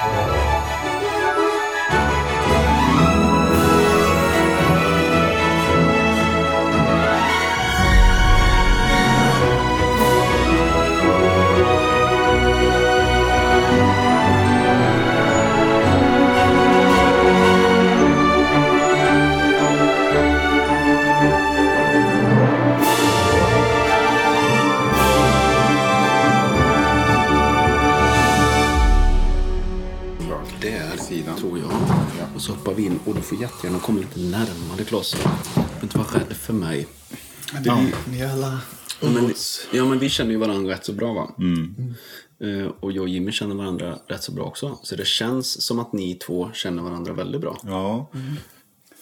Där Och så hoppar vi in och du får jättegärna komma lite närmare Klas. Du behöver inte vara rädd för mig. Vi, ni är alla Ja men, ja, men vi känner ju varandra rätt så bra va? Eh, och jag och Jimmy känner varandra rätt så bra också. Så det känns som att ni två känner varandra väldigt bra. Ja.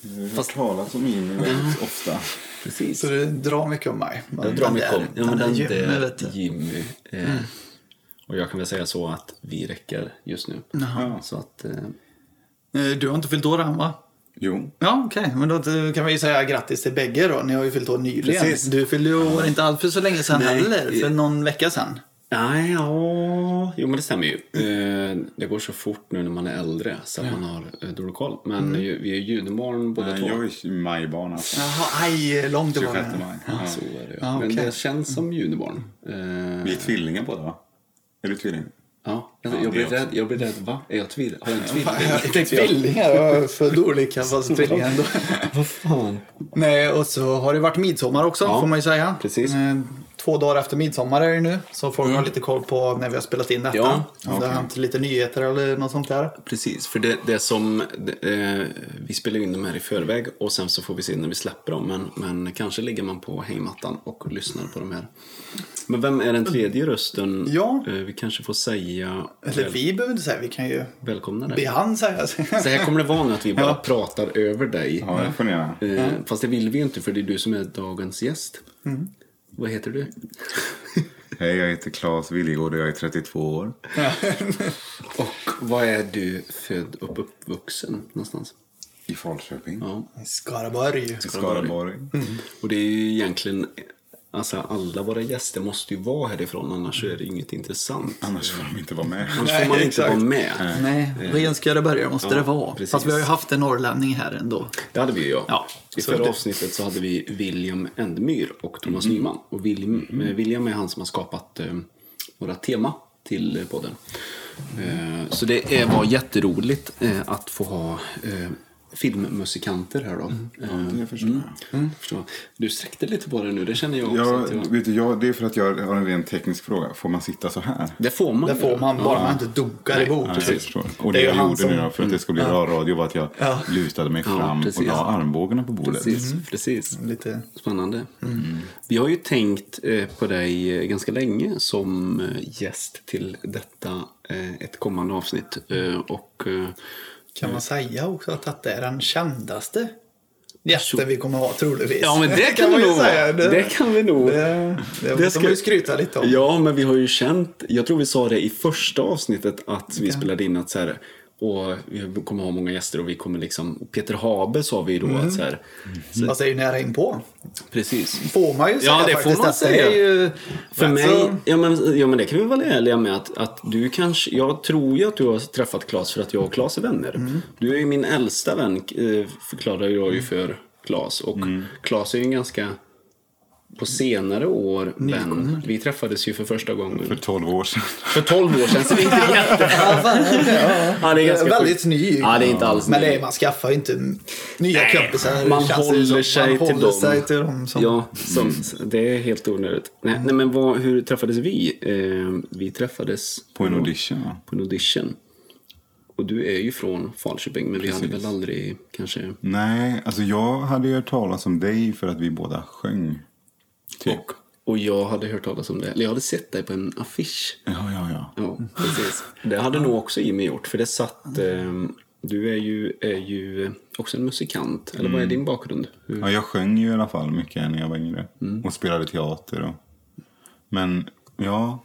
Jag har hört talas om Jimmy väldigt ofta. Precis. Så det drar mycket om mig. Jag drar mycket om. Ja, men den Jimmy, där du. Jimmy. Eh, Och jag kan väl säga så att vi räcker just nu. Så att, Eh, Du har inte fyllt år än va? Jo. Ja, okej. Men då kan vi ju säga grattis till bägge då. Ni har ju fyllt år nyligen. Precis. Du fyllde ju år inte alls för så länge sedan Nej. heller. För någon vecka sedan. nej, ja, jo men det stämmer ju. Eh, det går så fort nu när man är äldre så att man har eh, dålig koll. Men ju- vi är judebarn båda Nej, två. jag är majbarn alltså. Jaha, aj, långt 26 tillbaka. maj. Ja. Så är det ju. Ja, Men okej. det känns som judebarn. Eh, Vi är tvillingar båda va? Är du tvilling? Ja, jag, Ja, jag, jag rädd, jag blir rädd. Va? Är jag tvill, har jag en tvilling? Jag fick tvillingar. Jag är olika fast tvillingar ändå. Vad fan? Nej, och så har det varit midsommar också Ja, får man ju säga. precis. Eh, Två dagar efter midsommar är det nu. Så folk har lite koll på när vi har spelat in detta. Ja, Om det har hänt lite nyheter eller något sånt där. Precis, för det, det som... Det, eh, vi spelar in de här i förväg och sen så får vi se när vi släpper dem. Men, men kanske ligger man på hängmattan och lyssnar på de här. Men vem är den tredje rösten? Ja. Eh, vi kanske får säga Eller väl, vi behöver inte säga, vi kan ju välkomna be dig. han säga. Så här kommer det vara nu att vi bara Ja. pratar över dig. Ja, det får ni göra. Eh, Fast det vill vi inte för det är du som är dagens gäst. Mm. Vad heter du? Hej, jag heter Claes Wiljegård och jag är 32 år. Och vad är du född och uppvuxen någonstans? I Falköping. Ja. Skaraborg. I Skaraborg. Och det är ju egentligen, alltså alla våra gäster måste ju vara härifrån annars är det inget intressant. Annars får de inte vara med. Annars får man Nej, inte vara med. Nej, ren skaraborgare måste Ja, det vara. precis. Fast vi har ju haft en norrlänning här ändå. Det hade vi ju ja. Ja, I så förra det- avsnittet så hade vi William Endemyr och Thomas Nyman. Och William, eh, William är han som har skapat eh, några tema till eh, podden. Eh, så det är, var jätteroligt eh, att få ha eh, filmmusikanter här då. Eh, Det förstår jag. mm, förstår. Du sträckte lite på det nu, det känner jag också. Ja, jag... vet du, jag, det är för att jag har en ren teknisk fråga. Får man sitta så här? Det får man Det får man bara Ja. man inte dunkar i. Ja, jag förstår. Och Det det, jag gjorde som- nu då, för att det ska bli bra radio var att jag Ja. lutade mig Ja, fram och la armbågarna på bordet. Precis, precis. Lite... Spännande. Vi har ju tänkt eh, på dig eh, ganska länge som gäst till detta, ett kommande avsnitt. Och Kan man säga också att detta är den kändaste gästen vi kommer ha troligtvis? Ja, men det kan, man vi nog säga. vara. Det kan vi nog. Det, det, Det ska- ju skryta lite om. Ja, men vi har ju känt, jag tror vi sa det i första avsnittet att vi spelade in att så här, och vi kommer ha många gäster och vi kommer liksom, Peter Habe sa vi då att så här, så, Fast det är ju nära inpå. precis. Får man ju säga Ja, det får man säga. Ju För rätt mig, så- ja men, ja men det kan vi vara ärliga med att, att du kanske, jag tror ju att du har träffat Claes för att jag och Claes är vänner. Mm. Du är ju min äldsta vän, eh, förklarar jag ju för Claes. Och Mm. Claes är ju en ganska, på senare år, vän. Vi träffades ju för första gången. För 12 år sedan. För 12 år sedan, så det är inte jätte... Ja, det är ganska Väldigt ny. Ja, det är inte alls Men ny. det är, man skaffar ju inte nya kompisar. Man håller sig man till håller dem. sig till dem som... Ja, som, det är helt onödigt. Nej, nej men vad, hur träffades vi? Eh, vi träffades På en audition va? på en audition. Och du är ju från Falköping, men vi hade Precis. väl aldrig kanske... Nej, alltså jag hade ju hört talas om dig för att vi båda sjöng. Typ. Och, och jag hade hört talas om det. Eller jag hade sett dig på en affisch. Ja, ja, ja. Ja, precis. Det hade nog också Jimmy gjort, för det satt... Eh, du är ju, är ju också en musikant. Eller vad är din bakgrund? Hur, Ja, jag sjöng ju i alla fall mycket när jag var yngre. Mm. Och spelade teater. Och... Men ja,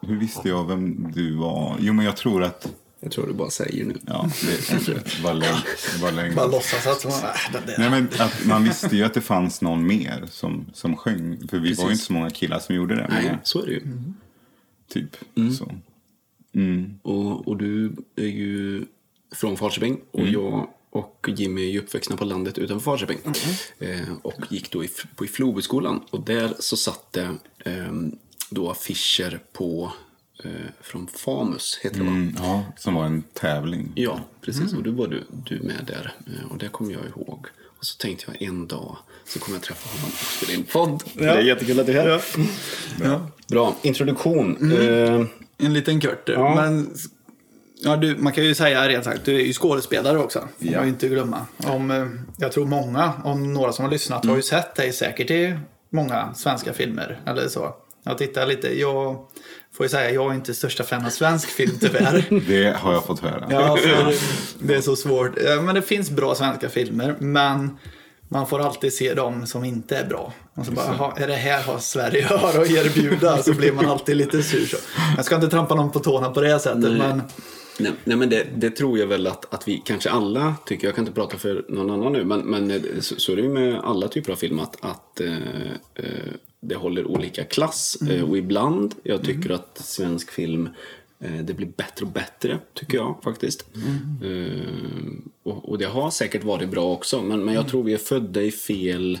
hur visste jag vem du var? Jo, men jag tror att... jag tror du bara säger nu. Ja, det kanske var länge. Var länge. Bara låtsas att man... Nej, men att man visste ju att det fanns någon mer som, som sjöng. För vi var ju Precis. inte så många killar som gjorde det. Nej, så är det ju. typ Mm. så. Mm. Och, och du är ju från Falköping och Mm. jag och Jimmy är ju uppväxta på landet utanför Falköping. Mm. Eh, och gick då i, på i Flobyskolan. Och där så satt det eh, då affischer på från Famus, heter det va? Mm, ja, som var en tävling. Ja, precis. Och då var du, du med där. Eh, Och det kommer jag ihåg. Och så tänkte jag en dag så kommer jag träffa honom och spela in podd. Det är jättekul att du är här. Ja. Bra. Introduktion. Eh, En liten kort. Ja. Men, ja, du, man kan ju säga rent sagt, du är ju skådespelare också. Får Ja. man inte glömma. Om, eh, jag tror många, om några som har lyssnat, har ju sett dig säkert i många svenska filmer. Eller så. Jag tittar lite. Jag får ju säga, jag är inte största fan av svensk film tyvärr. Det har jag fått höra. Ja, det är så svårt. Ja, Men det finns bra svenska filmer, men man får alltid se dem som inte är bra. Och så bara, "Jaha, är det här har Sverige har att erbjuda? Så blir man alltid lite sur. Så. Jag ska inte trampa någon på tårna på det sättet, Nej. men Nej, nej men det, det tror jag väl att, att vi kanske alla tycker, jag kan inte prata för någon annan nu, men, men eh, så, så är det ju med alla typer av film att, att eh, eh, det håller olika klass. Eh, och ibland, jag tycker att svensk film eh, det blir bättre och bättre, tycker jag faktiskt. Eh, och, och det har säkert varit bra också, men, men jag tror vi är födda i fel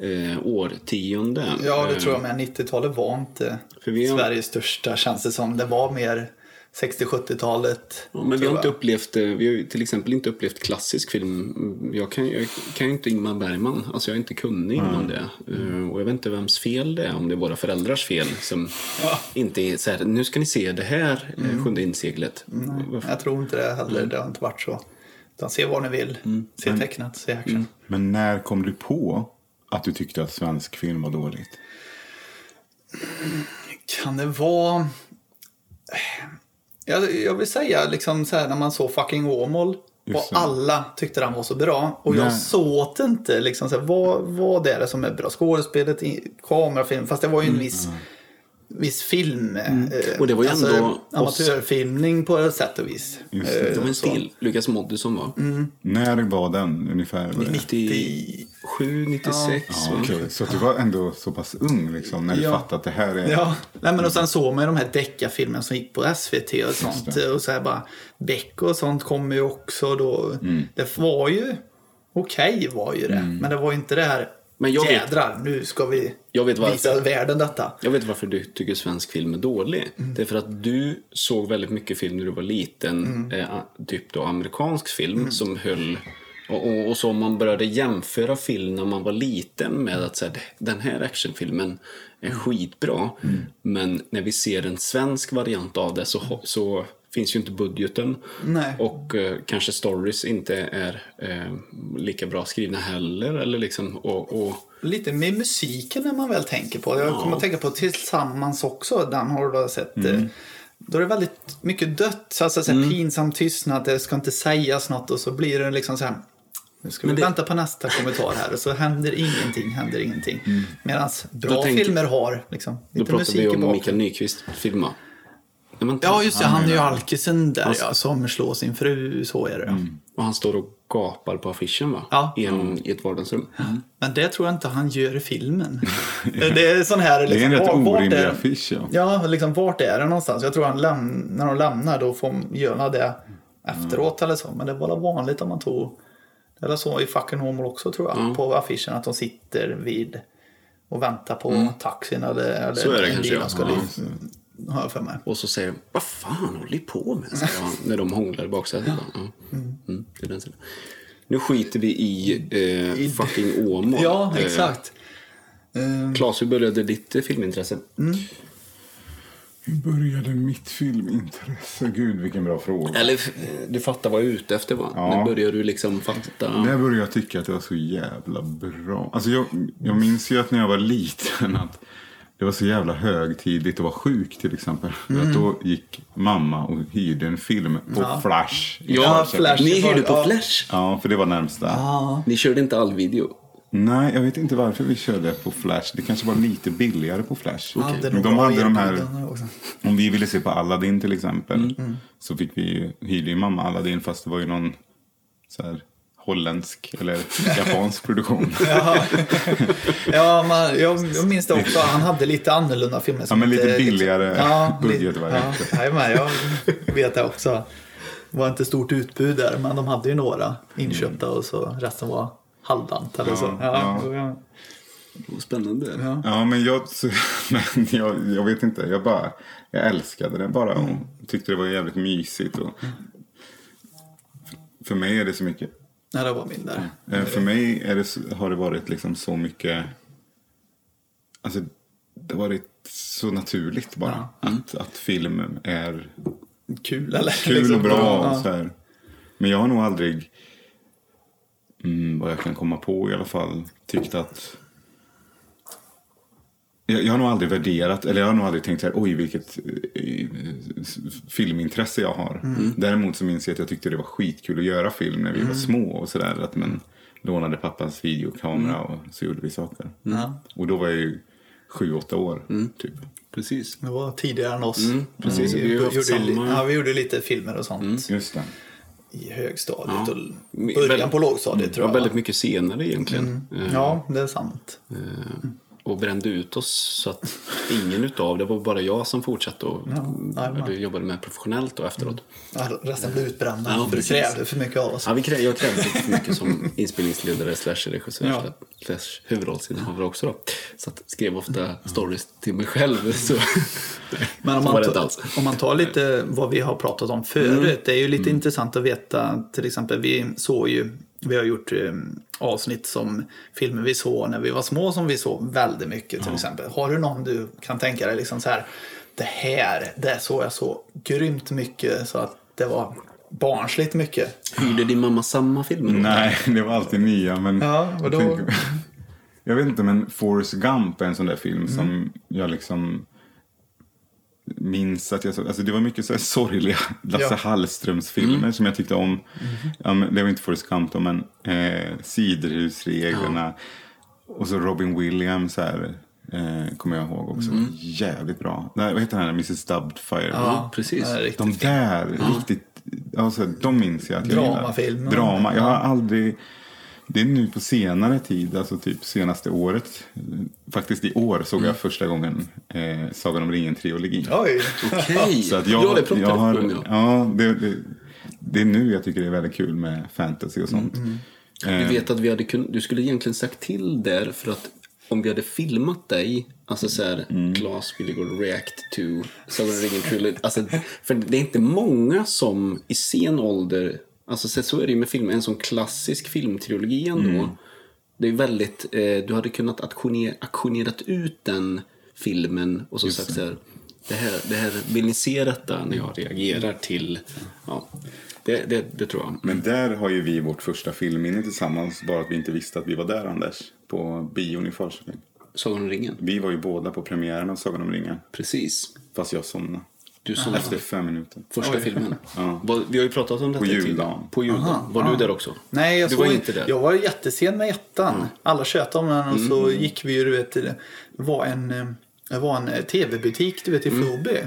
eh, årtionde. ja, det tror jag med. 90-talet var inte har- Sveriges största, känns det som. Det var mer 60-70-talet. Ja, men vi har inte upplevt, eh, vi har till exempel inte upplevt klassisk film. Jag kan, jag kan ju inte Ingmar Bergman, alltså jag är inte kunnig inom det. Eh, Och jag vet inte vems fel det är, om det är våra föräldrars fel som inte är så här, nu ska ni se det här mm. Sjunde inseglet. Varför? Jag tror inte det heller. Det har inte varit så. Utan se vad ni vill. Mm. Se tecknat, se action. Men när kom du på att du tyckte att svensk film var dåligt? Kan det vara... Jag, jag vill säga liksom så här när man såg fucking Åmål och alla tyckte den var så bra. Och jag Nej. såg inte liksom så här, vad, vad är det som är bra? Skådespelet, kamerafilm. Fast det var ju en viss, viss film. eh, Mm. Och det var ju alltså, ändå oss- amatörfilmning på ett sätt och vis. Just det. Eh, Det var en så. till, Lukas Moodysson var. När var den ungefär? Var det? 90... 97, 96. Ja, va? okej. Så du var ändå så pass ung liksom, när du Ja. fattade att det här är... Ja, nej, men och sen såg man ju de här deckarfilmerna som gick på SVT och sånt. Och så här bara, Beck och sånt kommer ju också då. Mm. Det var ju okej var ju det. Men det var ju inte det här Men jag vet- jädrar, nu ska vi Jag vet varför. visa världen detta. Jag vet varför du tycker svensk film är dålig. Mm. Det är för att du såg väldigt mycket film när du var liten. Mm. Eh, typ då amerikansk film som höll... Och, och, och så om man började jämföra film när man var liten med att säga den här actionfilmen är Mm. skitbra. Men när vi ser en svensk variant av det så, så finns ju inte budgeten. Nej. Och eh, kanske stories inte är eh, lika bra skrivna heller. Eller liksom, och, och, Lite med musiken när man väl tänker på. Jag kommer att tänka på Tillsammans också. Den har du sett. Mm. eh, Då är det väldigt mycket dött. Så alltså, så här, pinsam tystnad. Det ska inte sägas något. Och så blir det liksom så här. Nu ska vi det- vänta på nästa kommentar här. Och så händer ingenting. Händer ingenting. Medan bra Mm. Då tänker- filmer har liksom, då lite pratar musik vi i om bakgrunden. Mikael Nyqvist film va? Nej, men- Ja, just det. Han är ju alkisen där Alltså- ja. Som slår sin fru. Så är det. ja. Och han står och gapar på affischen va? Ja. I, en, I ett vardagsrum. Men det tror jag inte han gör i filmen. det är sån här... Det är Liksom, en rätt var- vart orimlig är- affisch. Ja. Ja, liksom vart är det någonstans? Jag tror han läm- när de lämnar då får de göra det efteråt eller så. Men det var vanligt om man tog... Eller så i fucking Åmål också tror jag. På affischen att de sitter vid och väntar på taxin eller, eller Så är det en kanske, de ska Ja. Mm, Har jag för mig. Och så säger de, vad fan håller ni på med? Säger han, när de hånglar i baksätet. Ja. Mm, det är den sidan. Nu skiter vi i, eh, fucking Åmål. Ja, Eh, exakt. Ehm, Claes, hur började ditt eh, filmintresse? Hur började mitt filmintresse? Gud, vilken bra fråga. Eller, eh, du fattar vad jag är ute efter va? Ja. När började du liksom fatta? När började jag tycka att det var så jävla bra? Alltså jag, jag minns ju att när jag var liten att det var så jävla högtidligt att vara sjuk till exempel. För Att då gick mamma och hyrde en film på Ja. Flash. Ja. Flash. Ni hyrde på Ja. Flash. Ja, för det var närmsta. ja. Ni körde inte all video. Nej, jag vet inte varför vi körde på Flash. Det kanske var lite billigare på Flash. Men nog de hade de här, om vi ville se på Aladdin till exempel. Så fick vi, hyrde ju mamma Aladdin fast det var ju någon så här, holländsk eller japansk produktion. Ja, ja man, jag, jag minns det också. Han hade lite annorlunda filmer. Ja, som men lite inte- billigare Ja, budget lite- var det. Ja, jajamän, jag vet det också. Det var inte stort utbud där, men de hade ju några inköpta och så resten var halvdant eller Ja, så. ja. ja. Vad Spännande. Ja. Ja, men jag, men jag, jag vet inte. Jag bara, jag älskade det bara och tyckte det var jävligt mysigt. Och, för mig är det så mycket. Nej, det var min där. Eh, För mig det, har det varit liksom så mycket... Alltså, det har varit så naturligt bara. Att, att film är Kul eller? kul liksom. och bra. Ja. Och så här. Men jag har nog aldrig, mm, vad jag kan komma på i alla fall, tyckt att... Jag, jag har nog aldrig värderat, eller jag har nog aldrig tänkt så här, oj vilket eh, filmintresse jag har. Däremot så minns jag att jag tyckte det var skitkul att göra film när vi var små och sådär. Att man lånade pappas videokamera och så gjorde vi saker. Ja. Och då var jag ju sju, åtta år. Typ. Precis. Det var tidigare än oss. Mm, precis. Vi, Vi gjorde, li- samma- ja, vi gjorde lite filmer och sånt Just det. i högstadiet Ja. och början väldigt- på lågstadiet Det tror jag. väldigt mycket senare egentligen. Eh, Ja, det är sant. eh, Och brände ut oss så att ingen utav det var bara jag som fortsatte och eller jobbade med professionellt och efteråt. Ja, resten blev utbrända. Ja, precis. krävde för mycket av oss. Ja, vi krä- jag krävde lite för mycket som inspelningsledare slash regissör Ja. slash huvudrollsinnehavare också då. Så att skrev ofta stories till mig själv. Så Men om man, tar, om man tar lite vad vi har pratat om förut. Det är ju lite intressant att veta. Till exempel vi såg ju, vi har gjort eh, avsnitt som filmer vi såg när vi var små som vi såg väldigt mycket till exempel. Har du någon du kan tänka dig liksom så här. Det här, det såg jag så grymt mycket så att det var barnsligt mycket. Hyrde din mamma samma filmer? Nej, det var alltid nya. Men Ja, och då- jag, tänker, jag vet inte, men Forrest Gump är en sån där film Mm. som jag liksom minns att jag. Alltså det var mycket så här sorgliga Lasse Ja. Mm. Hallströms filmer som jag tyckte om. Ja, men det var inte Forrest Gump då, men eh, Siderhusreglerna. Och så Robin Williams här. Eh, kommer jag ihåg också. Jävligt bra. Nej, vad heter den här? Mrs Doubtfire. Ja, precis. Det är riktigt De där, riktigt, alltså, de minns jag att jag Dramafilm. gillar. Drama. Jag har aldrig, det är nu på senare tid, alltså typ senaste året. Faktiskt i år såg Mm. jag första gången eh, Sagan om ringen-trilogin. Oj! Okej. Så att jag, ja, det pratade jag har, du om. Ja. ja, det, det, det är nu jag tycker det är väldigt kul med fantasy och sånt. Mm, Vi Eh, vet att vi hade kun, du skulle egentligen sagt till där för att om vi hade filmat dig, alltså såhär, Mm. Claes Billy Gold react to Sagan om ringen Trilogy. Alltså, för det är inte många som i sen ålder, alltså så är det ju med film, en sån klassisk filmtrilogi ändå. Mm. Det är väldigt, eh, du hade kunnat aktioner, aktionerat ut den filmen och så sagt så här, det här, det här, vill ni se detta när jag reagerar till, ja, det, det, det tror jag. Men där har ju vi vårt första filmminne tillsammans, bara att vi inte visste att vi var där Anders. På bion i Falköping. Sagan om ringen, Vi var ju båda på premiären av Sagan om ringen. precis. Fast jag somnade. Du som Efter fem minuter. Första filmen. Ja. Vi har ju pratat om detta På tidigare. juldagen. På juldagen. Var du där också? Nej, jag du såg var inte där. Jag var jättesen med ettan. Alla tjötade om den och så gick vi ju, du vet, det var en, eh, det var en eh, tv-butik du vet, i Floby.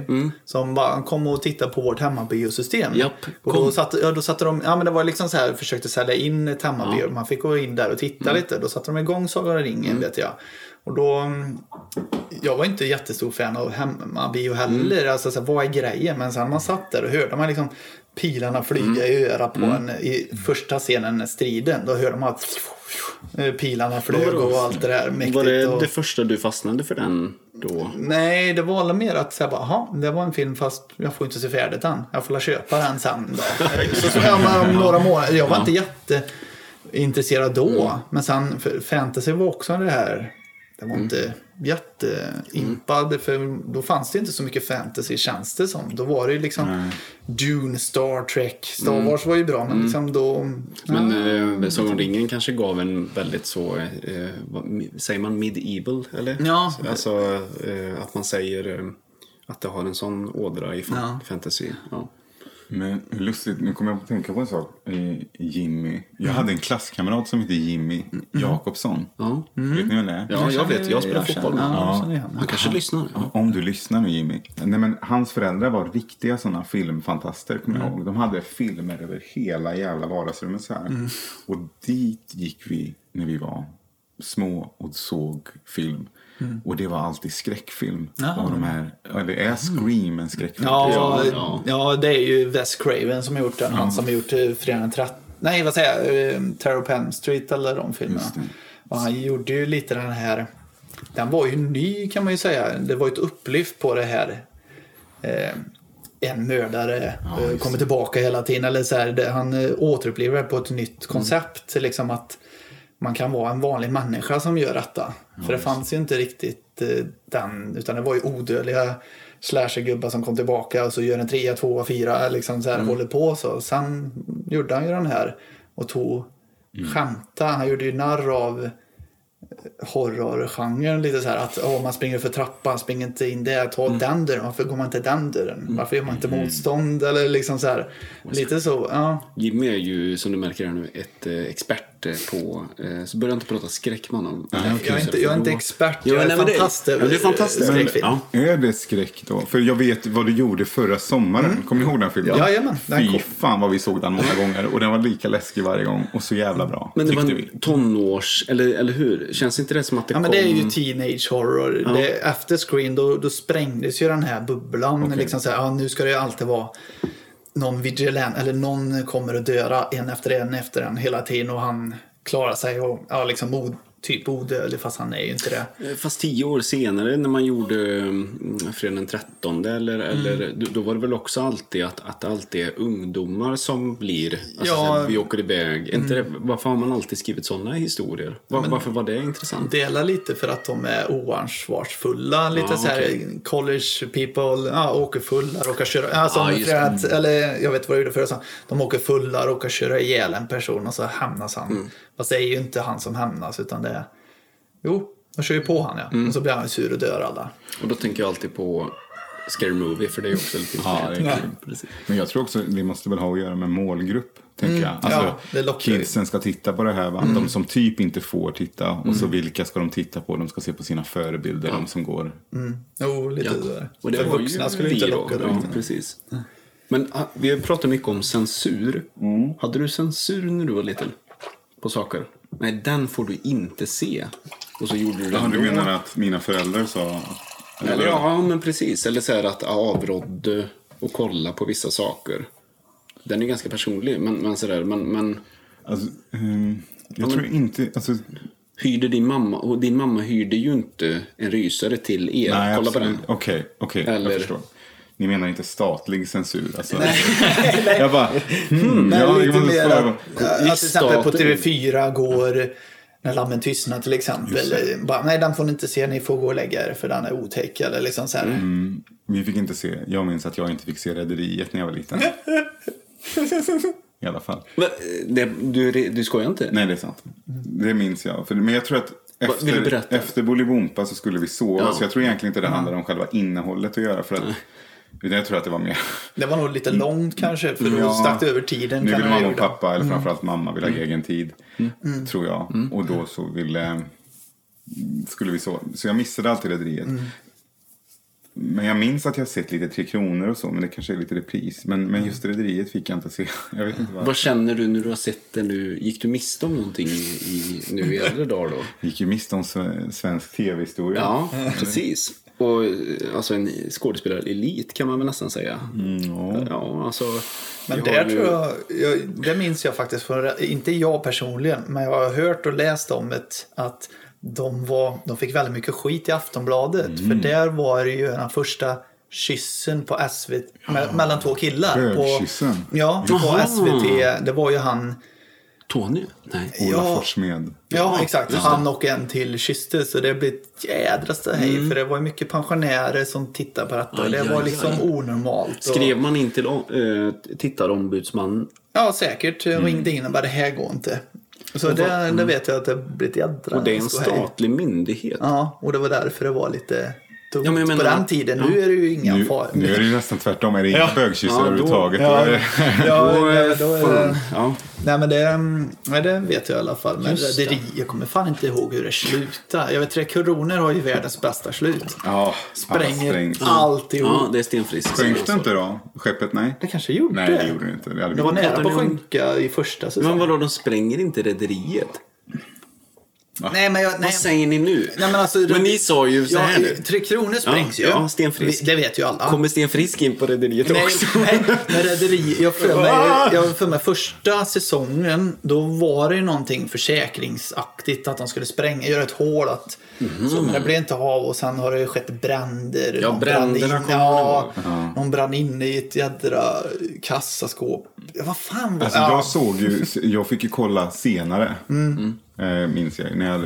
Som bara kom och tittade på vårt hemmabiosystem. Japp, och då kom. satte, ja, då satte de, ja men det var liksom så här, försökte sälja in ett hemmabio. Man fick gå in där och titta lite. Då satte de igång Sagan om ringen vet jag. Och då, mm, jag var inte jättestor fan av hemmabio heller. Alltså, så här, vad är grejen? Men sen när man satt där och hörde man liksom pilarna flyga i örat på en i första scenen, striden. Då hörde man att eh, pilarna flög och allt det där mäktigt. Var det och... det första du fastnade för den då? Nej, det var mer att säga bara, "Jaha, det var en film fast jag får inte se färdigt än. Jag får köpa den sen så, så, ja, om några månader. Jag var inte jätteintresserad då. Men sen, fantasy var också det här. Det var inte jätteimpad. För då fanns det inte så mycket fantasy känns det som. Då var det ju liksom Dune, Star Trek. Star Wars var ju bra men liksom då... Men eh, Sagan om ringen kanske gav en väldigt så, eh, vad, säger man medieval eller? Ja. Alltså eh, att man säger eh, att det har en sån ådra i fan, Ja. fantasy. Ja. Men lustigt, nu kommer jag att tänka på en sak. Eh, Jimmy. Jag hade en klasskamrat som hette Jimmy Jakobsson. Ja. Vet ni vem det är? Ja, jag vet. Jag spelar Jag fotboll ja, Han kanske lyssnar. Ja. Om du lyssnar nu Jimmy. Nej, men hans föräldrar var riktiga sådana filmfantaster kommer jag ihåg. De hade filmer över hela jävla vardagsrummet så här. Och dit gick vi när vi var små och såg film. Och det var alltid skräckfilm. Och de här, ja, det är Scream en skräckfilm. Ja, Ja. ja. det är ju Wes Craven som har gjort den. Han som har gjort eh, Fredagen den 13... Nej, vad säger jag? Eh, Terror Elm Street eller de filmerna. Och han gjorde ju lite den här... Den var ju ny kan man ju säga. Det var ett upplyft på det här. Eh, en mördare eh, kommer tillbaka hela tiden. Eller så här, det, han återupplever det på ett nytt koncept. Liksom att man kan vara en vanlig människa som gör detta. För det fanns ju inte riktigt eh, den, utan det var ju odödliga slashergubbar som kom tillbaka och så gör en trea, tvåa, fyra, liksom så här, håller på så. Sen gjorde han ju den här och tog skämta. Han gjorde ju narr av horrorgenren lite så här att åh, man springer för trappan, springer inte in där, ta den dörren, varför går man inte den dörren? Varför gör man inte motstånd? Eller liksom så här, lite så, ja. Jimmy är ju, som du märker här nu, ett eh, expert eh, på... Eh, så börja inte prata skräck med honom. Jag är inte, jag är inte expert, Jo, jag är nej, men det- fantast. ja, du är fantastisk. skräckfilm. Ja. Är det skräck då? För jag vet vad du gjorde förra sommaren. Kommer ni ihåg den filmen? Mm. Jajamän, Fy kom. fan vad vi såg den många gånger. Och den var lika läskig varje gång. Och så jävla bra. Men det var en tonårs... Eller, eller hur? Känns inte det som att det Ja, men kom... det är ju teenage horror. Det, efter Screen då, då sprängdes ju den här bubblan. Okej. Liksom så här, ja, nu ska det ju alltid vara någon vigilant, eller någon kommer att döda en efter en efter en hela tiden och han klarar sig och ja, liksom mod, typ odödlig fast han är ju inte det. Eh, Fast tio år senare när man gjorde um, Fredagen den 13 eller, Mm. eller då, var det väl också alltid att, att det alltid är ungdomar som blir, alltså Ja. vi åker iväg. Inte det, varför har man alltid skrivit sådana historier? Var, varför var det intressant? Dela lite för att de är oansvarsfulla. Lite Ja, så här okej. college people, ja, åker fulla, råkar köra, alltså, Ja, det. att, eller jag vet vad jag gjorde förra De åker fulla, råkar köra ihjäl en person och så hämnas han. Mm. Fast det är ju inte han som hämnas utan det är, jo, de kör ju på han ja. Mm. Och så blir han ju sur och dör alla. Och då tänker jag alltid på Scary Movie för det är också lite Ja. Precis. Men jag tror också det måste väl ha att göra med målgrupp. Tänker jag. Alltså, Mm. ja, ju. kidsen ska titta på det här. Va? De som typ inte får titta. Och så vilka ska de titta på? De ska se på sina förebilder. De som går. Jo, lite Ja. sådär. Och det För var vuxna ju skulle inte då. locka Ja, direkt. precis. Men ah, vi har pratat mycket om censur. Mm. Hade du censur när du var liten? På saker? Nej, den får du inte se. Och så gjorde du det Ja, du menar att mina föräldrar sa... Eller, ja, men precis. Eller så här att avrådde och kolla på vissa saker. Den är ganska personlig, men, men sådär, men, men Alltså, ehm, jag tror inte... Alltså, hyrde din mamma, och din mamma hyrde ju inte en rysare till er. nej, kolla på absolut. den. Okej, okej. Eller- Jag förstår. Ni menar inte statlig censur? Alltså, jag bara... Hmm, Nej, ja, jag lite måste mer svara. att, att till exempel på staten- TV4 går När lammen tystnar till exempel. Bara, nej, den får ni inte se, ni får gå och lägga er för den är otäck. Eller liksom så här. Mm. Vi fick inte se, jag minns att jag inte fick se Rederiet när jag var liten. I alla fall. Men, det, du, du skojar inte? Nej, det är sant. Det minns jag. För, men jag tror att efter, efter Bolibompa så skulle vi sova. Ja. Så jag tror egentligen inte det handlar om själva innehållet att göra. För att, utan jag tror att det var mer... Det var nog lite långt kanske, för då Mm. Ja. stack det över tiden. Nu vill mamma och pappa, eller framförallt mamma, vill ha egen tid. Tror jag. Och då så ville... Skulle vi så. Så jag missade alltid Rederiet. Men jag minns att jag sett lite Tre Kronor och så, men det kanske är lite repris. Men, men just Rederiet fick jag inte se. Jag vet inte. Vad känner du när du har sett det nu? Gick du miste om någonting i, i, nu i äldre dagar då? Gick ju miste om sve- svensk tv-historia. Ja, precis. Och eh, alltså en skådespelarelit kan man väl nästan säga. ja. Ja, alltså. Men där ju- tror jag, jag, det minns jag faktiskt, för, inte jag personligen, men jag har hört och läst om ett, att de, var, de fick väldigt mycket skit i Aftonbladet. Mm. För där var det ju den första kyssen på SVT, me, mellan två killar. På, ja, på. SVT. Det var ju han, Tony? Nej. Ola Ja. Forssmed. ja exakt, han och en till kysste. Så det blev ett jädra ståhej. Mm. För det var mycket pensionärer som tittade på detta. Aj, det aj, var liksom aj. onormalt. och- Skrev man in till äh, tittarombudsman? Ja, säkert. Jag Mm. ringde in och bara det här går inte. Så det, det vet jag att det blir ett jädra Och det är en statlig myndighet. Ja, och det var därför det var lite dumt Ja, men jag på menar- den tiden. Nu är det ju inga Nu, far. nu är det ju nästan tvärtom. Är det inga Ja. bögkyssar Ja, överhuvudtaget? Ja, då det... ja, nej, då är det... ja. Nej men det, mm, nej, det vet jag i alla fall. Men det. rederi, jag kommer fan inte ihåg hur det slutar. Jag vet Tre Kronor har ju världens bästa slut. Ja, Spränger sprängt. alltihop. ja, det är stenfrisk. Sjönk det inte då? Skeppet? Nej. Det kanske gjorde Nej, det gjorde det inte. Det, Det var nära på att sjunka i första Men säsongen. vadå, de spränger inte rederiet? Nej men jag, nej, Vad säger ni nu? nej, men alltså, Men ni sa ju så ja, här nu. Tre Kronor sprängs Ja, ju. ja, stenfrisk. Vi- Det vet ju alla. Kommer Sten Frisk in på rederiet Nej, också? nej, rederi, jag för mig, jag för mig första säsongen, då var det ju någonting försäkringsaktigt att de skulle spränga, göra ett hål. Att, så, men det blev inte av och sen har det skett bränder. Ja, bränderna in, kommer jag ja, Någon brann inne i ett jädra kassaskåp. Ja, vad fan var Alltså, ja. Jag såg ju, jag fick ju kolla senare. Mm. Eh, minns jag. När jag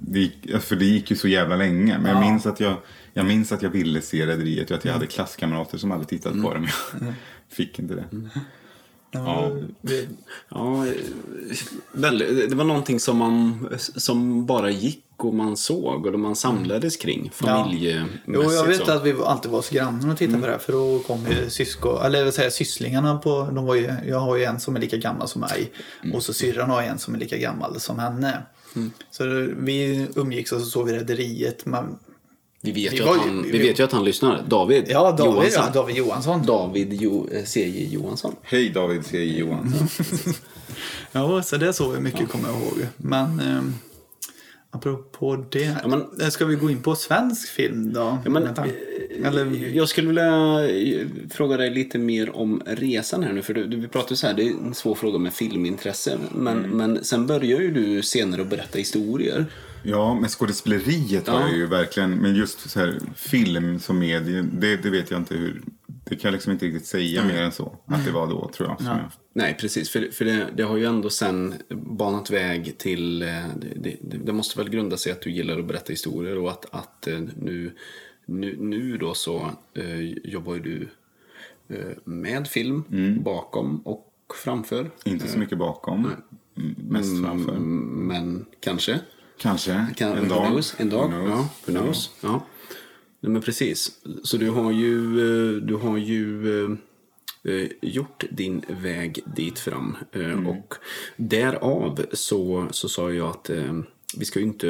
det gick, för det gick ju så jävla länge. Men jag minns att jag, jag minns att jag ville se Rederiet och att jag hade klasskamrater som hade tittat Mm. på det. Men jag fick inte det. Ja, Ja, det var någonting som, man, som bara gick och man såg och man samlades kring familjemässigt. Jo, jag vet så. att vi alltid var hos grannen och tittade på det här. För då kom ju syskon, eller jag vill säga sysslingarna på, de var ju, jag har ju en som är lika gammal som mig. Och så syrran har en som är lika gammal som henne. Så det- vi umgicks och så såg vi Rederiet. Vi vet, Vi ju var att han, vi- vi vet ju att han lyssnar. David, ja, David Johansson. Ja, David Johansson. David jo, eh, C.J. Johansson. Hej David C. Johansson. Ja, så det såg vi mycket kommer jag ihåg. Men eh, apropå det. Ja, men- Eh, Ska vi gå in på svensk film då? Ja, men, tanke- Eller, Jag skulle vilja eh, fråga dig lite mer om resan här nu. För du, du, vi pratar så här, det är en svår fråga med filmintresse. Men, Mm. men sen börjar ju du senare att berätta historier. Ja, men skådespeleriet har Ja. jag ju verkligen. Men just så här, film som medie, det, det vet jag inte hur. Det kan jag liksom inte riktigt säga mer än så. Att det var då, tror jag. Som jag Nej, precis. För, för det, det har ju ändå sen banat väg till... eh, Det, det, måste väl grunda sig att du gillar att berätta historier och att, att eh, nu, nu, nu då så eh, jobbar ju du eh, med film bakom och framför. Inte så mycket bakom. Mm, Mest framför. Mm, Men kanske. Kanske Kan, en dag. knows? En dag. Who knows? Ja, who knows? Ja. Nej, men precis. Så du har ju, eh, du har ju eh, eh, gjort din väg dit fram. Eh, Mm. Och därav så, så sa jag att eh, vi ska ju inte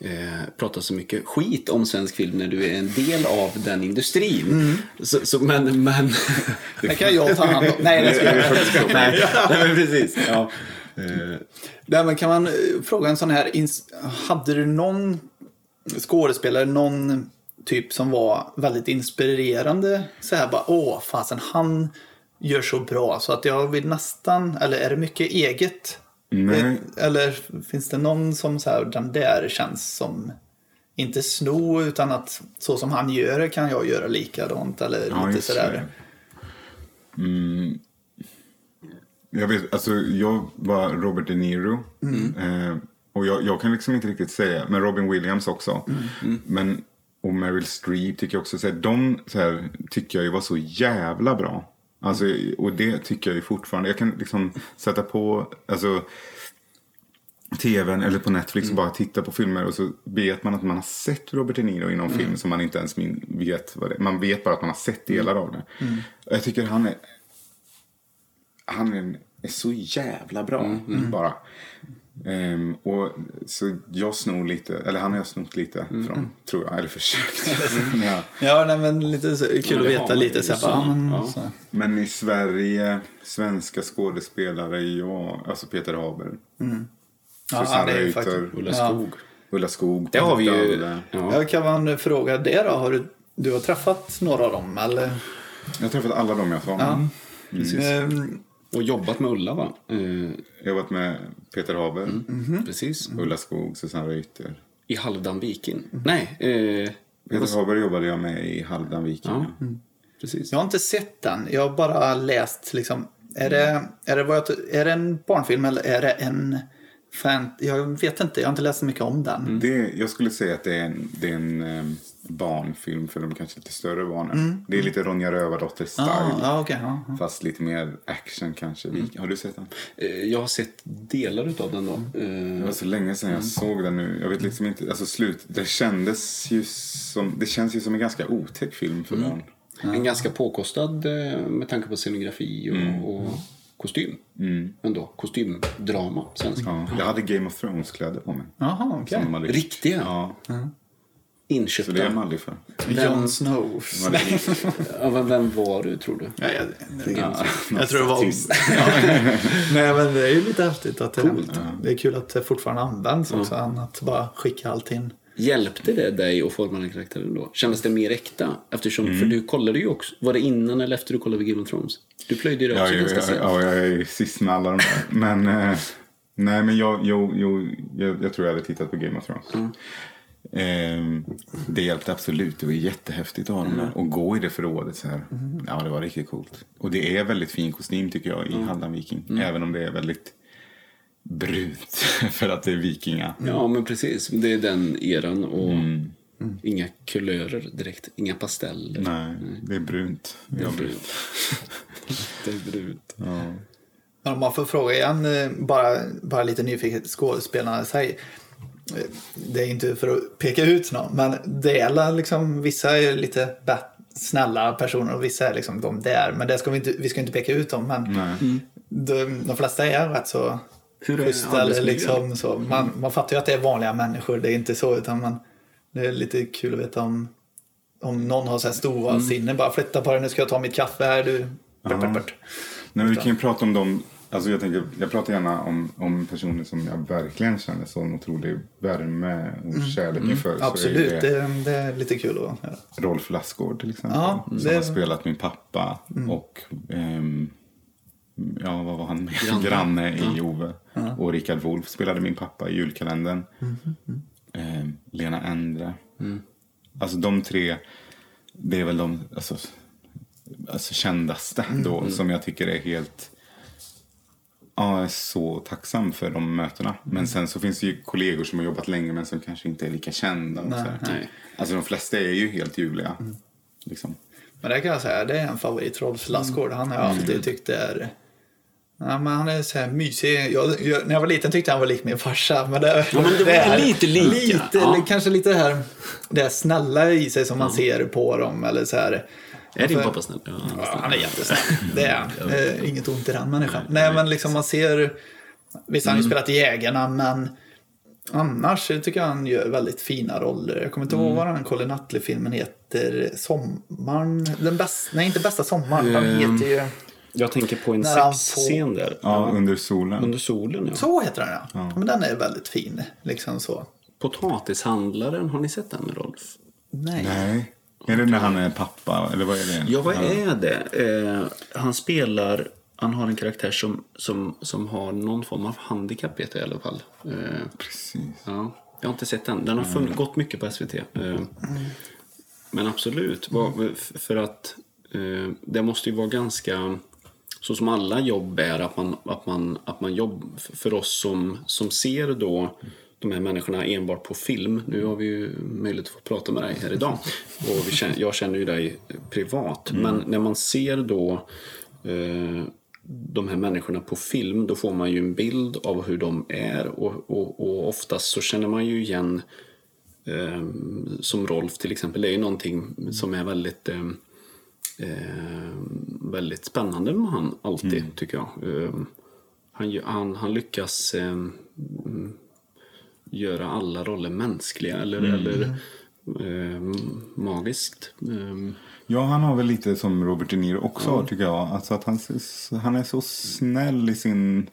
eh, prata så mycket skit om svensk film när du är en del av den industrin. Mm. Så, så, men, men... det kan jag ta hand om. Nej, det ska jag inte. Nej, nej, precis. Ja. Eh, kan man eh, fråga en sån här, hade du någon skådespelare, någon typ som var väldigt inspirerande? Så här bara, åh fasen, han gör så bra så att jag vill nästan, eller är det mycket eget? Nej. Eh, Eller finns det någon som så här, den där känns som, inte sno utan att så som han gör det kan jag göra likadant eller Ja, lite sådär. det. Jag vet, alltså jag var Robert De Niro. Eh, och jag, jag kan liksom inte riktigt säga, men Robin Williams också. Men, och Meryl Streep tycker jag också, så här, de så här, tycker jag ju var så jävla bra. Alltså, och det tycker jag ju fortfarande. Jag kan liksom sätta på, alltså tvn eller på Netflix och bara titta på filmer och så vet man att man har sett Robert De Niro i någon film som man inte ens min, vet vad det är. Man vet bara att man har sett delar av det. Och Jag tycker han är han är, är så jävla bra bara. Ehm, och så jag snor lite, eller han har jag snott lite från, tror jag, eller försökt. ja. Ja, nej, men lite så, kul Ja, att veta lite så så. bara, ja, men, Ja. så. Men i Sverige, svenska skådespelare, ja, alltså Peter Haber. Ja, Susanne Reuter, Ulla Ja. Skog. Ulla Skog. Det har vi ju... Ja. Ja, kan man fråga det då? Har du, du har träffat några av dem eller? Jag har träffat alla dem jag sa. Ja. Mm. Och jobbat med Ulla va? Eh, Jag har varit med Peter Haber, Precis. Ulla Skog, Susanne Reuter. I Halvdan Viking. Nej, eh, Peter Haber jobbade jag med i Halvdan Viking. ja. Precis. jag har inte sett den. Jag har bara läst liksom. Är det, är det, vad jag, är det en barnfilm eller är det en fan, Jag vet inte, jag har inte läst så mycket om den. Det, jag skulle säga att det är en, det är en, ehm, barnfilm för de kanske lite större barnen. Det är lite Ronja Rövardotter-style. Ah, ja, okej. ja, ja. Fast lite mer action kanske. Har du sett den? Eh, Jag har sett delar utav den då. Det Eh, var så länge sedan jag såg den nu. Jag vet liksom inte, alltså slut. Det kändes ju som, det känns ju som en ganska otäck film för barn. En ganska påkostad eh, med tanke på scenografi och, och kostym. Ändå. Kostymdrama. Svenska. Ja, jag hade Game of Thrones-kläder på mig. Jaha, okej. Som de hade- Riktiga? Ja, så Inköpta? det är man aldrig för. Jon Snow. Ja, vem var du tror du? Ja, jag, Ja, jag tror det var... Nej, men det är ju lite häftigt att det, det är kul att det fortfarande används också. Än att bara skicka allting. Hjälpte det dig att forma den karaktären då? Kändes det mer äkta? Eftersom, För du kollade ju också, var det innan eller efter du kollade på Game of Thrones? Du plöjde ju det Ja, också jag, ganska sent. ja, jag är sist med alla de där. Men, eh, nej, men jag, jo, jo, jag, jag tror jag hade tittat på Game of Thrones. Eh, det hjälpte absolut. Det var jättehäftigt att ha dem där. Och gå i det förrådet så här. Ja, det var riktigt coolt. Och det är väldigt fin kostym tycker jag i Halland Viking. Även om det är väldigt brunt för att det är vikinga. Ja, men precis. Det är den eran och Mm. inga kulörer direkt. Inga pasteller. Nej, det är brunt. Det är brunt. det är brunt. Ja. Men om man får fråga igen, eh, bara, bara lite nyfiket, skådespelarna i sig. Det är inte för att peka ut någon, men är liksom, vissa är lite snälla personer och vissa är liksom de där. Men det ska vi, inte, vi ska inte peka ut dem, men Nej. de, de flesta är rätt så Hur schyssta. Liksom så. Man, man fattar ju att det är vanliga människor, det är inte så. Utan man, det är lite kul att veta om, om någon har så här stora Mm. sinnen. Bara flytta på dig, nu ska jag ta mitt kaffe här. Du. Bört, bört, bört. Nej, vi kan ju prata om dem. Alltså jag, tänker, jag pratar gärna om, om personer som jag verkligen känner sån otrolig värme och kärlek inför. Så är Mm. Absolut, det det, det är lite kul att göra. Rolf Lassgård till exempel. Ja, Som det- Mm. har spelat min pappa och ehm, ja, vad var han med? Granne. Granne, i Ove. Och Rickard Wolff spelade min pappa i julkalendern. Mm-hmm. Ehm, Lena Endre. Alltså de tre, det är väl de alltså, alltså, kändaste Mm. då som jag tycker är helt Ja, jag är så tacksam för de mötena. Mm. Men sen så finns det ju kollegor som har jobbat länge men som kanske inte är lika kända. Och så här. nej. Alltså de flesta är ju helt ljuvliga. Mm. Liksom. Men det kan jag säga, det är en favorit. Rolf Lassgård, han har jag alltid tyckt är... Ja, men han är så här mysig. Jag, jag, när jag var liten tyckte jag han var lik min farsa. Men det, Ja, men det var är lite lika. Lite, Ja. Kanske lite det här, det här snälla i sig som man ser på dem. Eller så här, Är din pappa snäll? Ja, han är Ja, snäll. han är jättesnäll. Det är han. Eh, Inget ont i den människan. Nej, men liksom man ser... Visst, han har ju spelat i Jägarna, men annars tycker jag han gör väldigt fina roller. Jag kommer inte ihåg vad den Colin Nutley-filmen heter. Sommaren? Den bästa, nej, inte bästa sommaren. Den Ehm, heter ju... Jag tänker på en När han sexscen där. Ja, under solen. Under solen, ja. Så heter den, ja. ja. Men den är väldigt fin. Liksom så. Potatishandlaren, har ni sett den med Rolf? Nej. Nej. Är det när han är pappa? Eller vad är det? Ja, vad är det? Eh, han spelar... Han har en karaktär som, som, som har någon form av handikapp, i alla fall. Eh, Precis. ja, jag har inte sett den. Den har fun- gått mycket på SVT. Eh, men absolut. F- För att eh, det måste ju vara ganska... Så som alla jobb är, att man, att man, att man jobb för oss som, som ser då de här människorna enbart på film. Nu har vi ju möjlighet att få prata med dig här idag. Och känner, jag känner ju dig privat. Men när man ser då eh, de här människorna på film, då får man ju en bild av hur de är. Och, och, och oftast så känner man ju igen eh, som Rolf till exempel, det är ju någonting som är väldigt eh, eh, väldigt spännande med han alltid, tycker jag. Eh, han, han, han lyckas eh, mm, göra alla roller mänskliga eller, eller eh, magiskt. Eh, Ja, han har väl lite som Robert De Niro också har, tycker jag. Alltså att han, han är så snäll i sin...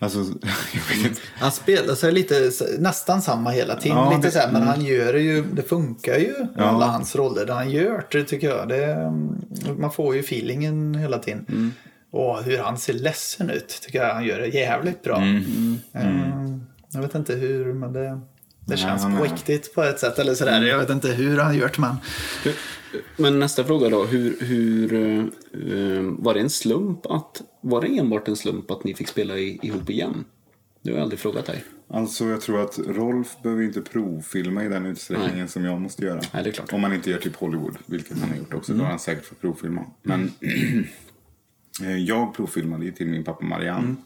Alltså, jag vet inte. Han spelar sig lite nästan samma hela tiden. Ja, lite det- så här, men han gör det ju, det funkar ju Ja. alla hans roller. Det han gör det tycker jag. Det, man får ju feelingen hela tiden. Mm. Och hur han ser ledsen ut tycker jag han gör det jävligt bra. Mm. Eh, Jag vet inte hur, men det, det känns på riktigt på ett sätt. Eller sådär. Jag vet inte hur han det, men Men nästa fråga då. Hur, hur, eh, var det en slump att... Var det enbart en slump att ni fick spela i, ihop igen? Det har jag aldrig frågat dig. Alltså jag tror att Rolf behöver inte provfilma i den utsträckningen Nej. som jag måste göra. Nej, det är klart. Om man inte gör typ Hollywood, vilket han har gjort också. Då har han säkert fått provfilma. Men eh, jag provfilmade ju till min pappa Marianne.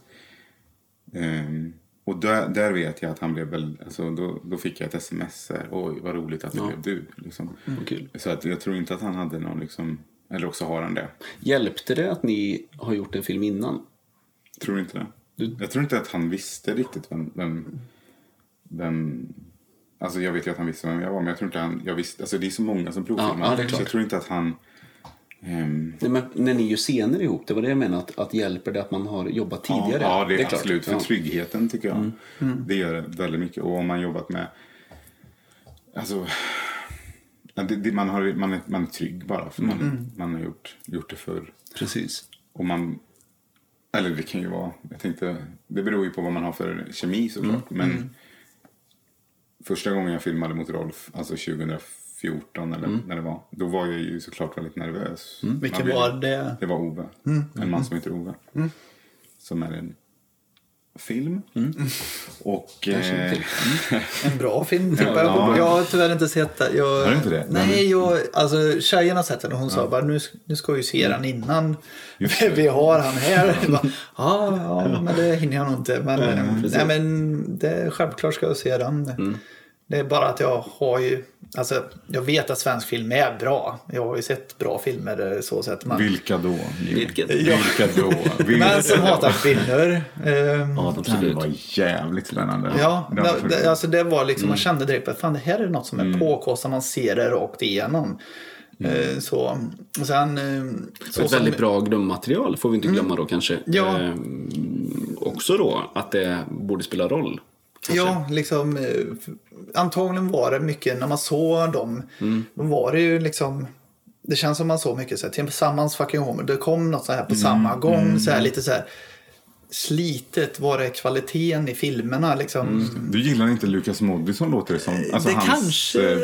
Ehm, och där, där vet jag att han blev väl, alltså då, då fick jag ett sms. här, Oj, vad roligt att det blev du. Liksom. Kul. Så att jag tror inte att han hade någon liksom, eller också har han det. Hjälpte det att ni har gjort en film innan? Tror du inte det? Du- Jag tror inte att han visste riktigt vem, vem, vem... Alltså jag vet ju att han visste vem jag var, men jag tror inte han... Jag visste, alltså det är så många som provfilmar. Ja, ja, så jag tror inte att han... ehm, Nej, men när ni gör scener ihop, det var det jag menade. Att, att hjälper det att man har jobbat tidigare? Ja, det är, klart. absolut. För Ja. tryggheten tycker jag. Mm. Det gör det väldigt mycket. Och om man jobbat med... Alltså... Det, det, man, har, man, är, man är trygg bara för man, Mm. man har gjort, gjort det förr. Precis. Och man... Eller det kan ju vara... Jag tänkte, det beror ju på vad man har för kemi såklart. Mm. Men första gången jag filmade mot Rolf, alltså 2014 eller Mm. när det var. Då var jag ju såklart väldigt nervös. Man Vilken vill- var det? Det var Ove. Mm. En man som heter Ove. Som är en film. Och... Mm. En Eh, film. En bra film tippar jag Ja. på. Jag har tyvärr inte sett den. Jag, Har du inte det? Nej, jag, alltså tjejen har sett den och hon sa bara nu, nu ska vi se den innan vi har han här. Jag ja, ja, men det hinner jag nog inte. Men, eh, nej, men det, självklart ska jag se den. Det är bara att jag har ju, alltså jag vet att svensk film är bra. Jag har ju sett bra filmer eh, så sett. Men, vilka då? Vilket? Vilka då? Vilka? men som hatar kvinnor. ehm, Ja, den var jävligt spännande. Ja, Den var det, alltså det var liksom, man kände direkt att fan det här är något som är Mm. påkostat, man ser det rakt igenom. Eh, så, och sen... eh, så Ett som- väldigt bra glömmaterial får vi inte glömma då kanske. Ja. Ehm, också då att det borde spela roll. Kanske. Ja, liksom eh, antagligen var det mycket när man såg dem. Mm. Då var det ju liksom det känns som man såg mycket så här, tillsammans fucking home. Det kom något så här på Mm. samma gång. Så här, lite så här slitet. Var är kvaliteten i filmerna liksom? Mm. Du gillar inte Lukas Moodysson låter det som. Alltså det hans, kanske, eh,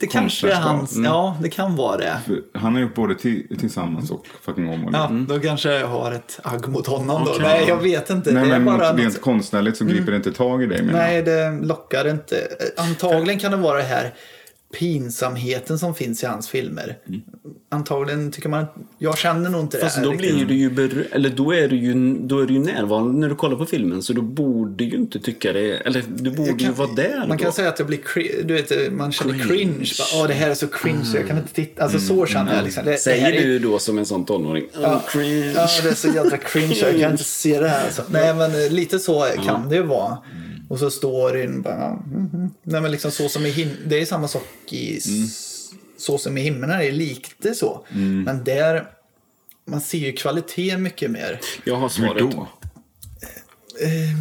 det kanske är hans, Mm. ja det kan vara det. För Han har gjort både till, tillsammans och fucking Åmål. Ja, då kanske jag har ett agg mot honom då. Okej. Nej, jag vet inte. Nej, det är men bara rent något... Mm. konstnärligt så griper det inte tag i dig. Nej, det lockar inte. Antagligen kan det vara det här pinsamheten som finns i hans filmer. Antagligen tycker man... Jag känner nog inte Fast det. då riktigt. blir du ju, ber- eller då är du ju, då är du ju närvarande när du kollar på filmen. Så då borde ju inte tycka det, eller du borde Jag ju kan- vara där Man då. kan säga att jag blir du vet, man känner cringe. Cringe. Bara, Åh, det här är så cringe så jag kan inte titta. Alltså så känner jag. Liksom. Det, det Säger är- du då som en sån tonåring? Oh, Ja. cringe. Ja, det är så jävla cringe. Jag kan inte se det här. Alltså. Nej, men eh, lite så kan det ju vara. Och så står det in bara... mhm. Nej, men liksom så som i him- Det är samma sak i... s- Så som i himlen är lite så. Men där... Man ser ju kvalitet mycket mer. Jag har Hur svaret. då?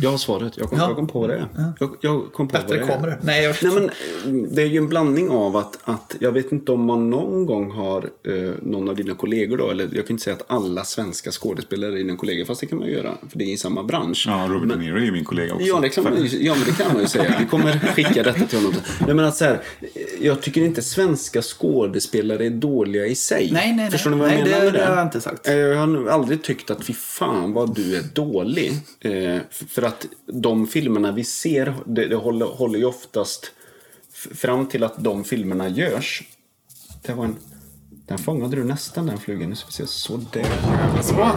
Jag har svaret. Jag kom, Ja. jag kom på det. Jag, jag kom på vad Bättre det är. kommer det. Nej, jag Nej, men, eh, det är ju en blandning av att, att jag vet inte om man någon gång har eh, någon av dina kollegor då, eller jag kan inte säga att alla svenska skådespelare är dina kollegor, fast det kan man ju göra, för det är i samma bransch. Ja, Robert De Niro är ju min kollega också. Ja, det kan man ju, ja, men det kan man ju säga. Vi kommer skicka detta till honom. Nej, men att så här, jag tycker inte svenska skådespelare är dåliga i sig. Nej, nej, nej. Förstår ni vad jag Nej, menar det- med det har jag inte sagt. Eh, Jag har aldrig tyckt att fy fan vad du är dålig. Eh, för att de filmerna vi ser, det, det håller, håller ju oftast fram till att de filmerna görs. Det var en... Den fångade du nästan den flugan. Nu ska vi se. Sådär.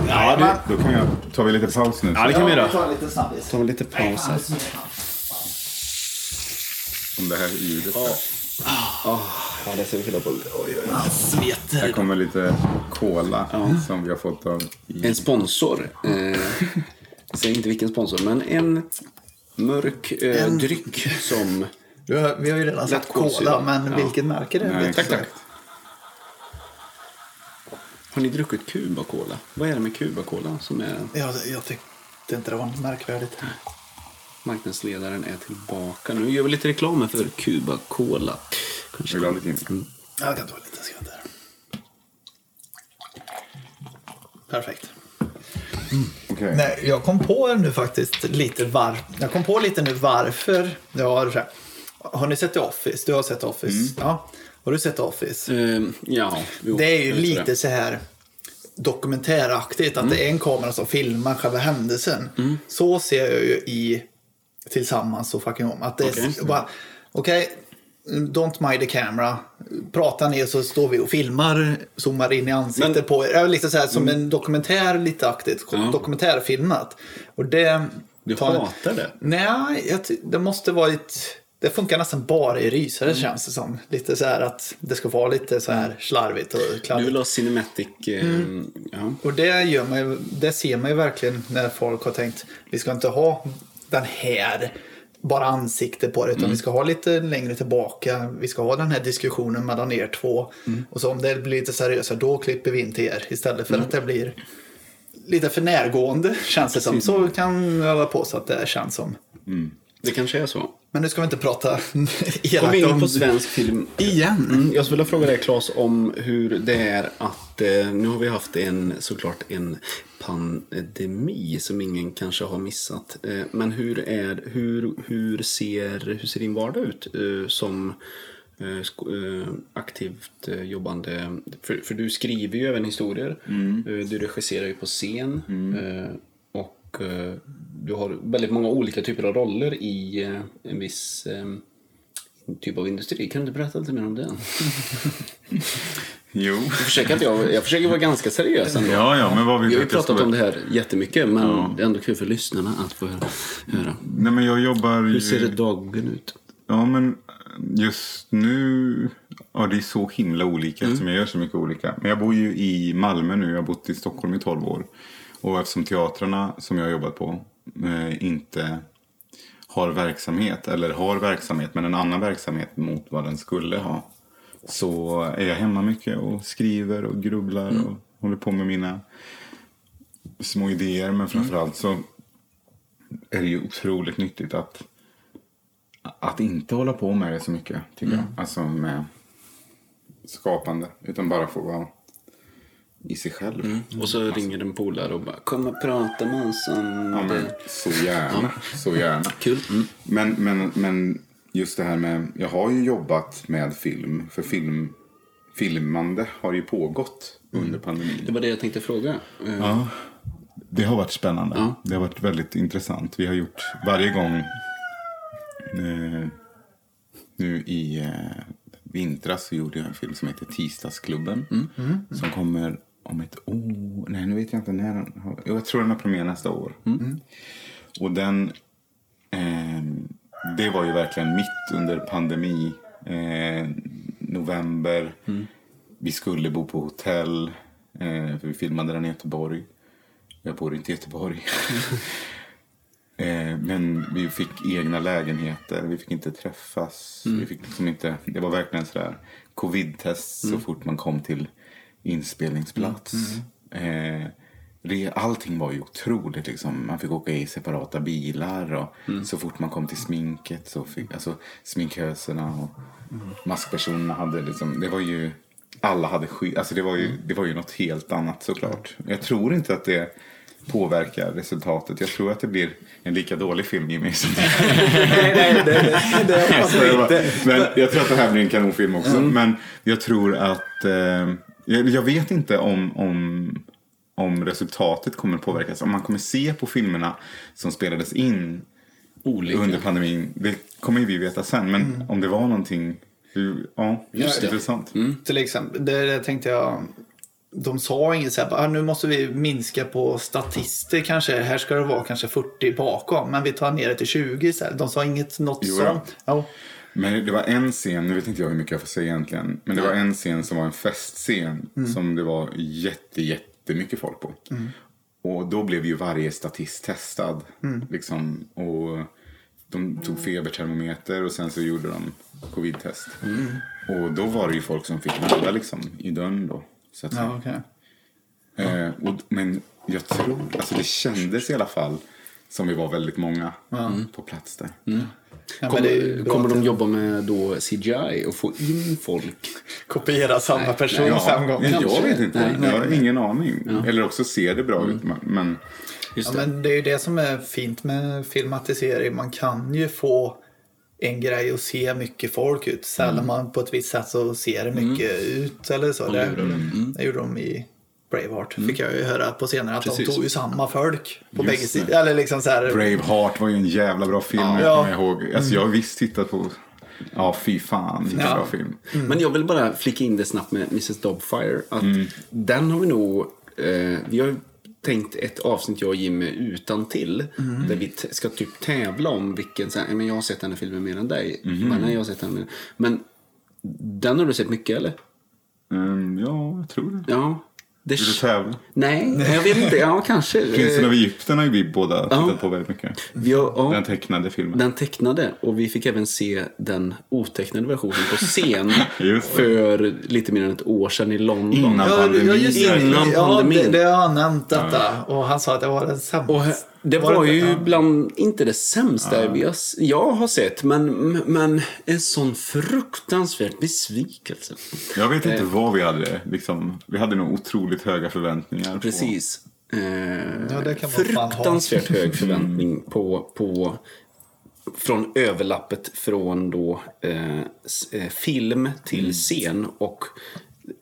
Ja, det, då kan jag, tar vi lite paus nu. Ja, det kan vi göra. tar lite snabbis. Ta en lite paus här. Om det här ljudet. här. Ja, det ska vi fylla på. Oj, oj, oj. Här kommer lite cola som vi har fått av. En sponsor. Eh, säger inte vilken sponsor, men en mörk eh, En- dryck som... Vi har, vi har ju redan sagt kolsyra. cola, men Ja. vilket märke det är Nej, vet jag exakt. inte. Har ni druckit Cuba Cola? Vad är det med Cuba Cola som är... Jag, jag tyckte inte det var något märkvärdigt. Marknadsledaren är tillbaka. Nu gör vi lite reklam för Cuba Cola. Kanske Vill du ha lite in? Mm. Jag kan ta lite skratt där. Perfekt. Okej. Nej, jag kom på nu faktiskt lite var... Jag kom på lite nu varför jag har. Har ni sett The Office? Du har sett Office? Ja. Har du sett Office? Eh, ja, jo, Det är ju lite det. så här dokumentäraktigt. Att det är en kamera som filmar själva händelsen. Så ser jag ju i tillsammans och fucking om. Att det Okej. är bara, okej, don't mind the camera. Prata ner så står vi och filmar, zoomar in i ansiktet Men- på er. Lite så här som en dokumentär lite aktigt, Ja. dokumentärfilmat. Och det... Du tar- hatar det? Nej, det måste vara ett... Det funkar nästan bara i rysare känns det som. Lite så här att det ska vara lite så här slarvigt och Du kladdigt. vill ha cinematic... Eh, Mm. ja. Och det, gör man ju, det ser man ju verkligen när folk har tänkt vi ska inte ha den här bara ansikte på det utan vi ska ha lite längre tillbaka. Vi ska ha den här diskussionen mellan er två. Och så om det blir lite seriösare då klipper vi in till er istället för att det blir lite för närgående känns det som. Så kan jag hålla på så att det känns som. Det kanske är så. Men nu ska vi inte prata Kom elakt in om... på svensk film. Igen? Mm, jag skulle vilja fråga dig Claes om hur det är att eh, nu har vi haft en såklart en pandemi som ingen kanske har missat. Eh, men hur, är, hur, hur, ser, hur ser din vardag ut eh, som eh, aktivt jobbande? För, för du skriver ju även historier. Eh, du regisserar ju på scen. Eh, och du har väldigt många olika typer av roller i en viss typ av industri. Kan du inte berätta lite mer om det? Jo. Jag försöker, inte, jag, jag försöker vara ganska seriös ändå. Ja, ja, men vad Vi du har ju pratat om det här jättemycket, men Ja. det är ändå kul för lyssnarna att få höra. Nej, men jag jobbar Hur ju... ser det dagen ut? Ja, men just nu... Ja, det är så himla olika eftersom jag gör så mycket olika. Men jag bor ju i Malmö nu. Jag har bott i Stockholm i 12 år. Och eftersom teatrarna som jag har jobbat på eh, inte har verksamhet, eller har verksamhet, men en annan verksamhet mot vad den skulle ha. Så är jag hemma mycket och skriver och grubblar och håller på med mina små idéer. Men framförallt så är det ju otroligt nyttigt att att inte hålla på med det så mycket, tycker jag. Alltså med skapande. Utan bara få vara i sig själv. Och så ringer en polare och bara Kom och prata med oss om Ja, men, det. så gärna. Så gärna. Kul. Mm. Men, men, men just det här med... Jag har ju jobbat med film. För film, filmande har ju pågått under pandemin. Det var det jag tänkte fråga. Ja, det har varit spännande. Ja. Det har varit väldigt intressant. Vi har gjort varje gång eh, nu i eh, vintras så gjorde jag en film som heter Tisdagsklubben. Som kommer om ett år. Nej, nu vet jag inte när den har. Jag tror den har premiär nästa år. Och den... Eh, det var ju verkligen mitt under pandemi. Eh, november. Vi skulle bo på hotell. Eh, för vi filmade den i Göteborg. Jag bor inte i Göteborg. eh, men vi fick egna lägenheter. Vi fick inte träffas. Vi fick liksom inte, det var verkligen sådär covid-test så fort man kom till inspelningsplats. Eh, det, allting var ju otroligt. Liksom. Man fick åka i separata bilar. Och Så fort man kom till sminket så fick alltså, sminköserna och maskpersonerna hade liksom, det var ju alla hade skydd. Alltså det var, ju, det var ju något helt annat såklart. Jag tror inte att det påverkar resultatet. Jag tror att det blir en lika dålig film Jimmy. som- nej, nej, det, hoppas jag inte. Men jag tror att det här blir en kanonfilm också. Men jag tror att... Eh, jag, jag vet inte om, om, om resultatet kommer att påverkas. Om man kommer se på filmerna som spelades in Olika. under pandemin. Det kommer ju vi veta sen. Men om det var någonting... Ja, Just det. intressant. Till exempel, det, det tänkte jag. De sa inget så här, ah, nu måste vi minska på statister kanske. Här ska det vara kanske 40 bakom, men vi tar ner det till 20 så här. De sa inget något Jo, ja. sånt. Ja. Men det var en scen, nu vet inte jag hur mycket jag får säga egentligen. Men det var en scen som var en festscen som det var jätte, jättemycket folk på. Och då blev ju varje statist testad. Liksom, och de tog febertermometer och sen så gjorde de covid-test. Och då var det ju folk som fick vända liksom i dörren då. Så att. Ja, okej. Eh, och, men jag tror, alltså det kändes i alla fall som vi var väldigt många på plats där. Ja, Kommer, kommer att de jobba med då CGI och få in folk? kopiera samma Nej, person nej, fem gånger. Jag Kanske. vet inte. Nej, nej, jag har ingen aning. Eller också ser det bra ut. men- Just Ja, det. men det är ju det som är fint med filmatisering. Man kan ju få en grej att se mycket folk ut. Säljer man på ett visst sätt så ser det mycket ut eller så. Det, det gjorde de i Braveheart fick jag ju höra på senare att Precis. de tog ju samma folk på Just bägge sidor. Eller liksom så här, Braveheart var ju en jävla bra film. Ja. jag kommer ihåg. Alltså, jag har visst tittat på... Ja, fy fan vilken Ja. bra film. Men jag vill bara flika in det snabbt med Mrs Dobfire. Att Mm. Den har vi nog... Eh, vi har ju tänkt ett avsnitt jag och Jimmy utan till Mm. Där vi ska typ tävla om vilken... Så här, men jag har sett den här filmen mer än dig. Mm. Men, nej, jag har sett den mer. Men den har du sett mycket eller? Mm, ja, jag tror det. Ja. Det Vill du tävla? Nej, jag vet inte. Ja, kanske. Prinsen Eh, av Egypten har ju vi båda tittat Ja. på väldigt mycket. vi har, ja. Den tecknade filmen. Den tecknade och vi fick även se den otecknade versionen på scen för lite mer än ett år sedan i London. Innan Ja, pandemin. ja, just det. Innan Ja, pandemin. det, det har han nämnt detta. Och han sa att det var det sämsta. Det Var var det- ju ja. bland, inte det sämsta vi har, s- jag har sett, men, men en sån fruktansvärd besvikelse. Jag vet inte vad vi hade. Liksom, vi hade nog otroligt höga förväntningar. Precis. Eh, Ja, det kan man fan ha. fruktansvärt hög förväntning på, på från överlappet från då eh, eh, film till Mm. scen. Och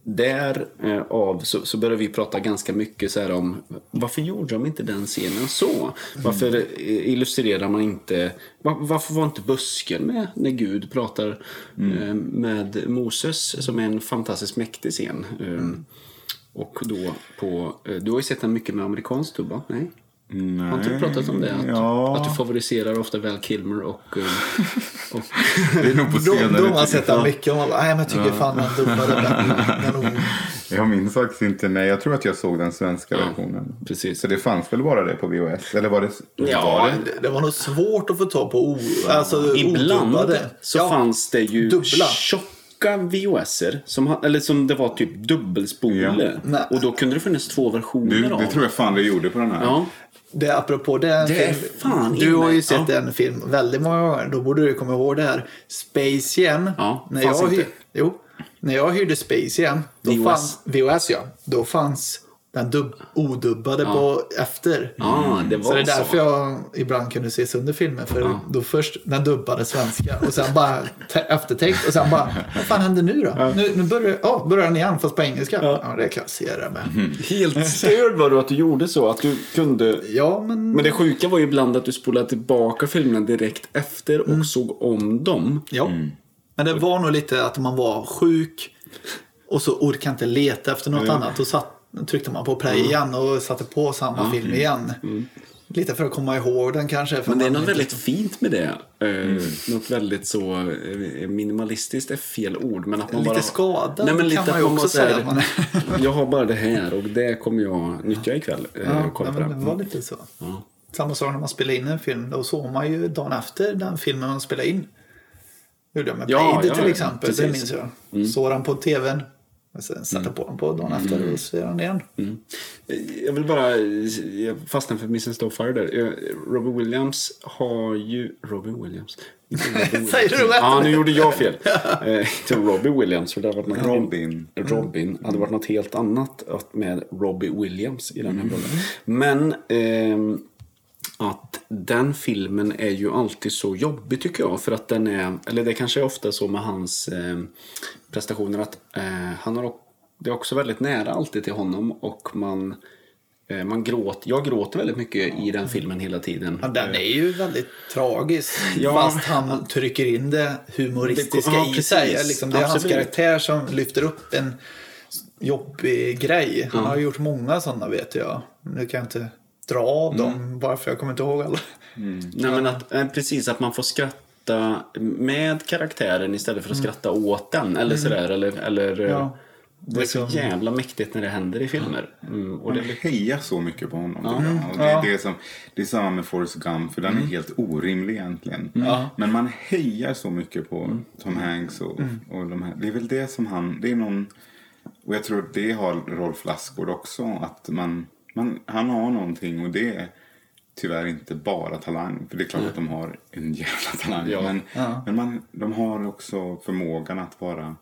där eh, så, så började vi prata ganska mycket så om varför gjorde de inte den scenen så? Varför eh, illustrerar man inte, var, varför var inte busken med när Gud pratar eh, med Moses som är en fantastiskt mäktig scen? Eh, Och då på, du har ju sett den mycket med amerikansk dubb va? Nej? Nej. Har inte du pratat om det? Att, Ja. att du favoriserar ofta Val Kilmer och... eh, och Det är nog på senare då har tid. sett den mycket och nej men jag tycker fan den dubbade den. Jag minns faktiskt inte. Nej, jag tror att jag såg den svenska versionen. precis. Så det fanns väl bara det på VHS? Eller var det... Ja, var det? det, var nog svårt att få tag på o, alltså, Ibland odubbade. så Ja, fanns det ju dubbla. tjocka VHSer. Som, eller som det var typ dubbelspole. Nej. Och då kunde det finnas två versioner Det, av. det tror jag fan det gjorde på den här. Ja, Det, apropå det, Det är film, fan du har ju sett Ja. en film väldigt många gånger. Då borde du komma ihåg det här. Space Jam. Ja, när, jag hyr, jo, när jag hyrde Space Jam. Då VHS. Fanns, VHS ja. Då fanns den dubb, odubbade på efter. ja det var Så det är så. därför jag ibland kunde se sönder filmer. För då först den dubbade svenska och sen bara te- eftertext och sen bara, vad fan händer nu då? Nu, nu börjar, ja, börjar den igen fast på engelska. Ja, det kan jag se det med. Helt störd var du att du gjorde så. Att du kunde... Ja, men... Men det sjuka var ju ibland att du spolade tillbaka filmerna direkt efter och Mm. såg om dem. Ja. Men det var nog lite att man var sjuk och så orkade inte leta efter något annat. Då satt, tryckte man på play igen och satte på samma film igen. Lite för att komma ihåg den kanske. För Men det är man något inte- väldigt fint med det. Eh, Något väldigt så eh, minimalistiskt är fel ord. Men att man Lite bara... skadad Nej, men kan lite man att ju man också säga att man är. Jag har bara det här och det kommer jag nyttja ikväll. Eh, Ja, kolla ja, på men det. var lite så. Ja. Samma sak när man spelar in en film. Då såg man ju dagen efter den filmen man spelade in. Gjorde jag med Ja, Blade ja, till ja, exempel. precis. Mm. Det minns jag. Såg den på tvn. Och sen satte på den på dagen efter och ser den igen. Jag vill bara jag fastnade för Mrs. Starfire där. Eh, Robin Williams har ju... Robin Williams? Säger du rätt? Ja, nu gjorde jag fel. Eh, inte Robin Williams. För det hade varit något Robin. Robin hade varit något helt annat med Robbie Williams i den här rollen. Men ehm, att den filmen är ju alltid så jobbig tycker jag. För att den är, eller det kanske är ofta så med hans eh, prestationer att eh, han har, det är också väldigt nära alltid till honom och man, eh, man gråter, jag gråter väldigt mycket i den filmen hela tiden. Ja, den är ju väldigt tragisk. Ja. Fast han trycker in det humoristiska Det- ja, i sig. Liksom, det är hans Absolut. karaktär som lyfter upp en jobbig grej. Han har gjort många sådana vet jag. Nu kan jag inte dra av dem Mm. bara för jag kommer inte ihåg alla. Nej, men att, eh, precis, att man får skratta med karaktären istället för att skratta åt den. Eller sådär. Eller, eller, eh, Ja. Det är så jävla mäktigt när det händer i filmer. Mm, och det, det hejar så mycket på honom. jag. Och det, är det, som, det är samma med Forrest Gump, för den är helt orimlig egentligen. Men man hejar så mycket på Tom Hanks och, och de här. Det är väl det som han, det är någon, och jag tror det har Rolf Lassgård också, att man, man, han har någonting och det är tyvärr inte bara talang, för det är klart att de har en jävla talang. Ja. Men, men man, de har också förmågan att vara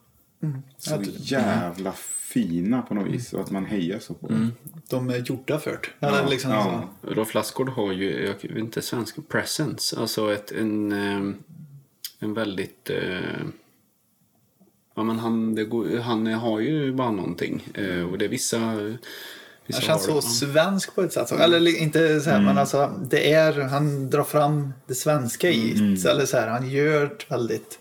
så Att- jävla fina på något vis och att man hejar så på dem. De är gjorda för det. Eller liksom ja. så. Rolf Lassgård har ju, jag vet inte svenska, presence. Alltså ett, en, eh, en väldigt... eh, ja, men han, det går, han har ju bara någonting. Eh, och det är vissa... Han känns så svensk på ett sätt. Eller li- inte så här, men alltså det är, han drar fram det svenska i det. Eller så här, han gör väldigt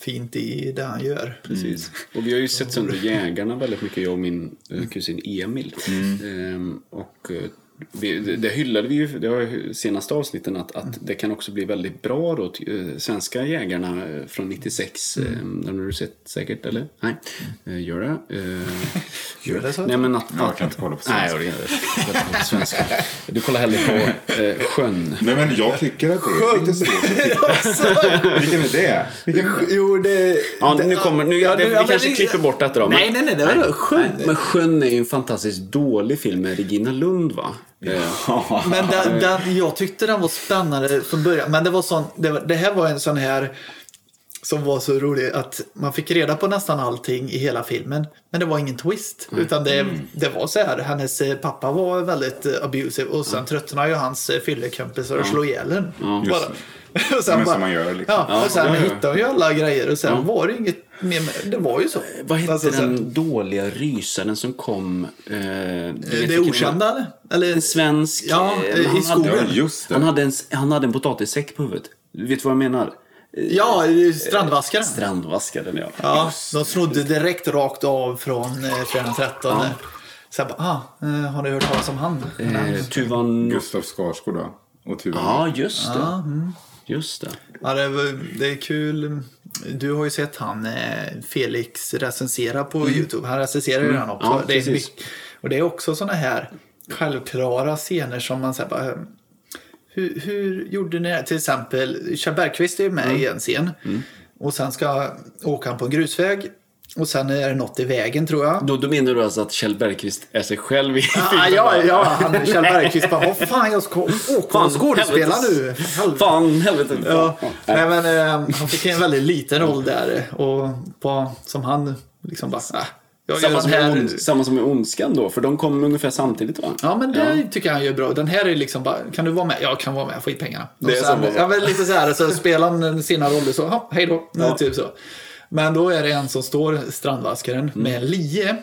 fint i det han gör. Precis. Och vi har ju sett sönder Jägarna väldigt mycket, jag och min eh, kusin Emil. Ehm, och eh, vi, det, hyllade vi ju det var ju senaste avsnitten att, att det kan också bli väldigt bra då. eh, Svenska Jägarna eh, från 96, eh, den har du sett säkert eller? Nej, eh, gör det. Eh, Gör det så? Nej men att... Jag kan inte kolla på Nej, svenska. jag kollar på svenska. Du kollar hellre på eh, Sjön. Nej men jag tycker att det är lite svårt. Vilken är det? Vilken? Jo, det... Ja, nu kommer, nu, Ja, det, vi men kanske det- klipper bort detta då. men- Nej, nej, nej, det var sjön. Nej, Men Sjön är ju en fantastiskt dålig film med Regina Lund va? Men den, den, jag tyckte den var spännande från början. Men det var sån, det, det här var en sån här som var så rolig att man fick reda på nästan allting i hela filmen. Men det var ingen twist. Utan det, det var så här, hennes eh, pappa var väldigt eh, abusive och sen tröttnade ju hans eh, fyllekompisar och slog ihjäl henne. Och sen Men bara, som man gör, liksom. Ja, och sen Ja, ja, ja. hittade ju alla grejer och sen var det inget mer. med- Det var ju så. Vad hette Alltså, sen- den dåliga rysaren som kom? Eh, du vet Det okända eller? eller? En svensk. Ja, eh, i han skogen. hade- Ja, just det. Han hade, en, han hade en potatissäck på huvudet. Du vet vad jag menar? Ja, strandvaskaren. Strandvaskaren ja. Ja, de snodde direkt rakt av från eh, fredagen 13. Så jag bara, ah, eh, har ni hört talas om han? Eh, Tuvan... Gustav Skarsgård då? Och Tuva. Ja, just det. Just det. Ja, det, var- det är kul. Du har ju sett han eh, Felix recensera på Youtube. Han recenserar ju den också. Ja, det är och det är också såna här självklara scener som man säger bara eh, hur, hur gjorde ni det? Till exempel Kjell Bergqvist är ju med i en scen. Och sen ska åka han på en grusväg. Och sen är det något i vägen tror jag. Då, då menar du alltså att Kjell Bergqvist är sig själv i Ah, filmen? ja, ja, han, Kjell Bergqvist bara, vad fan jag ska åka och skådespela nu. Helvete. Fan, helvete. Ja, Ja. nej, men, eh, han fick en väldigt liten roll där. Och på, som han liksom bara, äh, Samma, som här. med on, samma som med Ondskan då, för de kom ungefär samtidigt va? Ja, men det tycker jag han gör bra. Den här är liksom bara, kan du vara med? Jag kan vara med, få hit pengarna. Det är så sen, bra. ja, men lite så här, så spelar han sina roller så, ja, hej då. Ja. Typ så. Men då är det en som står, strandvaskaren, med en lie.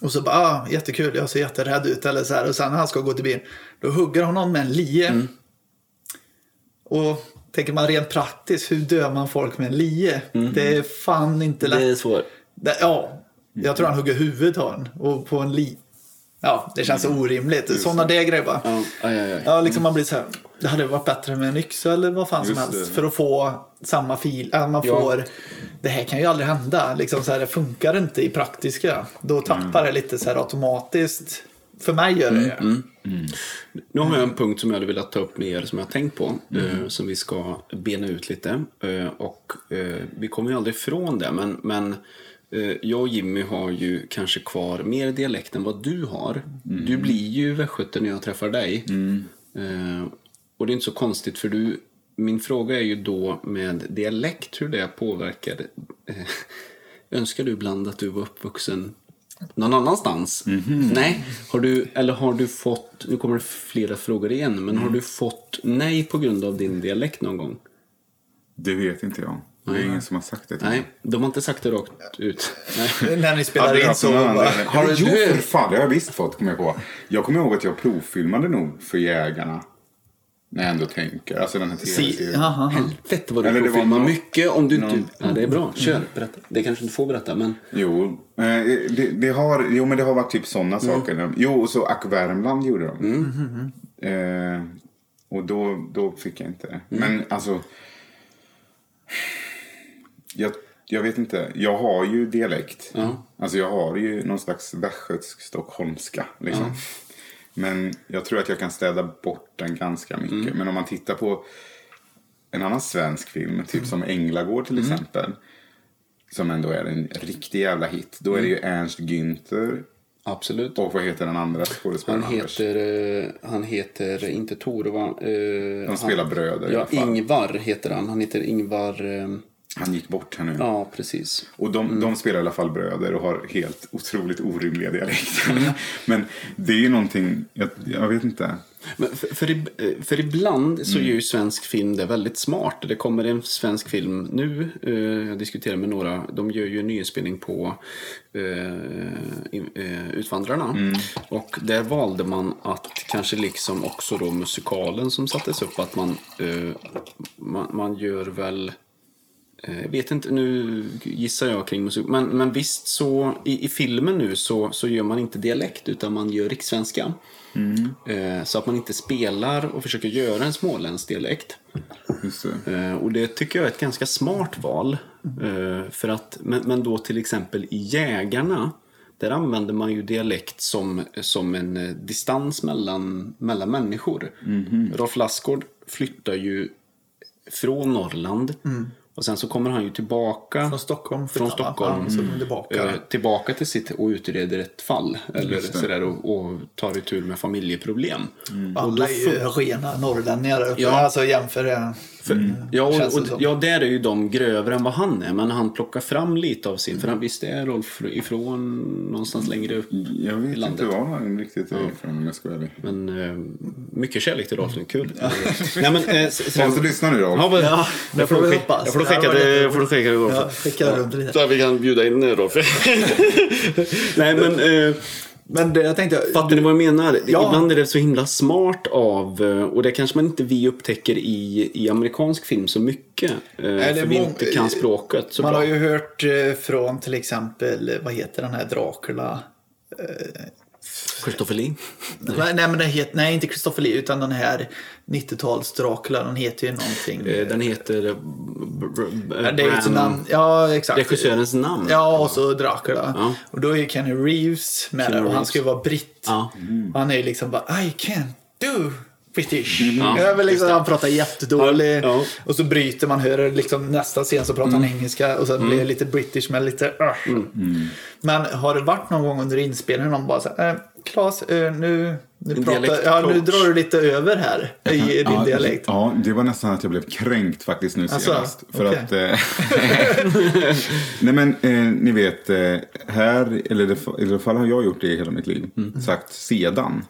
Och så bara, ah, jättekul, jag ser jätterädd ut. Eller så här. Och sen när han ska gå till bilen, då hugger han honom med en lie. Och tänker man rent praktiskt, hur dör man folk med en lie? Det är fan inte lätt. Det är svårt. Ja, jag tror han hugger huvudet av den. Och på en li... Ja, det känns orimligt. Sådana där grejer bara. Ja, aj, aj. Ja, liksom man blir så här. Det hade varit bättre med en yxa eller vad fan som Just helst. det. För att få samma fil. Äh, man Ja. får... Det här kan ju aldrig hända. Liksom så här, det funkar inte i praktiska. Då tappar det lite så här automatiskt. För mig gör det Mm, det. Nu har jag en punkt som jag hade velat ta upp med er som jag har tänkt på. Eh, som vi ska bena ut lite. Eh, och eh, vi kommer ju aldrig ifrån det. Men, men eh, jag och Jimmy har ju kanske kvar mer dialekt än vad du har. Du blir ju västgöte när jag träffar dig. Och det är inte så konstigt för du min fråga är ju då med dialekt hur det påverkar. Eh, önskar du ibland att du var uppvuxen någon annanstans? Nej. Har du, eller har du fått, nu kommer det flera frågor igen, men har du fått nej på grund av din dialekt någon gång? Det vet inte jag. Det är ingen som har sagt det till Nej, mig. de har inte sagt det rakt ut. Nej. När ni spelar in så... Har du- Jo, för fan. Det har jag visst fått, kommer jag på. Jag kommer ihåg att jag provfilmade nog för Jägarna. När jag ändå tänker. Alltså den här tv-serien. Helvete vad du Eller det var provfilmar någon- mycket om du inte... Ja, det är bra. Kör, berätta. Det kanske du inte får berätta, men... Jo, eh, det, det har, jo, men det har varit typ sådana saker. Jo, och så Ack Värmland gjorde de. Eh, och då, då fick jag inte det. Men alltså... Jag, jag vet inte. Jag har ju dialekt. Alltså jag har ju någon slags västgötsk stockholmska. Liksom. Men jag tror att jag kan städa bort den ganska mycket. Men om man tittar på en annan svensk film, typ som Änglagård till exempel. Som ändå är en riktig jävla hit. Då är det ju Ernst Günther. Absolut. Och vad heter den andra skådespelaren? Han heter, eh, han heter inte Tore va? Eh, De spelar bröder i Ja, alla fall. Ingvar heter han. Han heter Ingvar... eh, Han gick bort här nu. Ja, precis. Och de, Mm. de spelar i alla fall bröder och har helt otroligt orimliga dialekter. Men det är ju någonting, jag, jag vet inte. För, för, för ibland så gör ju svensk film det väldigt smart. Det kommer en svensk film nu, eh, jag diskuterar med några, de gör ju en nyinspelning på eh, eh, Utvandrarna. Och där valde man att kanske liksom också då musikalen som sattes upp, att man, eh, man, man gör väl Jag vet inte, nu gissar jag kring musik. Men, men visst så i, i filmen nu så, så gör man inte dialekt utan man gör rikssvenska. Eh, så att man inte spelar och försöker göra en småländsk dialekt. Det. Eh, och det tycker jag är ett ganska smart val. Eh, för att, men, men då till exempel i Jägarna. Där använder man ju dialekt som, som en eh, distans mellan, mellan människor. Rolf Lassgård flyttar ju från Norrland. Och sen så kommer han ju tillbaka. Från Stockholm. Från? Stockholm. Ja, så är tillbaka. eh, tillbaka till sitt och utreder ett fall. Eller sådär, och, och tar itu med familjeproblem. Alla är ju rena norrlänningar. Ja. Alltså jämför det. För, ja, Känns och, och, ja, där är ju de grövre än vad han är. Men han plockar fram lite av sin. För han visst är Rolf ifrån någonstans längre upp Jag i vet landet. inte var han riktigt är ifrån om jag ska vara ärlig. Men eh, mycket kärlek till Rolf nu. Kul. Nej, men, eh, lyssna nu då. Ja, men, Ja, det jag får får vi hoppas. jag får du skicka jag får du skicka det Rolf. Ja, skicka det runt lite. Så att vi kan bjuda in Rolf. Nej, men... Eh, Men det, jag tänkte... Fattar ni vad jag menar? Ja. Ibland är det så himla smart av, eh, och det kanske man inte vi upptäcker i, i amerikansk film så mycket. eh, är för vi inte kan språket så Man bra. har ju hört eh, från till exempel, vad heter den här Dracula? Christopher Lee. Nej, nej men den heter, nej inte Christopher Lee utan den här 90-tals Dracula, den heter ju någonting. Eh, Den heter... eh, Ja, det är ju namn. Ja, exakt. Regissörens namn. Ja, och så Dracula. Ja. Och då är ju Kenny Reeves med Kenny där och han ska ju vara britt. Ja. Och han är ju liksom bara I can't do Ja, Ja, men liksom, han pratar jättedålig. Ja, ja. Och så bryter man, hör liksom nästa scen så pratar han engelska och sen blir det lite British med lite uh. Men har det varit någon gång under inspelningen någon bara så här, eh, Claes, eh, nu, nu, pratar, ja, nu drar du lite över här i din Ja, dialekt. Ja, det var nästan att jag blev kränkt faktiskt nu Alltså, senast. För okej. att... Eh, nej men, eh, ni vet, eh, här, eller i alla fall har jag gjort det i hela mitt liv, Mm. sagt sedan.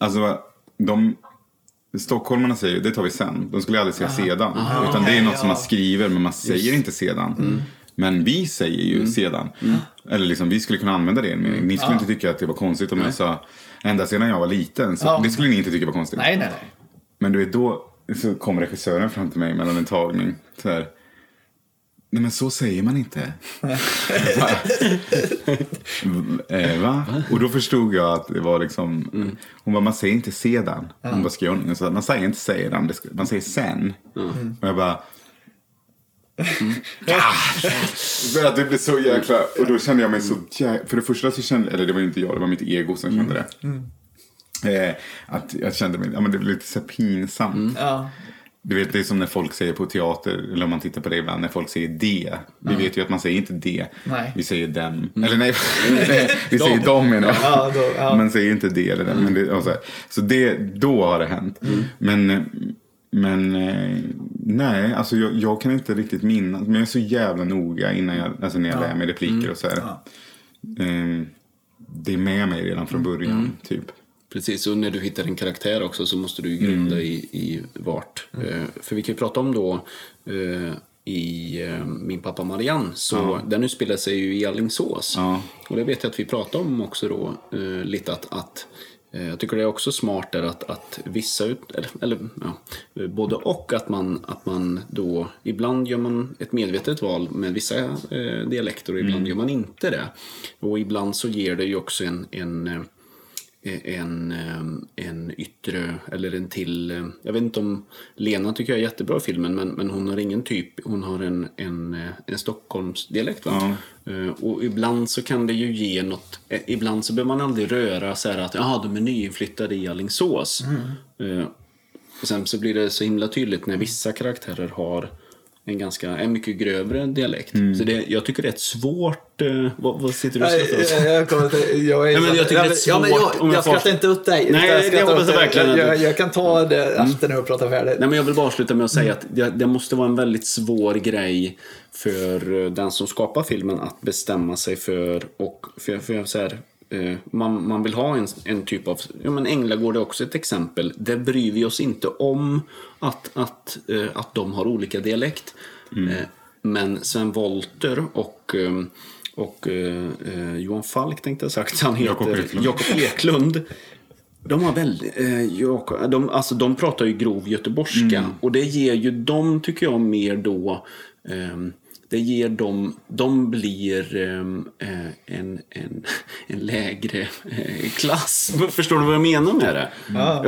Alltså, de... Stockholmarna säger det tar vi sen. De skulle aldrig säga sedan. Utan det är något som ja. man skriver, men man säger inte sedan. Men vi säger ju sedan. Eller liksom, vi skulle kunna använda det i en mening. Ni skulle inte tycka att det var konstigt om jag sa ända sedan jag var liten. Så Ja. Det skulle ni inte tycka var konstigt. Nej, nej, nej. Men du vet, då så kom regissören fram till mig mellan en tagning. Så här. Nej men så säger man inte. Va? eh, va? Och då förstod jag att det var liksom. Hon bara, man säger inte sedan. Hon bara skrev hon, så man säger inte sedan, ska- man säger sen. Och jag bara. För att det blev så jäkla... Och då kände jag mig så jäkla... För det första så kände... Eller det var inte jag, det var mitt ego som kände det. Eh, att jag kände mig... Ja, men det blev lite så pinsamt. Ja. Du vet, det är som när folk säger på teater, eller om man tittar på det ibland, när folk säger det. Vi vet ju att man säger inte det. Nej. Vi säger dem. Eller nej, vi säger dem menar jag. Ja, då, ja. Man säger inte det eller den. Men det, och så här. så det, då har det hänt. Men, eh, men eh, nej, alltså jag, jag kan inte riktigt minnas. Men jag är så jävla noga innan jag, alltså när jag lär mig repliker och så här. Eh, det är med mig redan från början, typ. Precis, och när du hittar en karaktär också så måste du grunda i, i vart. Eh, för vi kan ju prata om då eh, i eh, Min pappa Marianne, så den utspelar sig ju i Alingsås. Ja. Och det vet jag att vi pratade om också då, lite att, att jag tycker det är också smart där att, att vissa, ut, eller, eller ja, både och, att man, att man då, ibland gör man ett medvetet val med vissa eh, dialekter och ibland gör man inte det. Och ibland så ger det ju också en, en en, eh, en yttre, eller en till, eh, jag vet inte om Lena tycker jag är jättebra i filmen, men, men hon har ingen typ, hon har en, en, eh, en Stockholmsdialekt va? Eh, Och ibland så kan det ju ge något, ibland så behöver man aldrig röra så här att, jaha, de är nyinflyttade i Alingsås. Eh, Och sen så blir det så himla tydligt när vissa karaktärer har en ganska, en mycket grövre dialekt. Så det, jag tycker det är ett svårt... Eh, vad, vad sitter du och Nej, skrattar åt? jag, jag, kommer till- jag, är Nej, men jag tycker det är ja, men svårt jag, om jag jag skrattar inte åt dig. Nej, jag det hoppas jag verkligen Jag, jag kan ta det efter när jag pratar färdigt. Nej, men jag vill bara avsluta med att säga att det, det måste vara en väldigt svår grej för eh, den som skapar filmen att bestämma sig för och för, för så här, man, man vill ha en, en typ av, ja men Änglagård är också ett exempel. Där bryr vi oss inte om att, att, eh, att de har olika dialekt. Eh, Men Sven Wollter och eh, och eh, eh, Johan Falk tänkte jag sagt, han heter Jakob Eklund. Eklund. De har väldigt, eh, Jakob- de, alltså de pratar ju grov göteborgska och det ger ju dem, tycker jag, mer då ehm, det ger dem, de blir ehm, eh, en, en, en lägre eh, klass. Förstår du vad jag menar med det?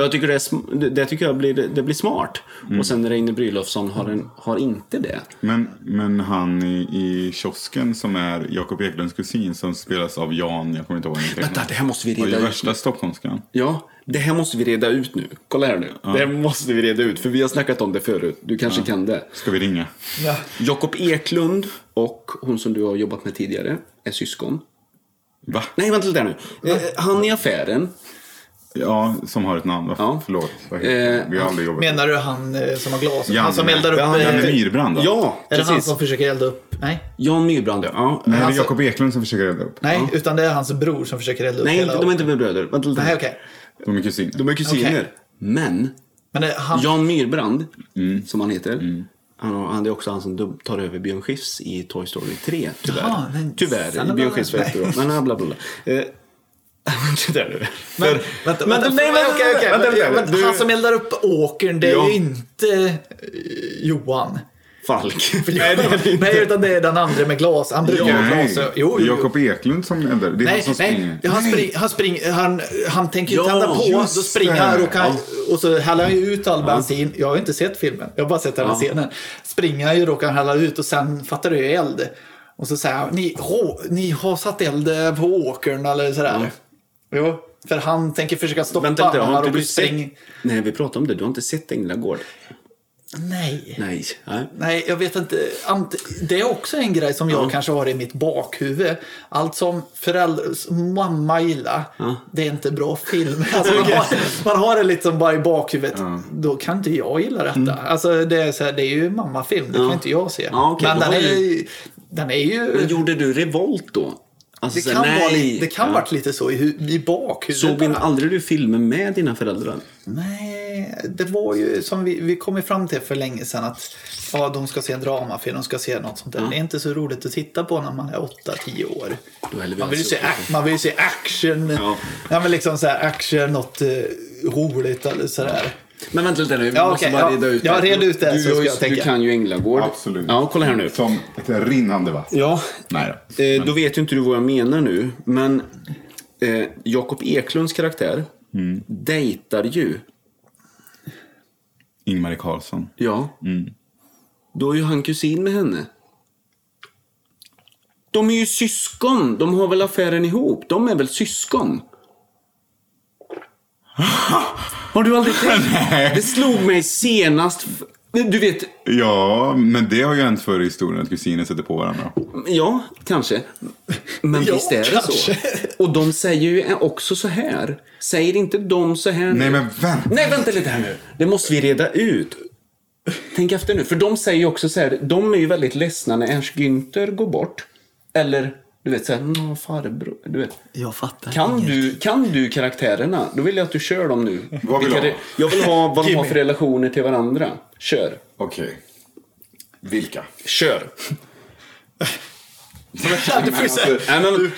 Jag tycker det, är, det, tycker jag blir, det blir smart. Och sen Reine Brynolfsson har, en, har inte det. Men, men han i, i kiosken som är Jakob Eklunds kusin som spelas av Jan, jag kommer inte ihåg vad han heter. Vänta, det här måste vi reda ut. värsta stockholmskan. Ja, det här måste vi reda ut nu. Kolla här nu. Det här måste vi reda ut, för vi har snackat om det förut. Du kanske kan det. Ska vi ringa? Ja. Jakob Eklund och hon som du har jobbat med tidigare är syskon. Va? Nej, vänta lite nu. Eh, han i affären. Ja, som har ett namn. Va? Ja. Förlåt. Eh, vi har aldrig jobbat Menar du han eh, som har glas? Janne. Han som eldar upp... Ja, Janne eh, Myrbrand då? Ja, är det han precis. som försöker elda upp? Nej, Jan Myrbrand, ja. ja. Nej, det är Alltså- Jakob Eklund som försöker rädda upp. nej utan det är hans bror som försöker elda upp Nej, hela... de är inte bröder. Vänta lite. Nej, okej. De är kusiner. De är kusiner. Okej. Men, Men det, han... Jan Myrbrand, som han heter. Han, har- han är också han som dub- tar över Björn Skifs i Toy Story 3, tyvärr. Jaha, men- tyvärr, Sen- Björn Skifs var efteråt. Men bla bla bla. Eh, Vänta där nu. Men, För- vänta, Men- vänta, nej, vänta, okej, okej, vänta, men- vänta, men du- Han som eldar upp åkern, det är Ja. ju inte eh, Johan. Falk. Nej, nej, utan det är den andra med glas. Han brukar ha Nej, glas. Jo, jo. Jakob Eklund som eldar. Det är han Nej, som nej. springer. Ja, Han, spring, han, spring, han, han tänker ju Ja, tända på, då springer han det. och, kan, och så häller han ju ut all bensin. Jag har ju inte sett filmen, jag har bara sett den här Ja. scenen. Springer han ju då kan hälla ut och sen fattar du eld. Och så säger han, ni, hå, ni har satt eld på åkern eller sådär. Jo, för han tänker försöka stoppa Vänta har inte du sett? Nej, vi pratade om det. Du har inte sett Änglagård? Nej. Nej. Nej. Nej, jag vet inte. Det är också en grej som jag kanske har i mitt bakhuvud. Allt som föräldrar, mamma gillar, det är inte bra film. Alltså man, har, man har det liksom bara i bakhuvudet. Då kan inte jag gilla detta. Alltså det, är så här, det är ju mammafilm, det kan inte jag se. Ja, okej, Men den är, den är ju... Men gjorde du revolt då? Alltså, det kan, nej. vara, li- det kan Ja. varit lite så i, i bakhuvudet. Såg vi aldrig du filmer med dina föräldrar? Nej, det var ju som vi, vi kom fram till för länge sedan att ja, de ska se en dramafilm, de ska se något sånt där. Det är inte så roligt att titta på när man är 8-10 år. Man vill ju se, ac- man vill se action, Ja. ja. men liksom så här action, något eh, roligt eller sådär. Men vänta lite nu, vi Ja, måste okej, bara ja. reda ut Ja, red ut det, du, så ska du, jag tänka. Du kan ju Änglagård. Absolut. Ja, kolla här nu. Som ett rinnande vatten. Ja, Nej då. eh, då vet ju inte du vad jag menar nu. Men eh, Jakob Eklunds karaktär Mm. dejtar ju. Ingmarie Karlsson. Ja. Då är ju han kusin med henne. De är ju syskon. De har väl affären ihop. De är väl syskon? Har du aldrig tänkt? Det slog mig senast. Du vet, Ja, men det har ju hänt förr i historien att kusiner sätter på varandra. ja, kanske. Men Ja, visst är det kanske. så. Och de säger ju också så här. Säger inte de så här nu? Nej, men vänta. Nej, vänta lite här nu. Det måste vi reda ut. Tänk efter nu. För de säger ju också så här. De är ju väldigt ledsna när Ernst Günther går bort. Eller, du vet så här, "Nå, farbror. Du vet. Jag fattar Kan inget. du, kan du karaktärerna? Då vill jag att du kör dem nu. Vad vill Vilka du ha? Jag vill ha vad de har för relationer till varandra. Kör. Okej. Vilka? Kör. Nej, men,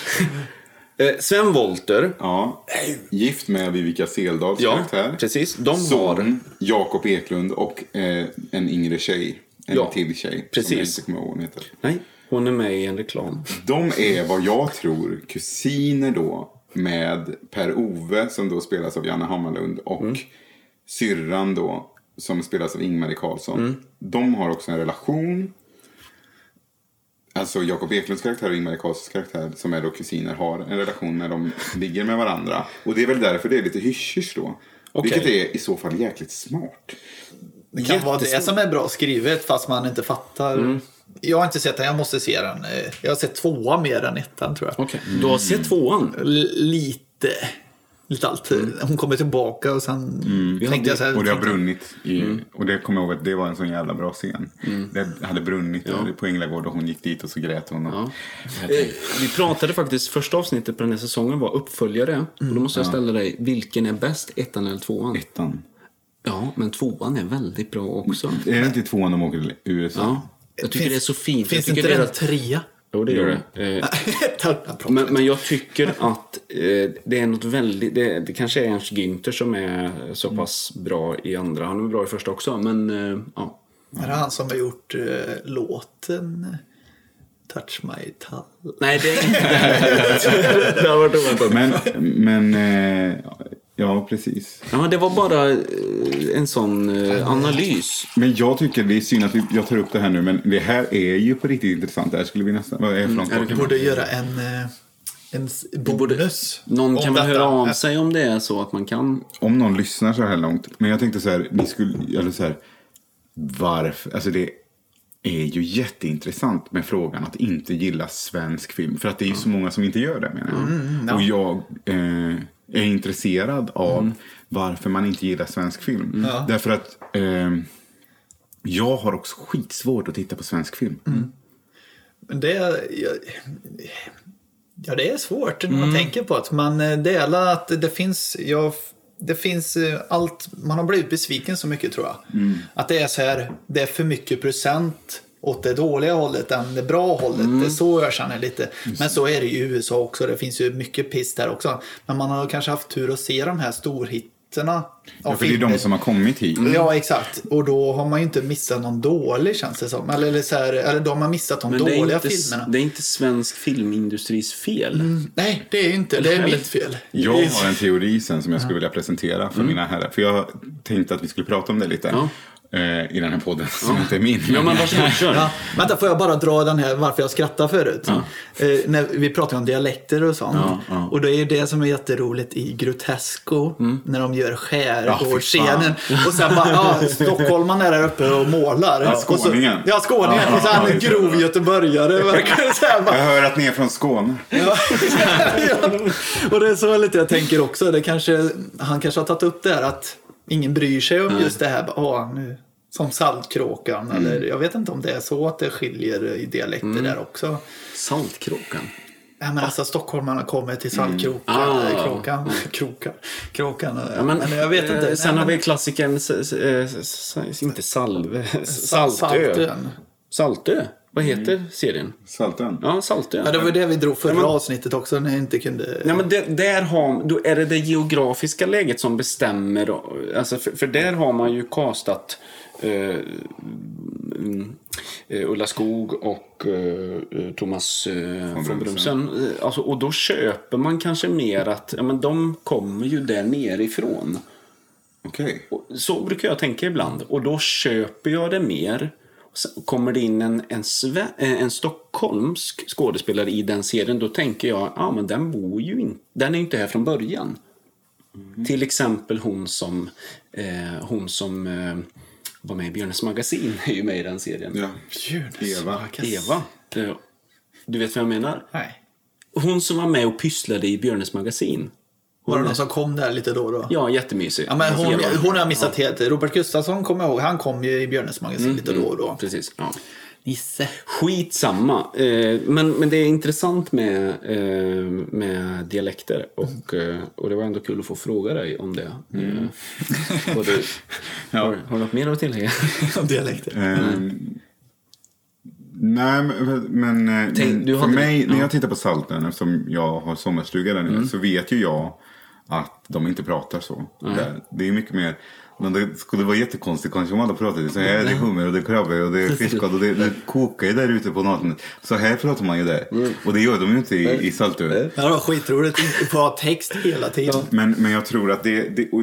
eh, Sven Wollter. Ja. Gift med Vivica Seldahls Ja, karaktär. precis. De har... Son, Jakob Eklund och eh, en yngre tjej. En Ja, till tjej. Som precis. jag inte kommer ihåg vad hon heter. Nej, hon är med i en reklam. De är vad jag tror kusiner då med Per-Ove som då spelas av Janne Hammarlund och Mm. syrran då som spelas av Ingmarie Karlsson. Mm. De har också en relation. Alltså Jakob Eklunds karaktär och Ingmarie Karlssons karaktär som är då kusiner har en relation när de ligger med varandra. Och det är väl därför det är lite hysch då. Okej. Vilket är i så fall jäkligt smart. Det kan vara det som är bra skrivet fast man inte fattar. Mm. Jag har inte sett den, jag måste se den. Eh, Jag har sett tvåa mer än ettan tror jag. Okej, du har sett tvåan? L- lite. Lite allt. Mm. Hon kommer tillbaka och sen tänkte jag så här. Och det har brunnit. I, Mm. Och det kommer jag ihåg att det var en sån jävla bra scen. Det hade brunnit där på Änglagård och hon gick dit och så grät hon. Och, Ja. Eh, vi pratade faktiskt, första avsnittet på den här säsongen var uppföljare. Och då måste jag ställa dig, vilken är bäst, ettan eller tvåan? Ettan. Ja, men tvåan är väldigt bra också. Är det inte tvåan de åker till USA? Ja, jag tycker Finns- det är så fint. Finns jag inte det det en är trea? Jo, det gör det. Eh, men, men jag tycker att eh, det är något väldigt... Det, det kanske är Ernst Günther som är så pass bra i andra. Han är bra i första också, men eh, ja. Är det han som har gjort eh, låten eh, Touch My Tall? Nej, det är inte det. har varit oväntat. Men, men eh, ja, precis. Ja, det var bara eh, en sån eh, analys. Men jag tycker det är synd att vi, jag tar upp det här nu, men det här är ju på riktigt intressant. Det här skulle vi nästan... Vad är för? Mm, Vi borde göra en, eh, en bonus. Någon kan väl höra av sig om det är så att man kan. Om någon lyssnar så här långt. Men jag tänkte så här, ni skulle, eller så här, varför, alltså det är ju jätteintressant med frågan att inte gilla svensk film. För att det är ju så många som inte gör det menar jag. Och jag eh, är intresserad av varför man inte gillar svensk film. Därför att eh, jag har också skitsvårt att titta på svensk film. Men det, är- ja, ja, det är svårt när man tänker på att man eh, delar att det finns, ja, det finns eh, allt, man har blivit besviken så mycket tror jag. Att det är så här, det är för mycket procent åt det dåliga hållet än det bra hållet. Det är så jag känner lite. Men så är det i USA också. Det finns ju mycket piss där också. Men man har kanske haft tur att se de här storhitterna. Ja, för det är de som har kommit hit. Ja, exakt. Och då har man ju inte missat någon dålig känns det som. Eller, eller, så här, eller de har missat de Men dåliga inte, filmerna. det är inte svensk filmindustris fel. Nej, det är inte. Det är mitt fel. Jag har en teori sen som jag skulle vilja presentera för mina herrar. För jag tänkte att vi skulle prata om det lite. Ja. Eh, I den här podden som inte är min. Ja, men varsågod, kör. Ja, vänta, får jag bara dra den här varför jag skrattar förut? Eh, när vi pratar om dialekter och sånt. Ja, ja. Och det är ju det som är jätteroligt i Grotesco. När de gör skärgårdsscenen. och sen bara, ja, stockholmarna är där uppe och målar. Ja, Och så- skåningen. Ja, skåningen. Ja, och han ja, en grov göteborgare. Jag hör att ni är från Skåne. Ja. ja. Och det är så lite jag tänker också. Det kanske, han kanske har tagit upp det här att ingen bryr sig om just det här. Åh, nu, som Saltkråkan. Eller, jag vet inte om det är så att det skiljer i dialekter där också. Saltkråkan. Ja, men alltså stockholmarna kommer till Saltkråkan. Ah. Kråkan. Krokan. Kråkan. Ja, men, men jag vet inte. eh, Sen Nej, har vi men- klassikern, s- s- eh, inte Salve, Sa- Saltö. Saltön. Saltö, vad heter serien? Saltön. Ja, Saltö. Ja, det var det vi drog förra Ja, men- avsnittet också när jag inte kunde... Nej, men det, där har, då är det det geografiska läget som bestämmer. då. Alltså, för, för där har man ju kastat mm, eh, Ulla Skog och eh, Thomas eh, von Brumsen. Alltså, och då köper man kanske mer att ja, men de kommer ju där nerifrån. Okej. Och Så brukar jag tänka ibland. Och då köper jag det mer. Kommer det in en, en, sve, eh, en stockholmsk skådespelare i den serien, då tänker jag, ja men den bor ju inte, den är ju inte här från början. Till exempel hon som, eh, hon som eh, var med i Björnes magasin, är ju med i den serien. Ja. Djurens Eva. magasin. Eva. Eh, du vet vad jag menar? Nej. Hon som var med och pysslade i Björnes magasin. Var det Hon, någon som kom där lite då och då? ja, jättemysig. Ja, men hon, hon har missat helt. Robert Gustafsson kommer jag ihåg. Han kom ju i Björnes magasin lite då och då. Precis, ja. Nisse. Skitsamma. Eh, men, men det är intressant med, eh, med dialekter. Och, eh, och det var ändå kul att få fråga dig om det. Eh, och du, har, har du något mer att tillägga? Dialekter. Ehm, nej, men, men eh, Tänk, för hade- mig, när ja. Mm. jag tittar på Salten, eftersom jag har sommarstuga där nere, så vet ju jag att de inte pratar så. Där. Det är mycket mer... Men det skulle vara jättekonstigt kanske om alla pratade så här. Det är hummer och det är krabbor och det är fiskad och det, det kokar ju där ute på natten. Så här pratar man ju där. Mm. Och det gör de ju inte i, i Saltö. Det var skitroligt. Få ha text hela tiden. Men, men jag tror att det... det och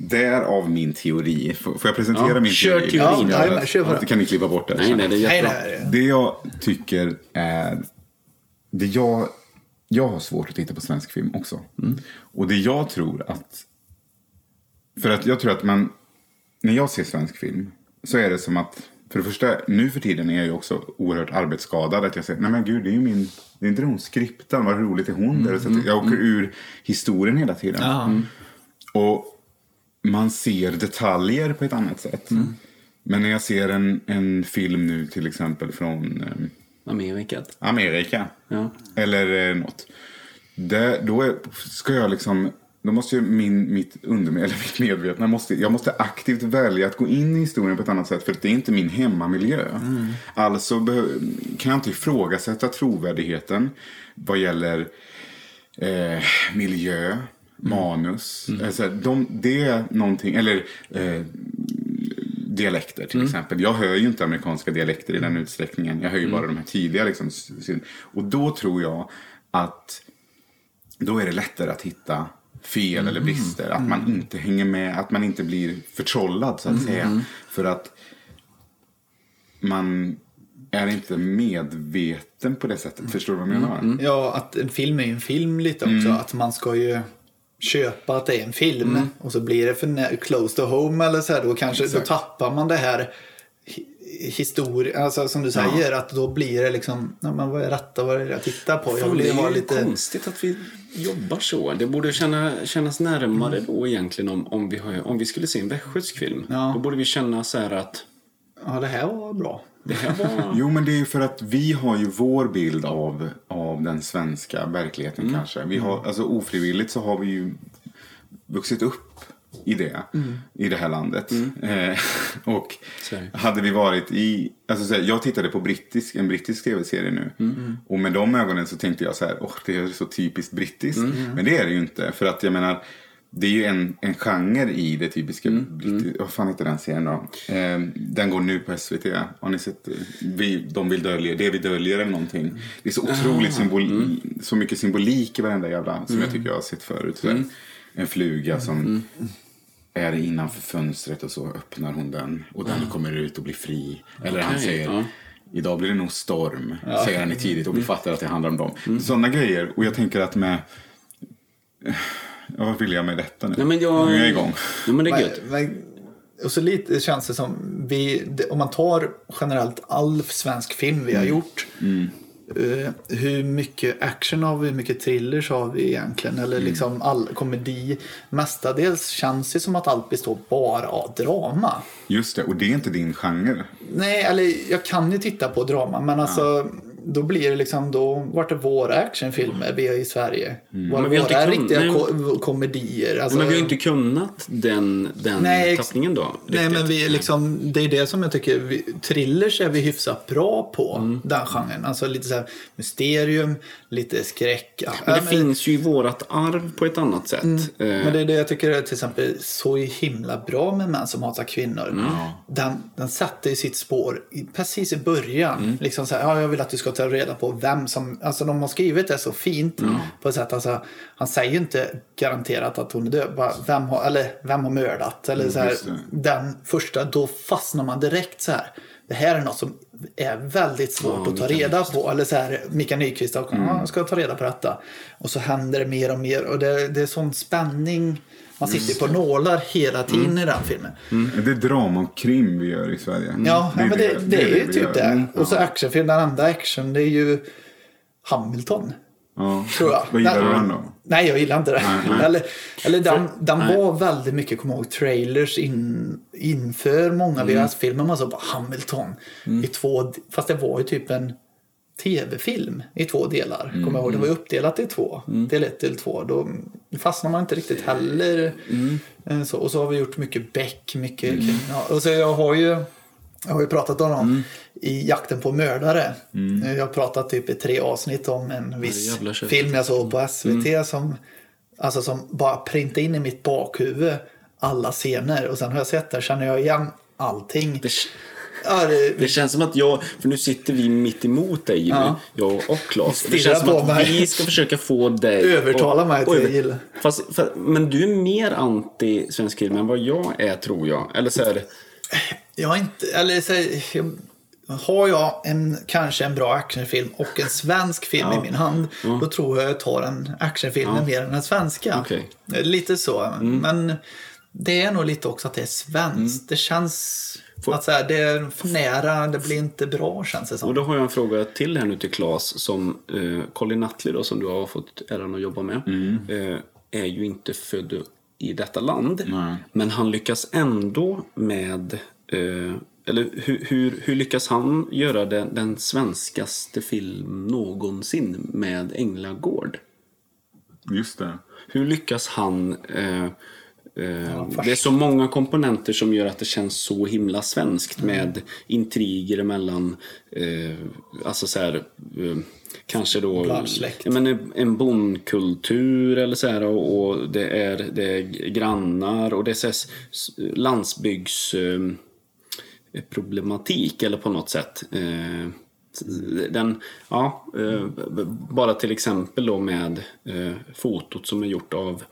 därav min teori. Får jag presentera Ja, min kör teori? teorin. Ja, kör det. kan ni klippa bort det? Nej, nej, det är Nej, jättebra. Det jag tycker är... Det jag, jag har svårt att titta på svensk film också. Och det jag tror att... För att jag tror att man... när jag ser svensk film så är det som att, för det första, nu för tiden är jag ju också oerhört arbetsskadad. Att jag säger, nej men gud, det är ju min, det är inte hon skriptan, vad roligt är hon där? Så att jag åker ur historien hela tiden. Mm. Och man ser detaljer på ett annat sätt. Men när jag ser en, en film nu till exempel från Amerikat. Amerika. Ja. Eller eh, något. Det, då är, ska jag liksom... Då måste ju min, mitt under, eller mitt medvetna, måste, jag måste aktivt välja att gå in i historien på ett annat sätt för det är inte min hemmamiljö. Mm. Alltså kan jag inte ifrågasätta trovärdigheten vad gäller eh, miljö, manus. Alltså, de, det är någonting, eller eh, dialekter till exempel. Jag hör ju inte amerikanska dialekter i den utsträckningen. Jag hör ju bara de här tidiga. Liksom. Och då tror jag att då är det lättare att hitta fel eller brister. Att man inte hänger med, att man inte blir förtrollad så att säga. För att man är inte medveten på det sättet. Förstår du vad jag menar? Ja, att en film är ju en film lite också. Att man ska ju köpa att det är en film. Och så blir det för close to home eller så här. Då kanske då tappar man det här historia, alltså som du säger, att då blir det liksom, ja, men vad är detta, vad är det jag tittar på? Jag vill det är lite... konstigt att vi jobbar så. Det borde känna, kännas närmare då egentligen om, om, vi har, om vi skulle se en västgötsk film. Ja. Då borde vi känna så här att Ja, det här var bra. Det. Jo, men det är för att vi har ju vår bild av, av den svenska verkligheten kanske. Vi har, alltså ofrivilligt så har vi ju vuxit upp i det, i det här landet. Eh, och Sverige. hade vi varit i, alltså så här, jag tittade på brittisk, en brittisk tv-serie nu. Och med de ögonen så tänkte jag så här, åh det är så typiskt brittiskt. Men det är det ju inte, för att jag menar, det är ju en, en genre i det typiska brittiska. Vad fan heter den serien då? Eh, den går nu på SVT. Har ni sett? Vi, de vill dölja, det vi döljer eller någonting. Det är så otroligt symbol, så mycket symbolik i varenda jävla som jag tycker jag har sett förut. Så här, En fluga som är innanför fönstret och så öppnar hon den och den kommer ut och blir fri. Eller han Okej, säger ja. Idag blir det nog storm, säger han i tidigt och vi fattar att det handlar om dem. Sådana grejer. Och jag tänker att med... Ja, vad vill jag med detta nu? Nej, men jag... Nu är jag igång. Ja, men det är gött. men, och så lite känns det som, vi, om man tar generellt all svensk film vi har gjort. eh, hur mycket action har vi, hur mycket thrillers har vi egentligen? Eller liksom all komedi. Mestadels känns det som att allt består bara av drama. Just det, och det är inte din genre. Nej, eller jag kan ju titta på drama, men alltså då blir det liksom, då vart det våra actionfilmer vi har i Sverige. Var Men det vi våra riktiga nej. ko- komedier. Alltså, Men vi har inte kunnat den, den Nej, tappningen då. Nej, riktigt. men vi är liksom, det är det som jag tycker, vi, thrillers är vi hyfsat bra på, Mm. den genren. Alltså lite så här mysterium, lite skräck. Ja, Men det men- finns ju i vårat arv på ett annat sätt. Eh, Men det är det jag tycker är till exempel så himla bra med Män som hatar kvinnor. Mm. Den, den satte i sitt spår i, precis i början. Mm. Liksom så här, ja, jag vill att du ska ta reda på vem som... Alltså de har skrivit det så fint. På ett sätt, alltså, han säger ju inte garanterat att hon är död. Bara, vem, har, eller, vem har mördat? Eller så här, den första, då fastnar man direkt så här. Det här är något som är väldigt svårt Ja, att ta reda på. Eller så här, Mikael Nyqvist, och, Mm. ja, ska ta reda på detta. Och så händer det mer och mer. Och det, det är sån spänning. Man sitter på nålar hela tiden Mm. i den filmen. Är det drama och krim vi gör i Sverige? Ja, ja, men det, det, är ju typ det. Mm. Och så actionfilm, den enda action, det är ju Hamilton. Ja. Tror jag. Vad gillar Nej. du den då? Nej, jag gillar inte det. Eller, eller den, den var väldigt mycket, kommer ihåg, trailers in, inför många Mm. VHS-filmer. Man sa bara Hamilton. I två, fast det var ju typ en tv-film i två delar. Mm. Kommer jag ihåg. Det var ju uppdelat i två. Del ett, del två. Då fastnar man inte riktigt heller. Mm. Eh, Så, och så har vi gjort mycket Beck, mycket ja, och så Jag har ju jag har ju pratat om Mm. I Jakten på mördare. Eh, Jag har pratat typ i tre avsnitt om en viss film jag såg på SVT Mm. som, alltså som bara printade in i mitt bakhuvud alla scener. Och sen har jag sett det känner jag igen allting. det, Ja, det, det känns som att jag, för nu sitter vi mitt emot dig Jimmy, Ja. jag och Claes. Det känns som att mig. vi ska försöka få dig Övertala mig till att gilla. Fast, för, men du är mer anti svensk film än vad jag är tror jag. Eller så här, jag inte, eller så, jag, har jag en, kanske en bra actionfilm och en svensk film i min hand. Då tror jag jag tar en actionfilm mer än den svenska. Okej. Lite så. Men Det är nog lite också att det är svenskt. Det känns att så här, det är för nära, det blir inte bra känns det Och som. då har jag en fråga till här nu till Claes. Som eh, Colin Nutley då, som du har fått äran att jobba med. Eh, är ju inte född i detta land. Men han lyckas ändå med... Eh, eller hur, hur, hur lyckas han göra den, den svenskaste film någonsin med Änglagård? Just det. Hur lyckas han... Eh, eh, det är så många komponenter som gör att det känns så himla svenskt med intriger mellan, eh, alltså så här, eh, kanske då men en- en bondkultur eller så här och, och det, är, det är grannar och det är så här, landsbygds eh, problematik eller på något sätt. Eh, den, ja, eh, bara till exempel då med eh, fotot som är gjort av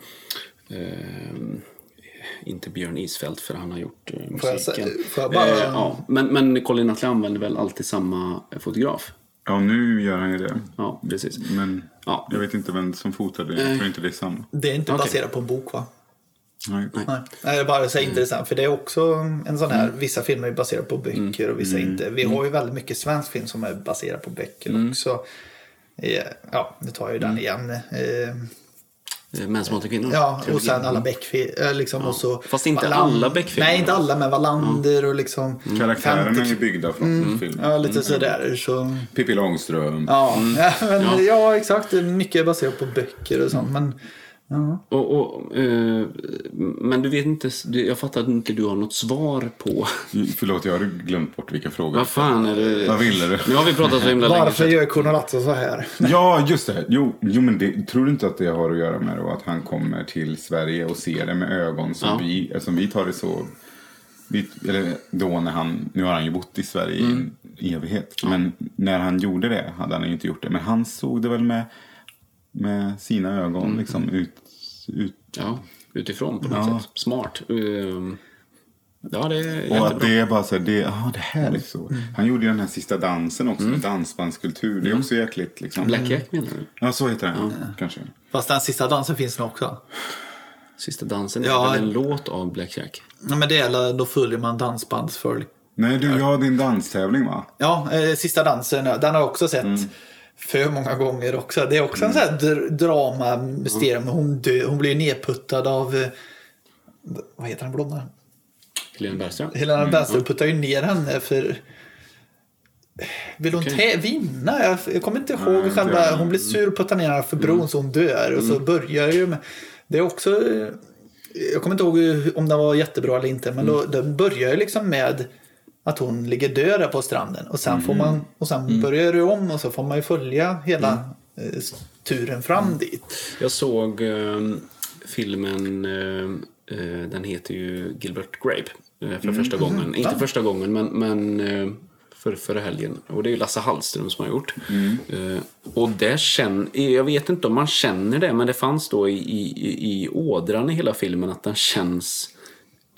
inte Björn Isfält för han har gjort eh, Får jag musiken. får jag bara- eh, ja, men, men Colin Nutley använder väl alltid samma fotograf? Ja, nu gör han ju det. Ja, precis. Men Ja. jag vet inte vem som fotade det. Jag tror inte det är samma. Det är inte baserat på en bok va? Nej. Nej, Nej det är bara så intressant. För det är också en sån här, vissa filmer är baserade på böcker och vissa inte. Vi har ju väldigt mycket svensk film som är baserad på böcker också. Eh, Ja, nu tar jag ju den igen. Eh, Eh, Män som hatar kvinnor. Ja, och sen alla Beck-filmer. Liksom, och så Fast inte Wallan- alla Beck-filmer. Nej, inte alla, men Wallander och liksom... Karaktärerna är 50 ju byggda från filmen. Ja, lite sådär. Så, Pippi Långstrump. ja, ja, men, Ja. ja. exakt. Mycket är baserat på böcker och sånt. Men, ja. Och, och, eh, men du vet inte, jag fattar att inte du har något svar på. Förlåt, jag har glömt bort vilka frågor. Vad fan är det? Vad ville du? Nu har vi pratat så himla länge. Varför så- gör Cornelazzo så här? Ja, just det. Jo, jo men det, tror du inte att det har att göra med då att han kommer till Sverige och ser det med ögon som Ja. vi, eftersom vi tar det så, vi, eller då när han, nu har han ju bott i Sverige Mm. i en evighet, men när han gjorde det hade han ju inte gjort det. Men han såg det väl med, med sina ögon Mm. liksom ut, ut Ja, utifrån på något Ja. sätt. Smart. Ehm, Ja, det är Och att det är bara så här, det, ja det här är så. Han gjorde ju den här sista dansen också, med dansbandskultur. Det är också jäkligt liksom. Black Jack menar du? Ja, så heter den kanske. Fast den sista dansen finns nog också. Sista dansen är Ja. en låt av Black Jack? Ja, men det är, då följer man dansbandsfölj. Nej, du, ja, din danstävling va? Ja, eh, sista dansen, den har jag också sett för många gånger också. Det är också en sån här dr- drama, mysterium. Hon, dö, hon blir nedputtad av, eh, vad heter den blonda? Helena Bergström? Helena Bergström puttar ju ner henne för... Vill hon tä- vinna? Jag, jag kommer inte ihåg inte själva. jag. Hon blir sur ner henne för bron så hon dör. Och så börjar ju med... Det är också... eh, Jag kommer inte ihåg om den var jättebra eller inte. Men då, den börjar ju liksom med att hon ligger död där på stranden. Och sen, får man, och sen börjar det om och så får man ju följa hela eh, turen fram dit. Jag såg ehm, filmen, ehm, eh, den heter ju Gilbert Grape. eh, för första gången. Inte Ja. första gången, men, men eh, för, förra helgen. Och det är ju Lasse Hallström som har gjort. Eh, och där känner, jag vet inte om man känner det, men det fanns då i, i, i ådran i hela filmen att den känns eh,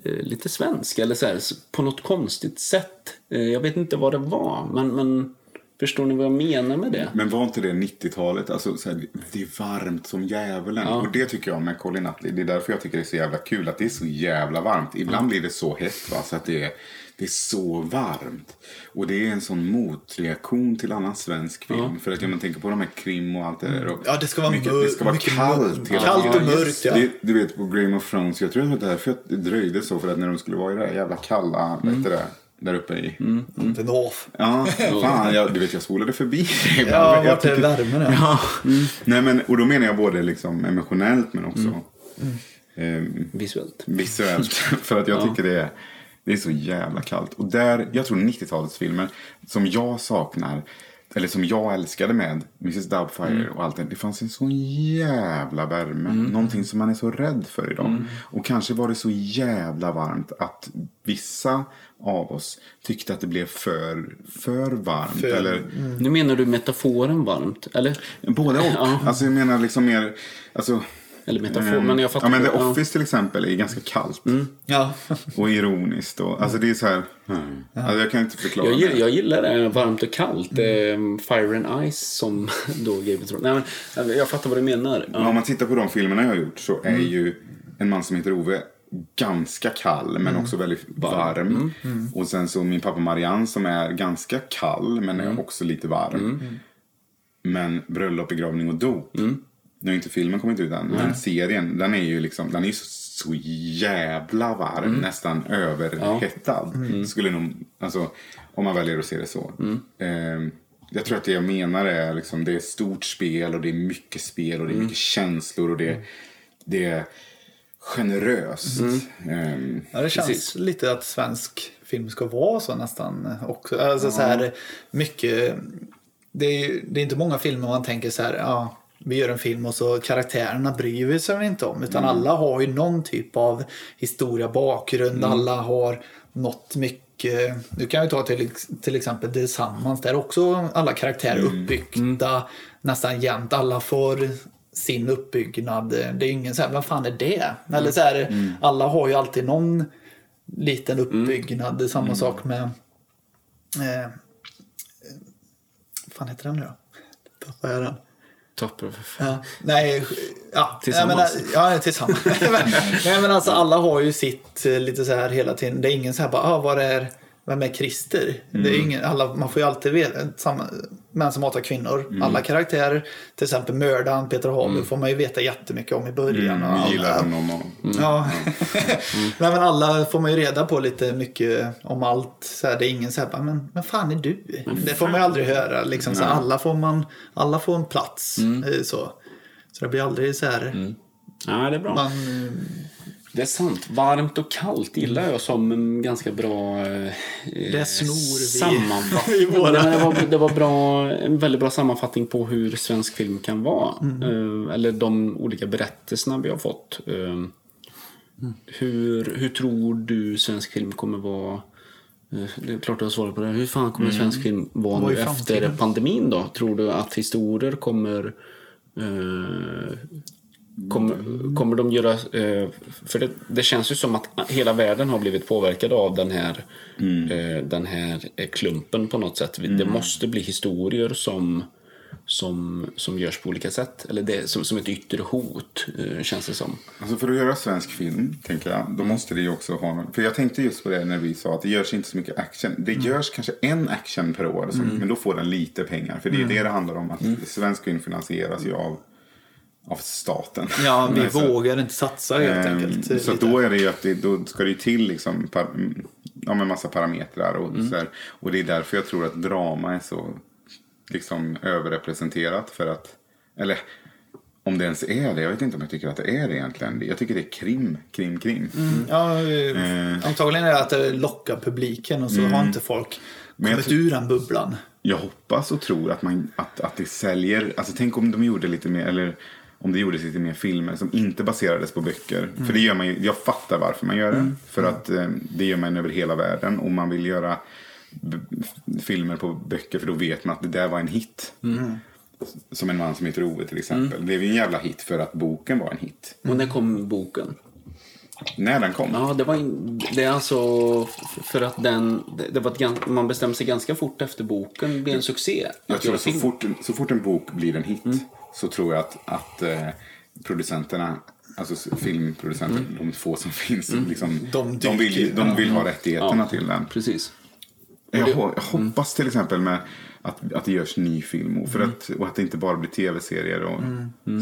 lite svensk. Eller så här, på något konstigt sätt. Eh, jag vet inte vad det var, men, men förstår ni vad jag menar med det? Men var inte det 90-talet? Alltså, så här, det är varmt som djävulen. Ja. Och det tycker jag med Colin Nutley. Det är därför jag tycker det är så jävla kul att det är så jävla varmt. Ibland blir det så hett va? så att det är, det är så varmt. Och det är en sån motreaktion till annan svensk film. För att ja, man tänker på de här krim och allt det där. Och Ja, det ska vara mycket, mör- det ska vara mycket kallt. mör- hela kallt och mörkt, ja. Det, du vet på Game of Thrones. Jag tror att det var därför att det dröjde så. För att när de skulle vara i det där jävla kalla, vet du det, där uppe i. The North. Ja, fan, jag, du vet jag spolade förbi det ibland. Ja, Jag vart är tycker- värmen? Ja. Ja. Nej, men, och då menar jag både liksom emotionellt men också ehm, Visuellt. visuellt. För att jag tycker det är, det är så jävla kallt. Och där, jag tror 90-talets filmer som jag saknar, eller som jag älskade med Mrs Doubtfire och allt det. Det fanns en sån jävla värme. Någonting som man är så rädd för idag. Och kanske var det så jävla varmt att vissa av oss tyckte att det blev för, för varmt. För- eller Nu menar du metaforen varmt, eller? Både och. Ja. Alltså jag menar liksom mer... Alltså, Eller metafor, ehm, men jag fattar. Ja men The Ja. Office till exempel är ganska kallt. Ja. Och ironiskt. Och, alltså det är så här... Mm. Alltså jag kan inte förklara Jag, det. jag gillar det, varmt och kallt. Mm. Fire and Ice som då Game of. Nej, men, jag fattar vad du menar. Men Ja. om man tittar på de filmerna jag har gjort så är Mm. ju En man som heter Ove ganska kall men också väldigt varm. Och sen så min pappa Marianne som är ganska kall men är också lite varm. Men bröllop, begravning och dop. Nu inte filmen kommit ut än, men serien den är ju liksom, den är så, jävla varm, nästan överhettad. Skulle nog, alltså, om man väljer att se det så. Ehm, jag tror att det jag menar är liksom, det är stort spel och det är mycket spel och det är mycket känslor och det, det är generöst. Ehm, Ja, det känns Precis. lite att svensk film ska vara så nästan också. Alltså så här mycket... Det är, det är inte många filmer man tänker så här, ja, vi gör en film och så karaktärerna bryr vi sig inte om. Utan alla har ju någon typ av historia, bakgrund, alla har något mycket. Nu kan jag ta till, till exempel Tillsammans, där också alla karaktärer är uppbyggda nästan jämt. Alla får sin uppbyggnad. Det är ingen så här, vad fan är det? Eller så här, alla har ju alltid någon liten uppbyggnad. Det är samma sak med... Eh, vad fan heter den nu då? Tappade jag den? Toppen. Ja, nej, ja, Tillsammans. Jag menar, ja, tillsammans. nej, men alltså alla har ju sitt eh, lite så här hela tiden. Det är ingen så här bara, ah, vad är, vem är Christer? Det Mm. är ingen, alla, man får ju alltid veta, samma, män som hatar kvinnor. Mm. Alla karaktärer, till exempel mördaren Peter Haber får man ju veta jättemycket om i början. Mm, vi gillar honom och... Ja. Nej, men alla får man ju reda på lite mycket om allt. Så här, det är ingen så här, men, men fan är du? Det får man ju aldrig höra. Liksom, så här, alla, får man, alla får en plats. eh, Så. så det blir aldrig så här. Ja, det är bra. Man, Det är sant. Varmt och kallt gillar jag som en ganska bra eh, Det snor vi sammanfattning. i våra- det, var, det var bra, en väldigt bra sammanfattning på hur svensk film kan vara. Eh, eller de olika berättelserna vi har fått. Eh, hur, hur tror du svensk film kommer vara? eh, Det är klart du har svarat på det. Hur fan kommer svensk film vara nu efter pandemin då? Tror du att historier kommer eh, Kommer, kommer de göra... Eh, för det, det känns ju som att hela världen har blivit påverkad av den här, eh, den här eh, klumpen på något sätt. Det måste bli historier som, som, som görs på olika sätt. Eller det, som, som ett yttre hot, känns det som. Alltså för att göra svensk film, tänker jag, då måste det ju också ha någon... För jag tänkte just på det när vi sa att det görs inte så mycket action. Det görs kanske en action per år, som, men då får den lite pengar. För det är det det handlar om, att svensk film finansieras ju av, av staten. ja, vi Alltså, vågar inte satsa helt ehm, enkelt. Så Lite. då är det ju att det, då ska det ju till liksom, par, ja, med massa parametrar och så här. Och det är därför jag tror att drama är så liksom överrepresenterat för att, eller om det ens är det, jag vet inte om jag tycker att det är det egentligen. Jag tycker det är krim, krim, krim. Ja, eh, antagligen är det att det lockar publiken och så har inte folk Men kommit ur den bubblan. Jag hoppas och tror att, man, att, att det säljer, alltså tänk om de gjorde lite mer, eller om det gjordes lite mer filmer som inte baserades på böcker. För det gör man ju, jag fattar varför man gör det. För att eh, det gör man över hela världen och man vill göra filmer på böcker för då vet man att det där var en hit. Som en man som heter Ove till exempel. Det blev ju en jävla hit för att boken var en hit. Och när kom boken? När den kom. Ja, det var in, det är alltså för att den, det, var ett, man bestämde sig ganska fort efter boken blev en succé. Jag tror så film. fort, så fort en bok blir en hit så tror jag att, att eh, producenterna, alltså filmproducenter, de få som finns, liksom, De de, vill, de vill ha rättigheterna till den. Precis. Jag, jag hoppas till exempel med att, att det görs ny film och, för att, och att det inte bara blir tv-serier och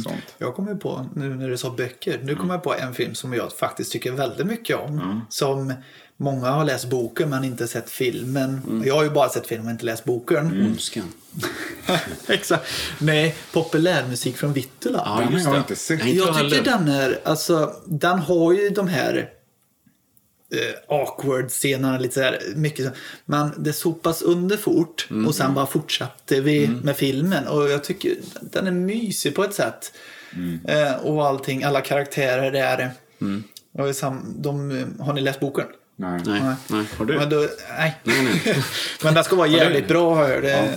sånt. Jag kommer på, nu när du sa böcker, nu kommer jag på en film som jag faktiskt tycker väldigt mycket om. Som många har läst boken men inte sett filmen. Jag har ju bara sett filmen och inte läst boken. Ondskan. Exakt. Nej, populärmusik från Vittula. Ja, Den just har det. jag inte sett. Jag tycker den är, alltså, den har ju de här eh, awkward scenerna lite så här, mycket så. Men det sopas under fort och sen bara fortsatte vi med filmen och jag tycker den är mysig på ett sätt. Eh, och allting, alla karaktärer är och är sam, de, har ni läst boken? Nej. Nej, Nej. Har du? Men, då, nej. Nej, nej. Men den ska vara jävligt bra har jag det.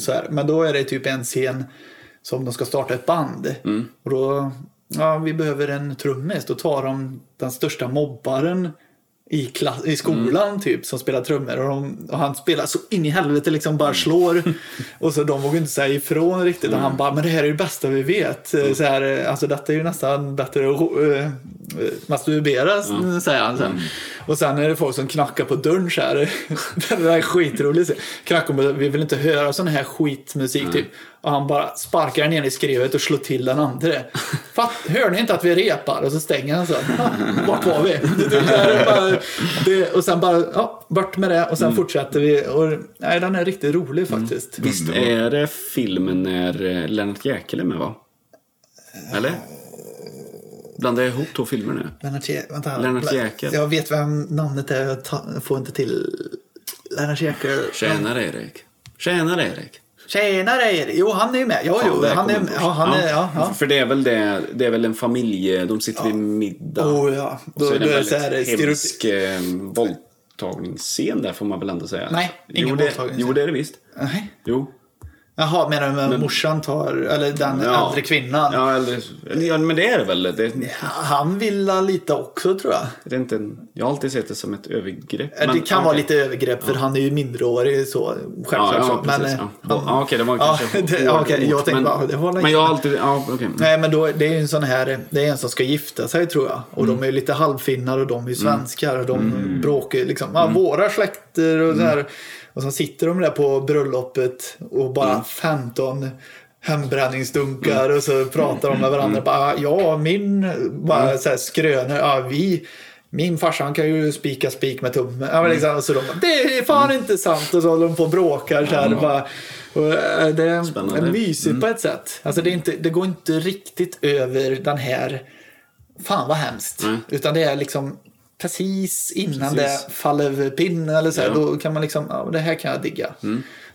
Så här. Men då är det typ en scen som de ska starta ett band. Och då, ja vi behöver en trummis. Då tar de den största mobbaren i, klass, i skolan typ som spelar trummor och, de, och han spelar så in i helvete liksom bara slår och så de vågar inte säga ifrån riktigt och han bara men det här är det bästa vi vet så här, alltså detta är ju nästan bättre att uh, masturbera säger han sen och sen är det folk som knackar på dörren så här det är skitroligt knackar på vi vill inte höra sån här skitmusik typ och han bara sparkar den ner i skrevet och slår till den andra Fatt, hör ni inte att vi repar? Och så stänger han så vart var vi? Bara, det, och sen bara, ja, bort med det och sen fortsätter vi. Och, nej, den är riktigt rolig faktiskt. Visst är det filmen när eh, Lennart Jäkel är med va? Eller? Blandar jag ihop två filmer nu? Lennart, Jä- vänta, Lennart Jäkel. Jag vet vem namnet är, jag får inte till Lennart Jäkel. Tjänare Erik. Tjänare Erik. Tjenare Erik! Jo, han är ju med. Jo, jo, där han är, kommer ja, han är, ja, ja. För det är väl det, det är väl en familje, de sitter vid middag. Oh, ja. Och så Då- är det då är en väldigt stereotyp- hemsk eh, våldtagningsscen där får man väl ändå säga. Nej, ingen jo, det, våldtagningsscen. Jo, det är det visst. Nej. Jo. Jaha, menar du med morsan tar, eller den Ja. äldre kvinnan? Ja, eller, ja, men det är det väl. Det, Han vill lite också tror jag. det är inte en, jag har alltid sett det som ett övergrepp. det men- kan vara okej. lite övergrepp för han är ju minderårig så självklart. Ja, ja, så. men, ja. eh, Ja, okej, det var Ja, kanske det- ja, okej, jag tänkte men, bara, det var men jag har alltid, ja, okej. Nej men då, det är ju en sån här, det är en som ska gifta sig tror jag. Och Mm. de är ju lite halvfinnar och de är ju svenskar och de bråkar ju liksom. Ja, våra släkter och så Mm. här. Och så sitter de där på bröllopet och bara Mm. 15 hembränningsdunkar och så pratar de med Mm. varandra. Bara, ja, min bara så här skrönor. Ja, vi min farsa han kan ju spika spik med tummen. Ja, liksom, så de bara, det är fan inte sant. Och så håller de på och bråkar så här. Bara, och, eh, det är, Spännande. mysigt på ett sätt. Alltså, det, inte, det går inte riktigt över den här, fan vad hemskt. Nej. Utan det är liksom precis innan Precis. det faller över pinnen eller så Ja. Mm. Då kan man liksom, ja det här kan jag digga.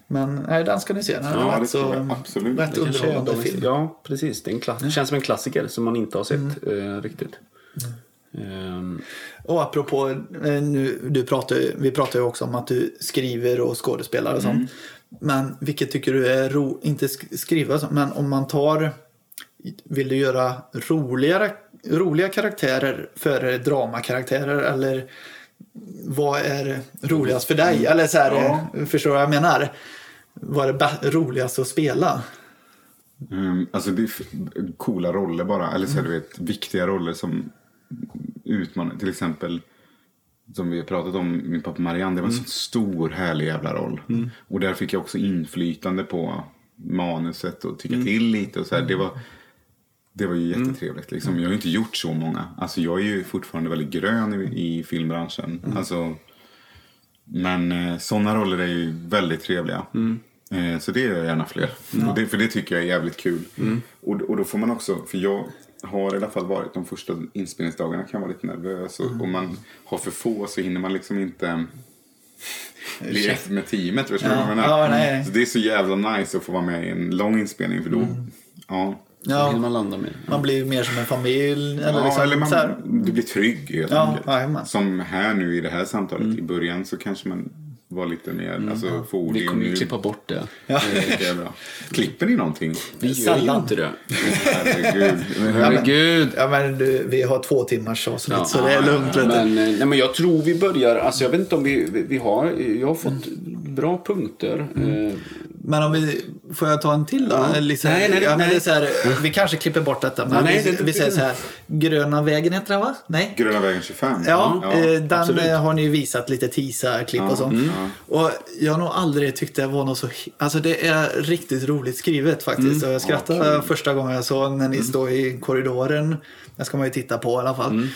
Men nej, den ska ni se. Den är Ja, rätt det så, tror jag absolut. rätt är underhållande de- film. Ja, precis. Det, är en klass, det känns som en klassiker som man inte har sett Mm. eh, riktigt. Ehm, Och apropå, eh, nu, du pratar, vi pratar ju också om att du skriver och skådespelar och sånt. Men vilket tycker du är ro, inte sk- skriva, men om man tar, vill du göra roligare, roliga karaktärer före dramakaraktärer eller vad är roligast för dig? Eller så här, Ja. förstår du vad jag menar? Vad är roligast att spela? Um, alltså det är coola roller bara. Eller så här, du vet, viktiga roller som utmanar. Till exempel som vi har pratat om, min pappa Marianne. Det var en sån stor härlig jävla roll. Och där fick jag också inflytande på manuset och tycka till lite. Och så här. Det, var, det var ju jättetrevligt. Liksom. Jag har ju inte gjort så många. Alltså jag är ju fortfarande väldigt grön i, i filmbranschen. Alltså, men eh, sådana roller är ju väldigt trevliga. Eh, så det gör jag gärna fler. Och det, för det tycker jag är jävligt kul. Och, och då får man också, för jag har i alla fall varit de första inspelningsdagarna kan vara lite nervös. Och om man har för få så hinner man liksom inte ett med teamet. Förstår du vad jag menar? Ja, nej. Så det är så jävla nice att få vara med i en lång inspelning. För då, ja. Vill Ja, man landa med. man blir mer som en familj. Eller Ja, liksom, eller man, så här, du blir trygg helt Ja, enkelt. Som här nu i det här samtalet. I början så kanske man var lite mer, alltså få Vi kommer ju klippa bort det. Det är bra. Klipper ni någonting? Vi gör inte det. Herregud. Herregud. Ja, men du, vi har två timmars avsnitt Ja, så det är lugnt. du. Men, eh, nej, men jag tror vi börjar, alltså jag vet inte om vi, vi, vi har, jag har fått bra punkter. Eh, Men om vi, får jag ta en till då? Ja. Så Nej, nej, ja, men nej. det är så här, vi kanske klipper bort detta. Men Ja, nej, vi, det- vi säger så här. Gröna vägen heter den va? Nej? Gröna vägen 25. Ja, ja eh, den absolut. har ni ju visat lite teaser-klipp och sånt. Och jag har nog aldrig tyckt det var något så... Alltså det är riktigt roligt skrivet faktiskt. Och jag skrattade första gången jag såg när ni står i korridoren. Det ska man ju titta på i alla fall.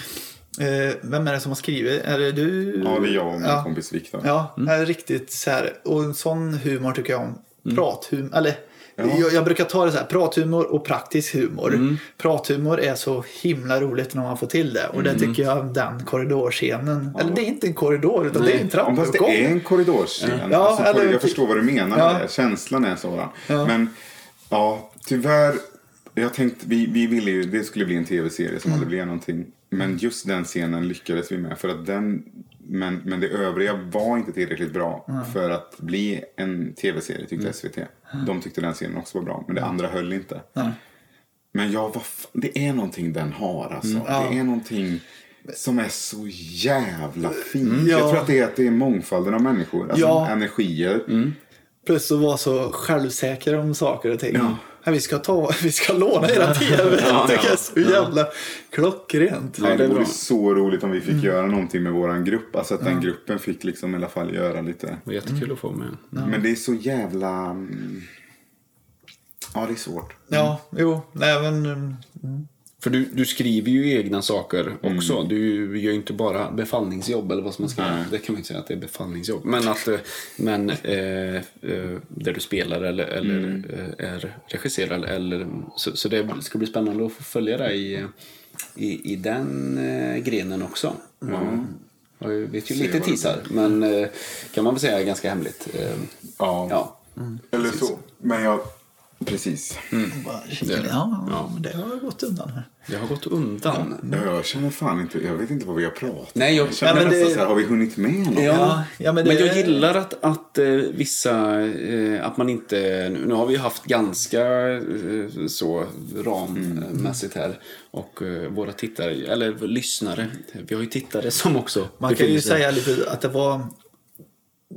Eh, vem är det som har skrivit? Är det du? Ja, det är jag och min Ja. kompis Viktor. Ja, det är riktigt så här. Och en sån humor tycker jag om. Prathumor, eller. Jag, jag brukar ta det så här, prathumor och praktisk humor. Prathumor är så himla roligt när man får till det. Och det tycker jag den korridorscenen, eller det är inte en korridor utan det är en Ja, fast det trappuppgång. är en korridorscen. Ja, alltså, eller- jag förstår vad du menar Ja. med det. Känslan är sådan. Ja. Men ja, tyvärr. Jag tänkte, vi, vi ville ju, det skulle bli en tv-serie som Mm. aldrig blev någonting. Men just den scenen lyckades vi med. För att den, men, men det övriga var inte tillräckligt bra för att bli en tv-serie tyckte Mm. SVT. De tyckte den scenen också var bra. Men det andra höll inte. Nej. Men ja, vad det är någonting den har alltså. Ja. Det är någonting som är så jävla fin. Mm. Ja. Jag tror att det är, att det är mångfalden av människor, alltså Ja. energier. Plus att vara så självsäker om saker och ting. Ja. Ja, vi, ska ta, vi ska låna era tv. Ja, det är ja. så jävla klockrent. Nej, det vore så roligt om vi fick göra någonting med våran grupp. Alltså att den gruppen fick liksom i alla fall göra lite. Det var jättekul att få med. Men det är så jävla... mm, Ja, det är svårt. Ja, jo, nej men... mm, För du, du skriver ju egna saker också. Du gör ju inte bara befallningsjobb eller vad som man ska Nej. Det kan man inte säga att det är befallningsjobb. Men, att, eh, men eh, eh, där du spelar eller, eller eh, är regisserad. Eller, så, så det ska bli spännande att få följa dig i, i, i den grenen också. Mm. Jag vet ju Se lite teasar, men kan man väl säga är ganska hemligt. Ja, ja. eller så. Men jag... Precis. Bara kika Det- ner. Ja, ja. men det har gått undan här. Det har gått undan. Ja, jag känner fan inte... Jag vet inte vad vi har pratat Nej, jag- jag känner men nästan det- så här, har vi hunnit med något? Ja, ja, men Men, det- jag gillar att, att eh, vissa, eh, att man inte, nu har vi ju haft ganska eh, så rammässigt här och våra tittare, eller lyssnare, vi har ju tittare som också Man kan ju sig- säga lite att det var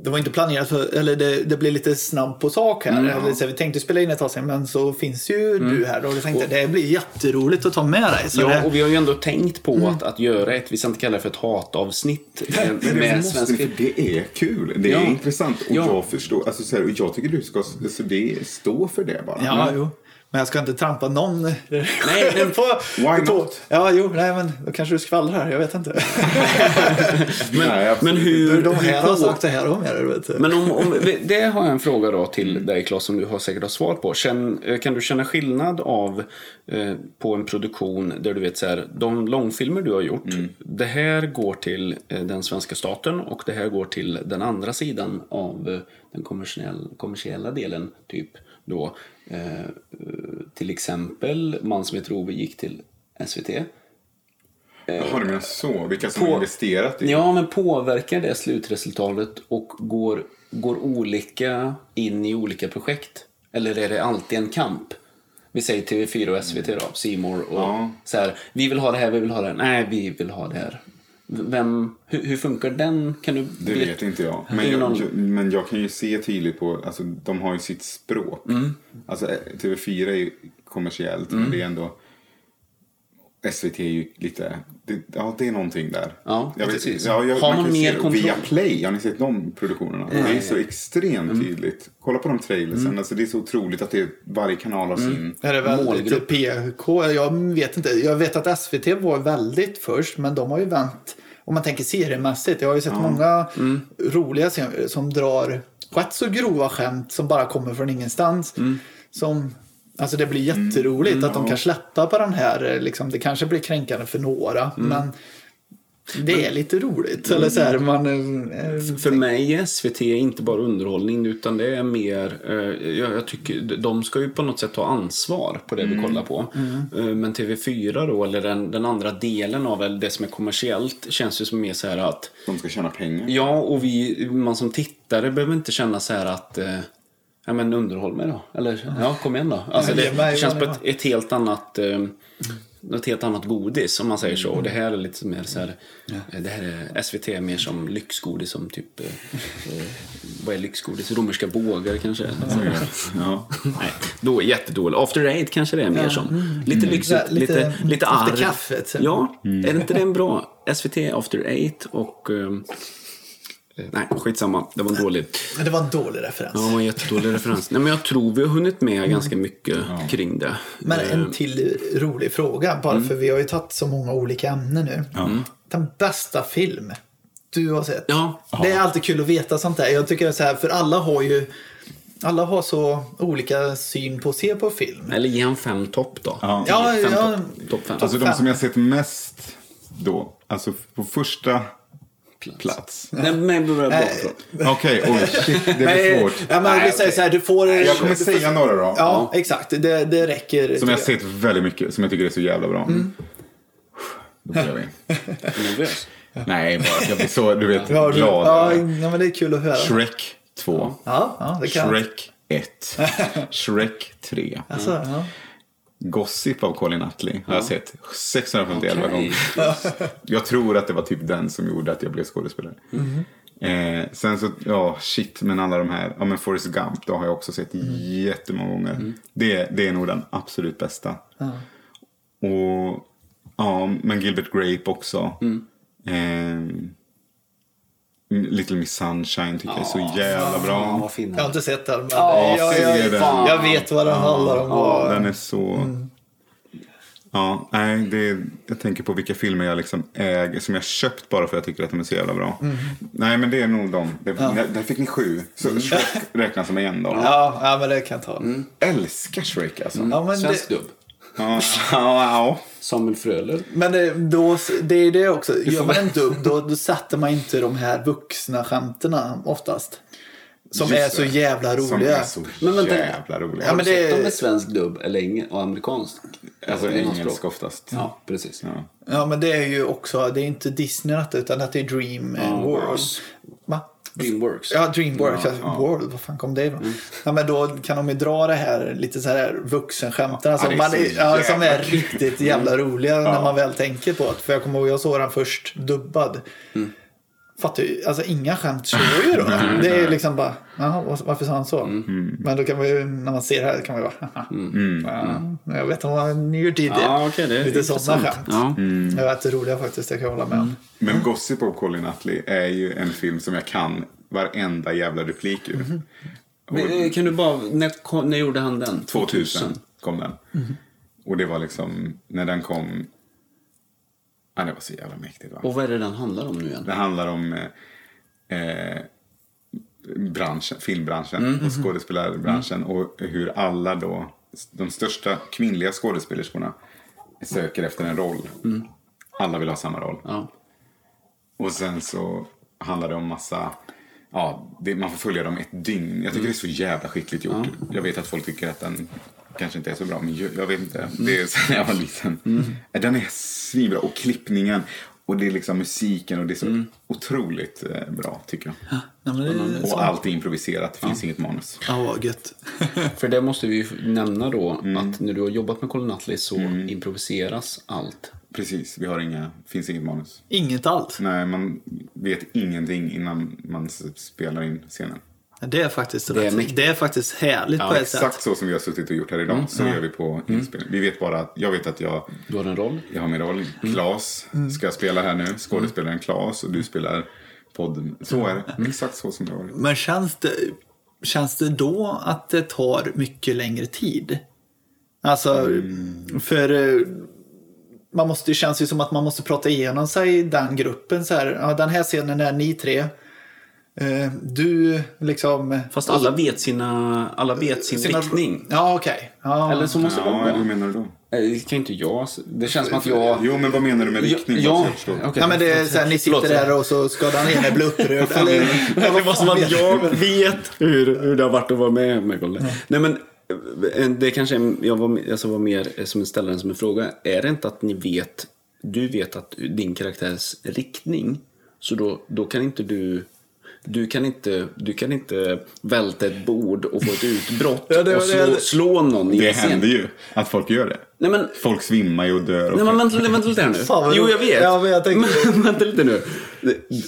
det var inte planerat, för, eller det, det blev lite snabb på sak här. eller så, vi tänkte spela in ett tag sen, men så finns ju du här och jag tänkte det blir jätteroligt att ta med dig. Så Ja, det, och vi har ju ändå tänkt på att, att göra ett, vi ska inte kalla det för ett hatavsnitt Men det med måste för det är kul. Det är Ja. intressant. Och Ja. jag förstår. Alltså, så här, och jag tycker du ska alltså, det, stå för det bara. ja, jo. Men jag ska inte trampa någon Nej, men- på, Why på not? Ja, jo, nej men då kanske du skvallrar, jag vet inte. Nej, absolut Men hur... De här hur har sagt det här om er, vet du. Men om, om, det har jag en fråga då till dig Claes som du har säkert har svar på. Känn, kan du känna skillnad av eh, på en produktion där du vet så här, de långfilmer du har gjort. Det här går till eh, den svenska staten och det här går till den andra sidan av eh, den kommersiell, kommersiella delen. Typ då eh, eh, till exempel Man som heter Ove gick till SVT. Jaha, du menar så? Vilka som På- har investerat i Ja, men påverkar det slutresultatet och går, går olika in i olika projekt? Eller är det alltid en kamp? Vi säger TV4 och SVT då, C More och Ja. så här, vi vill ha det här, vi vill ha det här. Nej, vi vill ha det här. Vem, hur, hur funkar den? Kan du Det vet inte jag. Men jag, någon- men jag kan ju se tydligt på, alltså de har ju sitt språk. Mm. Alltså eh, TV4 är ju kommersiellt, men det är ändå SVT är ju lite, det, ja det är någonting där. Ja, jag precis. Ja, jag, Har man ju mer kontroll? Via Play, har ni sett de produktionerna? det är så extremt Mm. tydligt. Kolla på de trailersen, alltså det är så otroligt att det varje kanal har Mm. sin. Är det väl Målgrupp. PK? Jag vet inte. Jag vet att SVT var väldigt först, men de har ju vänt. Om man tänker seriemässigt. Jag har ju sett många Mm. roliga serier som drar rätt så grova skämt som bara kommer från ingenstans. Mm. Som, alltså det blir jätteroligt att de kan släppa på den här. Liksom, det kanske blir kränkande för några, Mm. men det är lite roligt. Eller så här, man, eh, För mig är SVT inte bara underhållning utan det är mer, eh, jag, jag tycker de ska ju på något sätt ta ansvar på det vi kollar på. Eh, men TV4 då, eller den, den andra delen av det som är kommersiellt känns ju som mer så här att De ska tjäna pengar. Ja, och vi, man som tittare behöver inte känna så här att eh, Ja men underhåll mig då. Eller ja, kom igen då. Alltså, det, känns på ett, ett helt annat eh, ett helt annat godis om man säger så. Och det här är lite mer så här, eh, det här är SVT är mer som lyxgodis som typ, eh, eh, vad är lyxgodis? Romerska bågar kanske? Ja. Nej, då är jättedåligt. After Eight kanske det är mer som. Lite lyxigt, Ja, lite- lite, lite, efter arv. kaffet. Ja, är det inte det en bra SVT After Eight och... eh, nej, skitsamma. Det var en dålig. Det var en dålig referens. Ja, det var en jättedålig referens. Nej, men jag tror vi har hunnit med ganska mycket kring det. Men Eh, en till rolig fråga, bara för vi har ju tagit så många olika ämnen nu. Den bästa film du har sett? Ja. Det är alltid kul att veta sånt där. Jag tycker så här, för alla har ju alla har så olika syn på att se på film. Eller ge en fem topp då. Ja. Ja, Fem ja. topp top fem. Alltså de som jag sett mest då, alltså på första plats. Nej, men bra, bra, bra. Okej, oj shit, det blir svårt. ja, men vi säger så här, du får... Jag kommer du säga några då. Ja, exakt. Det, det räcker. Som jag har sett väldigt mycket, som jag tycker är så jävla bra. Då börjar vi. Nervös. Nej, bara jag blir så, du vet, Ja, glad. ja, ja, men det är kul att höra. Shrek 2. Ja, ja det kan. Shrek 1. Shrek 3. Alltså, ja. Gossip av Colin Nutley har jag sett 651 Okej. gånger. Jag tror att det var typ den som gjorde att jag blev skådespelare. Eh, sen så, ja shit, men alla de här, ja men Forrest Gump, då har jag också sett jättemånga gånger. Det, det är nog den absolut bästa. Och, ja, men Gilbert Grape också. Eh, Little Miss Sunshine tycker jag är så jävla Ja, bra. vad fin Jag har inte sett den, men Ja, jag, jag, den. jag vet vad den handlar om. Ja, och- den är så... Ja, nej, det, jag tänker på vilka filmer jag liksom äger, som jag köpt bara för att jag tycker att de är så jävla bra. Nej, men det är nog de. Det, där, där fick ni sju. Så Shrek räknas som en då. Ja, ja, men det kan jag ta. Älskar Shrek alltså. Ja, men Svensk det, dubb. Ja, ja, Samuel Fröler. men det, då, det är det också. Gör man en dubb, då, då sätter man inte de här vuxna skämten oftast. Som Just är så jävla Som roliga. är så Men vänta. jävla roliga. Ja, men det- Sett dem med svensk dubb eller eng- och amerikansk? Alltså Engelskt engelsk språk. oftast. Ja, precis. Ja. Ja, men det är ju också, det är inte Disney utan det är Dream Ja. Va? Dreamworks. Ja, Dreamworks. Ja, Ja. World, vad fan kom det ifrån? Ja, men då kan de ju dra det här lite så här vuxenskämten. Alltså, Ja, man, ja, som är riktigt jävla roliga när man väl tänker på det. För jag kommer ihåg, jag såg den först dubbad. Fattar ju, alltså inga skämt slår ju då. Det är liksom bara, jaha, var- varför sa han så? Men då kan man ju, när man ser det här kan man ju bara, haha. Ja, jag vet vad ni gör tidigare. Ja, okej, det är Lite sådana skämt. Ja. Det var jätteroliga faktiskt, det kan jag hålla med om. Men Gossip of Colin Nutley är ju en film som jag kan varenda jävla replik ur. Men, eh, kan du bara, när, när gjorde han den? 2000 kom den. Och det var liksom, när den kom, ja det var så jävla mäktigt va. Och vad är det den handlar om nu igen? Det handlar om eh, eh, branschen, filmbranschen och skådespelarbranschen och hur alla då, de största kvinnliga skådespelerskor söker efter en roll. Alla vill ha samma roll. Ja. Och sen så handlar det om massa... Ja, det, man får följa dem ett dygn. Jag tycker det är så jävla skickligt gjort. Jag vet att folk tycker att den kanske inte är så bra, men jag, jag vet inte. Det är sen jag var liten. Den är svinbra. Och klippningen och det är liksom musiken och det är så otroligt eh, bra tycker jag. Ja, men det är så. Och allt är improviserat, det finns inget manus. Ja, vad gött. För det måste vi ju nämna då Mm. att när du har jobbat med Colin Nutley så improviseras allt. Precis, vi har inga, finns inget manus. Inget alls. Nej, man vet ingenting innan man spelar in scenen. Det är faktiskt, Det är det är faktiskt härligt på ett Exakt sätt. så som vi har suttit och gjort här idag, så gör vi på inspelning. Vi vet bara att, jag vet att jag, Du har en roll. jag har min roll. Klas ska jag spela här nu, skådespelaren Klas och du spelar podden. Så är det, exakt så som det har varit. Men känns det, känns det då att det tar mycket längre tid? Alltså, för eh, man måste, det känns ju som att man måste prata igenom sig den gruppen. Så här, ja, den här scenen är ni tre. Eh, Du liksom... Fast alla vet, sina, alla vet sin sina- riktning. Ja, okej. Ja. Eller så måste det Ja, vara. hur menar du då? Eh, Det kan inte jag. Det känns som att jag... Jo, men vad menar du med riktning? Ja, okej. Ja, men det är så här, ni sitter där och så ska den ene bli upprörd. eller, Det var som att jag vet hur, hur det har varit att vara med med Colin. Nej men, eh, det kanske är, jag var, alltså var mer som en ställare som en fråga. Är det inte att ni vet, du vet att din karaktärs riktning, så då, då kan inte du du kan, inte, du kan inte välta ett bord och få ett utbrott Ja, det och slå, det- slå någon i Det en scen. händer ju att folk gör det. Nej men, Folk svimmar ju och dör. Och nej, men vänta, vänta lite här nu. Fan, jo, jag vet. Ja, men jag tänkte- Men, vänta lite nu.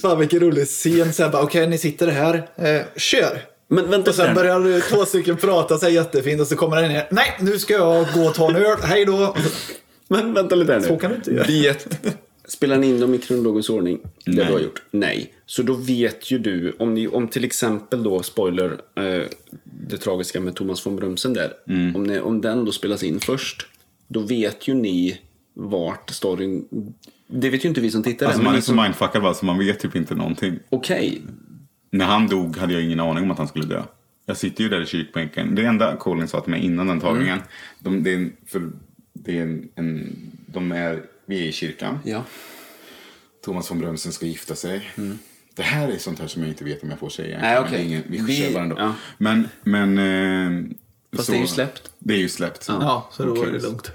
Fan vilken rolig scen. Okej ni sitter här, eh, kör. Men vänta Och sen börjar två stycken prata så här jättefint och så kommer den ner. Nej, nu ska jag gå och ta en öl. Hej då. Men vänta lite här nu. Så kan du inte göra. Vet, spelar ni in dem i kronologisk ordning? Det Nej. du har gjort? Nej. Så då vet ju du, om, ni, om till exempel då, spoiler, eh, det tragiska med Thomas von Brömsen där. Mm. Om, ni, om den då spelas in först, då vet ju ni vart storyn... Det vet ju inte vi som tittar. Alltså men man är ni så mindfuckad va, så man vet typ inte någonting. Okej. När han dog hade jag ingen aning om att han skulle dö. Jag sitter ju där i kyrkbänken. Det enda Colin sa till mig innan den tagningen. De, det är för, det är en, en, de är, vi är i kyrkan. Ja. Thomas von Brömsen ska gifta sig. Det här är sånt här som jag inte vet om jag får säga. Nej, Men det är ingen- Vi Vi- kör bara ändå. ja. Men, men... Eh, Fast det är ju släppt. Det är ju släppt. Ja, så då Okej. var det lugnt.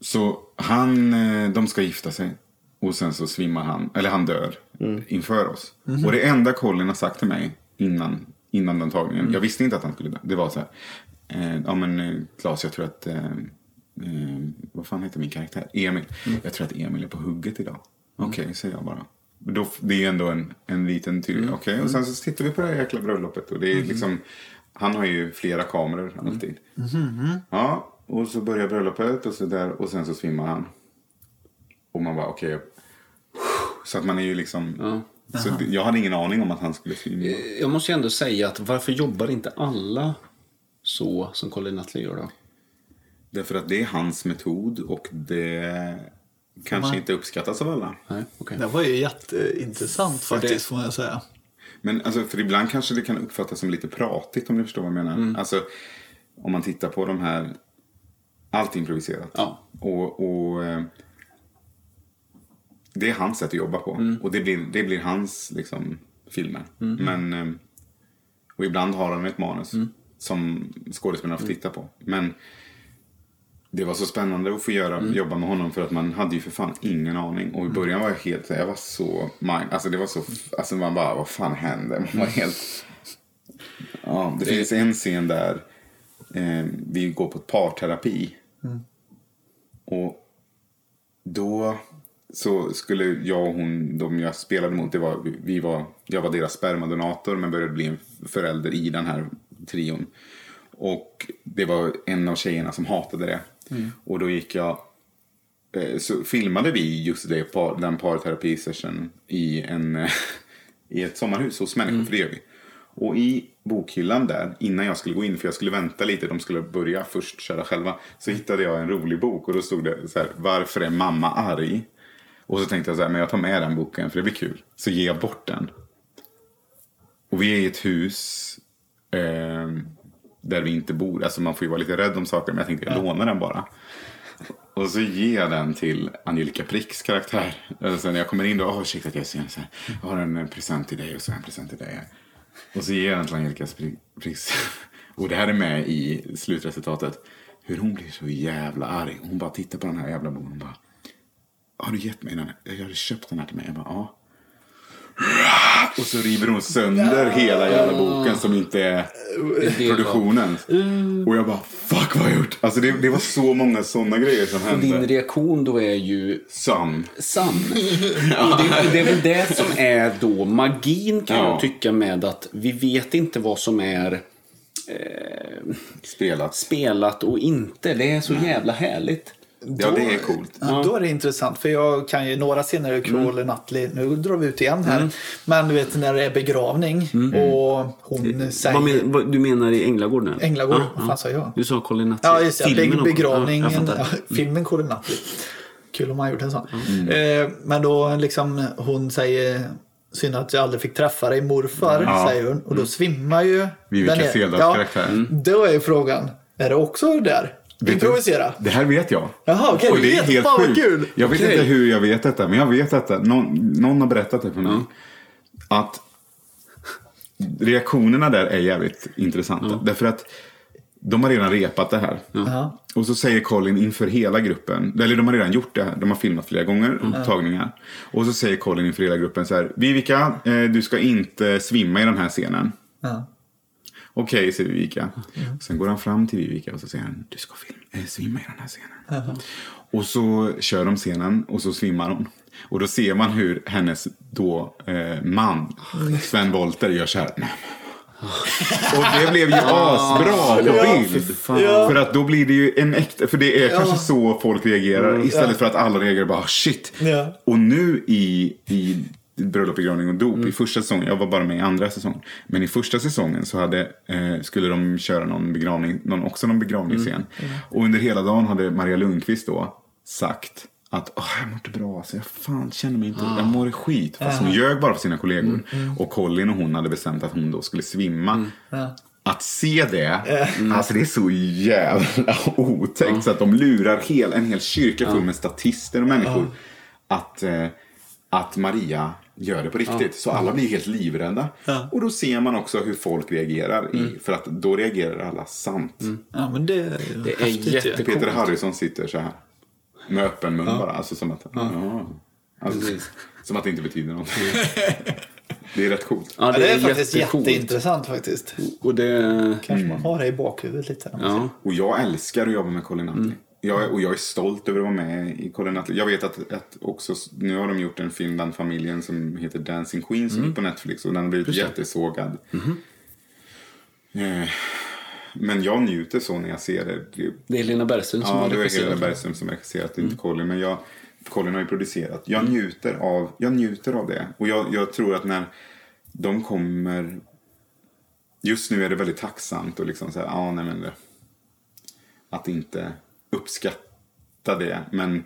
Så han, eh, de ska gifta sig. Och sen så svimmar han, eller han dör inför oss. Och det enda Colin har sagt till mig innan, innan den tagningen, jag visste inte att han skulle dö. Det var så här, eh, ja men eh, Claes jag tror att eh, eh, vad fan heter min karaktär? Emil. Jag tror att Emil är på hugget idag. Okej, säger jag bara. Då, det är ändå en, en liten tydlig, okej. Och sen så tittar vi på det här jäkla bröllopet. Och det är liksom, han har ju flera kameror alltid. Ja, och så börjar bröllopet och så där och sen så svimmar han. Och man bara okej. Så att man är ju liksom... Så det- jag hade ingen aning om att han skulle svimma. Jag måste ju ändå säga att varför jobbar inte alla så som Colin Nutley gör då? Därför att det är hans metod och det kanske inte uppskattas av alla. Nej, okej. Det var ju jätteintressant faktiskt får jag säga. Men alltså, för ibland kanske det kan uppfattas som lite pratigt om ni förstår vad jag menar. Alltså, om man tittar på de här, allt improviserat. Ja. Och, och eh, det är hans sätt att jobba på. Och det blir, det blir hans liksom, filmer. Men, eh, och ibland har han ett manus som skådespelarna får titta på. Men det var så spännande att få göra, jobba med honom för att man hade ju för fan ingen aning. Och i början var jag helt, jag var så mind, alltså det var så, alltså man bara, vad fan hände? Man var helt, ja, det finns en scen där eh, vi går på ett parterapi. Och då så skulle jag och hon, de jag spelade mot, det var, vi var, jag var deras spermadonator men började bli en förälder i den här trion. Och det var en av tjejerna som hatade det. Och då gick jag, eh, så filmade vi just det, par, den parterapisession i, en, i ett sommarhus hos människor, för det gör vi. Och i bokhyllan där, innan jag skulle gå in, för jag skulle vänta lite, de skulle börja först köra själva, så hittade jag en rolig bok och då stod det så här, varför är mamma arg? Och så tänkte jag så här, men jag tar med den boken för det blir kul. Så ger jag bort den. Och vi är i ett hus eh, där vi inte bor. Alltså man får ju vara lite rädd om saker, men jag tänkte jag lånar den bara. Och så ger jag den till Angelica Pricks karaktär. Alltså när jag kommer in då, åh ursäkta att jag är sen, så här, jag har en present till dig och så en present till dig. Och så ger jag den till Angelica Pricks. Och det här är med i slutresultatet. Hur hon blir så jävla arg. Hon bara tittar på den här jävla boken och bara. Har du gett mig den? Jag hade köpt den här till mig. Jag bara, ja. Och så river hon sönder hela jävla boken som inte är produktionen. Och jag bara, fuck vad har jag gjort? Alltså det, det var så många sådana grejer som Och din hände. reaktion då är ju Sam. sann. Och det, det är väl det som är då magin kan Ja. jag tycka med att vi vet inte vad som är eh, Spelat. spelat och inte. Det är så jävla härligt. Ja, det är coolt. Ja, Då är det intressant för jag kan ju några scener i Crawl Nutley, nu drar vi ut igen här. Men du vet när det är begravning och hon säger... Vad men, vad, du menar i Änglagård nu? Änglagård, Ja, vad fan sa jag? Du sa Colin Nutley. Ja, just det. Filmen Be- också. begravningen. Ja, Ja, fattar. filmen Colin Nutley. Kul om man gjort en sån. Eh, men då liksom hon säger Synd att jag aldrig fick träffa dig morfar, Ja. säger hon. Och då svimmar ju... Vivica den är- Seldals karaktär. Då är ju frågan, är det också där? Vet du, Improvisera? Det här vet jag. Jaha, okej, Och du det är helt Fan, vad kul. Jag vet Okej. inte hur jag vet detta, men jag vet detta. Någon, någon har berättat det för mig. Att reaktionerna där är jävligt intressanta. Därför att de har redan repat det här. Ja. Och så säger Colin inför hela gruppen, eller de har redan gjort det här, de har filmat flera gånger, tagningar. Och så säger Colin inför hela gruppen så här, Vivica, eh, du ska inte svimma i den här scenen. Ja. Okej, säger Vivica. Sen går han fram till Vivica och så säger han, du ska film, eh, svimma i den här scenen. Och så kör de scenen och så svimmar hon. Och då ser man hur hennes då eh, man, Sven Wollter, gör så här. Och det blev ju asbra på bild. För att då blir det ju en äkta, för det är kanske så folk reagerar. Istället för att alla reagerar bara shit. Ja. Och nu i, i Bröllop, begravning och dop i första säsongen, jag var bara med i andra säsongen. Men i första säsongen så hade, eh, skulle de köra någon begravning, någon, också någon begravningsscen. Och under hela dagen hade Maria Lundqvist då sagt att Åh, jag mår inte bra, alltså, jag fan känner mig inte, jag mår skit. Fast hon ljög bara för sina kollegor. Och Colin och hon hade bestämt att hon då skulle svimma. Att se det, alltså det är så jävla otäckt. Så att de lurar hel, en hel kyrka full med statister och människor. Att, eh, att Maria gör det på riktigt. Så alla blir helt livrädda. Och då ser man också hur folk reagerar. I, för att då reagerar alla sant. ja, men det är Det är jättekul. Peter Harrison sitter så här. Med öppen mun bara. Alltså som att, ja. alltså, som att det inte betyder någonting. det är rätt coolt. Ja, Ja, det är faktiskt jättecoolt. jätteintressant faktiskt. Och det... Kanske man har det i bakhuvudet lite. Ja. Och jag älskar att jobba med Colin Nutley. Jag, och jag är stolt över att vara med i Colin Nutley. Jag vet att, att också, nu har de gjort en film, den familjen, som heter Dancing Queen som är på Netflix. Och den har blivit jättesågad. Eh, men jag njuter så när jag ser det. det Det är Lena Bergström som Ja, har det var regisserat. Helena Bergström som regisserat, inte Colin. Men jag, Colin har ju producerat. Jag, njuter av, jag njuter av det. Och jag, jag tror att när de kommer... Just nu är det väldigt tacksamt och liksom så här, ja, nej men det, Att inte uppskatta det. Men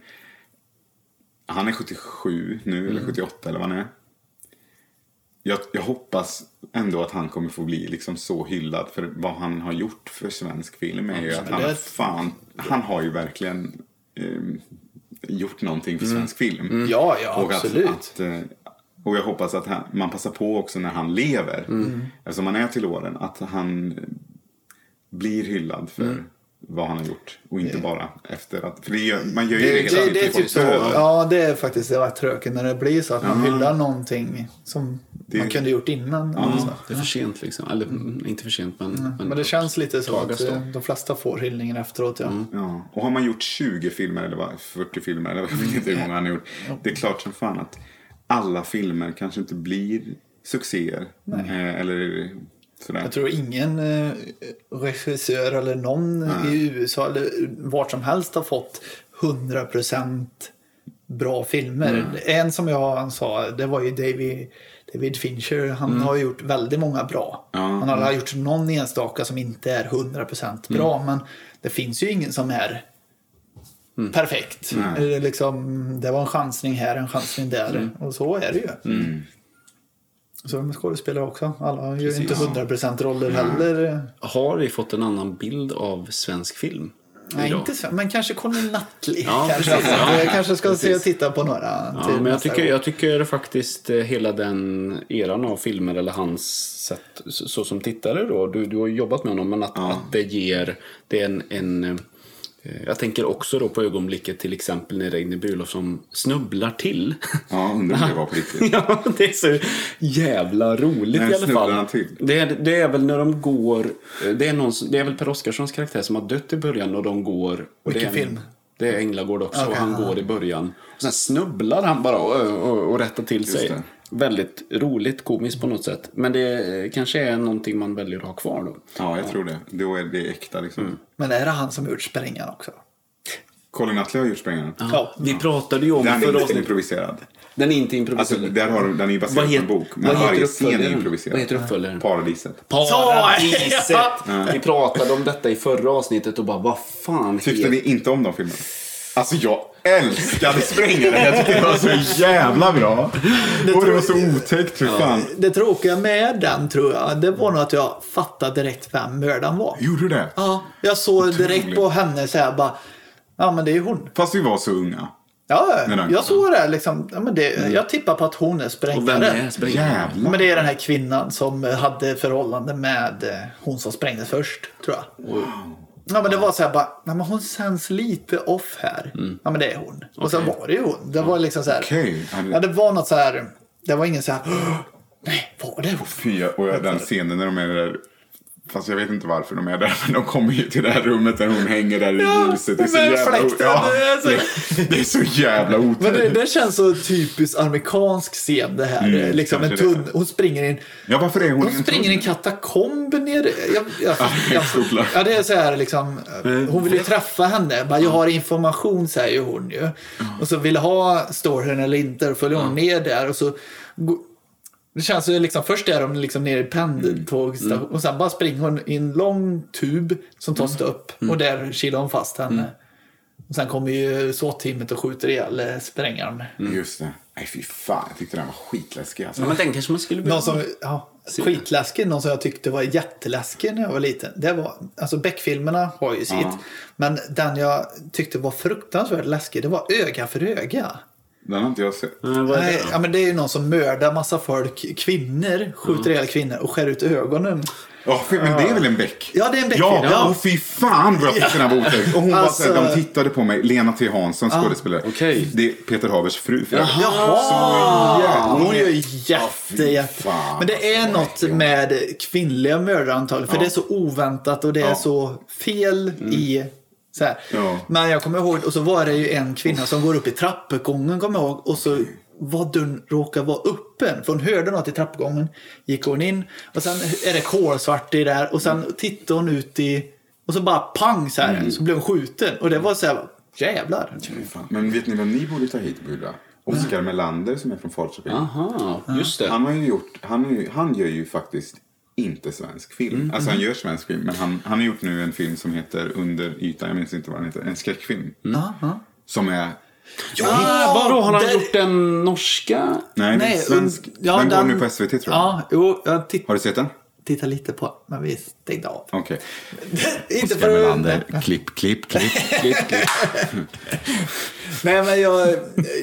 han är 77 nu, eller 78 eller vad han är. Jag, jag hoppas ändå att han kommer få bli liksom så hyllad för vad han har gjort för svensk film. Är ju att han, det- fan, han har ju verkligen eh, gjort någonting för svensk film. Ja, ja, Och att- absolut. Att, eh, och jag hoppas att han, man passar på också när han lever, eftersom han är till åren, att han blir hyllad för vad han har gjort. Och inte bara efter att, för det gör, man gör ju det, Det, det, är typ så, ja det är faktiskt rätt tråkigt när det blir så att man hyllar någonting som Det- man kunde gjort innan. Ja, Alltså. det är för sent liksom. Eller mm, inte för sent men... Men det känns lite så att då. eh, de flesta får hyllningen efteråt. Ja. Ja, och har man gjort 20 filmer eller vad, 40 filmer eller jag vet inte hur många han har gjort. Det är klart som fan att alla filmer kanske inte blir succéer. Eh, eller sådär. Jag tror ingen eh, regissör eller någon i USA eller vart som helst har fått 100% bra filmer. En som jag sa, det var ju David, David Fincher. Han har gjort väldigt många bra. Ja, Han har gjort någon enstaka som inte är 100% bra. Men det finns ju ingen som är perfekt. Nej. Eh, Liksom, det var en chansning här, en chansning där. Och så är det ju. Så är med skådespelare också. Alla gör ju inte 100% roller heller. Har vi fått en annan bild av svensk film? Nej, idag? inte så. Men kanske Conny Nutley. Ja, kanske. precis. Ja, jag kanske ska se och precis. titta på några Ja, men jag tycker, jag tycker faktiskt eh, hela den eran av filmer, eller hans sätt, så, som tittare då, du, du har jobbat med honom, men att, att det ger, det är en, en eh, jag tänker också då på ögonblicket till exempel när Reine Brülow som snubblar till. Ja, undrar om det var på riktigt. ja, det är så jävla roligt När i alla snubblar fall. han till? Det är, det är väl när de går, det är, någon, det är väl Per Oscarssons karaktär som har dött i början och de går. Och Vilken det är, en- film? Det är Änglagård också och Okej, han ja. går i början. Och sen snubblar han bara och, och, och rättar till sig. det. Väldigt roligt, komiskt på något sätt. Men det kanske är någonting man väljer att ha kvar då. Ja, jag tror det. Då är det äkta liksom. Mm. Men är det han som gjort Sprängan också? Colin Nutley har gjort Sprängaren. Ja. Vi pratade ju om Den förra är inte improviserad. Den är inte Alltså, improviserad. där har, du- den är ju baserad på en bok. Men vad heter varje scen är improviserad. Vad heter uppföljaren? Paradiset. Paradiset! Vi pratade om detta i förra avsnittet och bara, vad fan Tyckte heter- ni inte om de filmerna? Alltså jag älskade Sprängaren. Jag tyckte det var så jävla bra. Och det var så otäckt. För fan. Det tråkiga med den tror jag, det var nog att jag fattade direkt vem mördaren var. Gjorde du det? Ja, jag såg direkt Otroligt. på henne så här bara, ja men det är ju hon. Fast vi var så unga. Ja, jag såg det liksom. Ja, men det, jag tippar på att hon är Och vem är sprängare. men det är den här kvinnan som hade förhållande med eh, hon som sprängdes först, tror jag. Ja, men det var så här bara, nej, men hon känns lite off här. Ja, men det är hon. Och sen var det ju hon. Det var liksom så här. Okej. Ja, det var något så här. Det var ingen så här. "Åh, Nej, var det hon? Fy, och den scenen när de är där. Fast jag vet inte varför de är där. Men de kommer ju till det här rummet där hon hänger där i Ja, ljuset. Det är så jävla, ja, det är så- jävla Men det, otäckt. det känns så typiskt amerikansk scen det här. Mm, liksom en tunn, hon springer in. Ja, varför är hon Hon i springer i en katakomb ner. Jag, jag, jag, skola. ja, det är så här liksom. Hon vill ju träffa henne. Bara, jag har information säger hon ju. Och så vill ha storyn eller inte. Då följer hon ner där och så. Det känns ju liksom, först är de liksom nere i pendeltågsstationen och sen bara springer hon i en lång tub som tas upp och där kilar hon fast henne. Och sen kommer ju SWAT-teamet och skjuter ihjäl eh, sprängaren. Just det. Nej, fy fan. Jag tyckte den var skitläskig alltså. Ja, men den kanske man skulle Någon som, ja, skitläskig, någon som jag tyckte var jätteläskig när jag var liten. Det var, alltså Beck-filmerna har ju sitt. Ja. Men den jag tyckte var fruktansvärt läskig, det var Öga för öga. Den har inte jag sett. Är det Nej, ja, men det är ju någon som mördar massa folk, kvinnor, skjuter ihjäl kvinnor och skär ut ögonen. Ja, men det är väl en Beck? Ja, det är en Beck. Ja, Ja. och fy fan vad jag tyckte den var otäck. Och hon Alltså- bara så här, de tittade på mig. Lena T Hansson, skådespelare. okej. Det är Peter Havers fru. Jaha! jävla- Hon gör jätte, jätte... fan, Men det är alltså, något verkligen. med kvinnliga mördare antagligen. För det är så oväntat och det är Ja. så fel i Så här. Ja. Men jag kommer ihåg, och så var det ju en kvinna som går upp i trappuppgången, kommer jag ihåg. Och så var dörren råkade vara öppen. För hon hörde något i trappuppgången. Gick hon in och sen är det kolsvart i där. Och sen tittade hon ut i... Och så bara pang så här. Mm. Så blev hon skjuten. Och det var så här, jävlar. Men vet ni vem ni borde ta hit och bjuda? Oskar Melander som är från Falköping. Aha, just det. Han har ju gjort, han, har ju, han gör ju faktiskt inte svensk film. Alltså han gör svensk film, men han, han har gjort nu en film som heter Under ytan, jag minns inte vad den heter, en skräckfilm. Aha. Som är, Ah, vadå, har han där- gjort den norska? nej, Nej, svensk. ja, den, den- går nu på SVT tror jag. Ja, jo, jag titt, Har du sett den? Tittar lite på men vi stängde av. Okej. Inte Oskar för Melander, klipp, klipp, klipp. Klipp, klipp. Nej, men jag,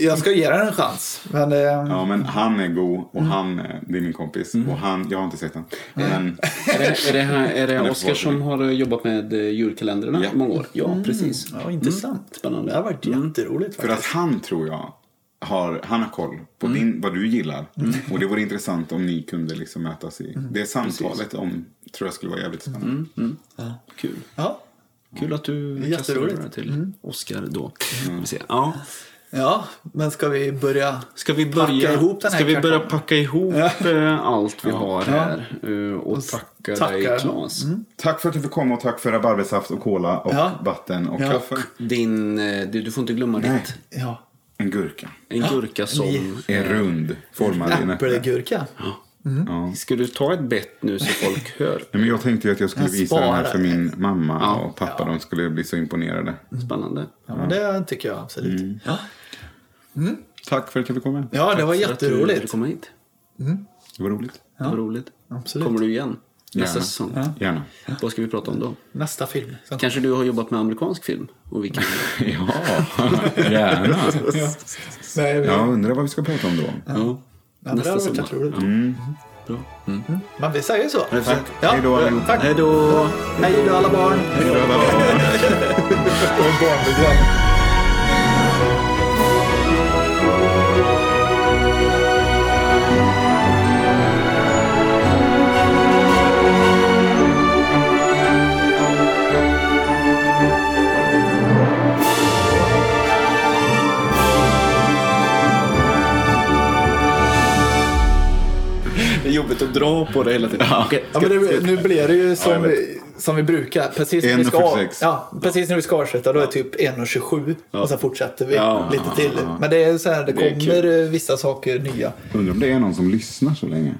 jag ska ge den en chans. Men, eh, Ja, men han är god och Mm. han, är- det är min kompis. Och han, jag har inte sett den. Men Är det, är det, här- är det Oskar som har jobbat med eh, julkalendrarna Ja. i många år? Ja, precis. ja, intressant. Spännande. Det har varit jätteroligt för att faktiskt. han tror jag har, han har koll på Mm. din, vad du gillar. Och det vore intressant om ni kunde liksom mötas i Mm. det samtalet om, tror jag skulle vara jävligt spännande. Kul. Ja. Kul att du kastade det till Oskar då. Vi ser. Ja. ja, men ska vi börja Ska vi packa börja, ihop den här ska vi börja packa ihop eh, allt vi har här? eh, Och tacka tackar. dig Claes. Tack för att du fick komma och tack för rabarbersaft och cola och Ja. vatten och Ja. kaffe. Din, eh, du, du får inte glömma Nej. ditt. Ja, En gurka. En gurka som... Är rund, formad i en äpple. äppelgurka. Ja. Ska du ta ett bett nu så folk hör? Nej, Men jag tänkte ju att jag skulle Jag visa den här för min mamma Ja. och pappa. De skulle bli så imponerade. Spännande. Ja, men det tycker jag absolut. Mm. Ja. Tack för att jag fick komma. ja, det var För att du jätteroligt. komma hit. Det var roligt. Det var roligt. Absolut. Kommer du igen? Nästa Gärna. säsong? Gärna. Vad ska vi prata om då? Nästa film. Sen- Kanske du har jobbat med amerikansk film? Och vilken? Ja, gärna. Nej, vi... Jag undrar vad vi ska prata om då. Ja. Ja, det har varit jätteroligt. Bra. Men vi säger så. Tack. Ja, Hej då allihop. Tack. Hej då! Hej då alla barn. Hej då alla barn. Och en barnprogram. Jobbigt att dra på det hela tiden. Okej, Ja, men det, nu blir det ju som, vi, som vi brukar. Precis när, vi ska, 1,46. ja, precis när vi ska avsluta då är det typ 1.27 och så fortsätter vi Ja. lite till. Men det är så här, det Det kommer eh, vissa saker nya. Undrar om det är någon som lyssnar så länge.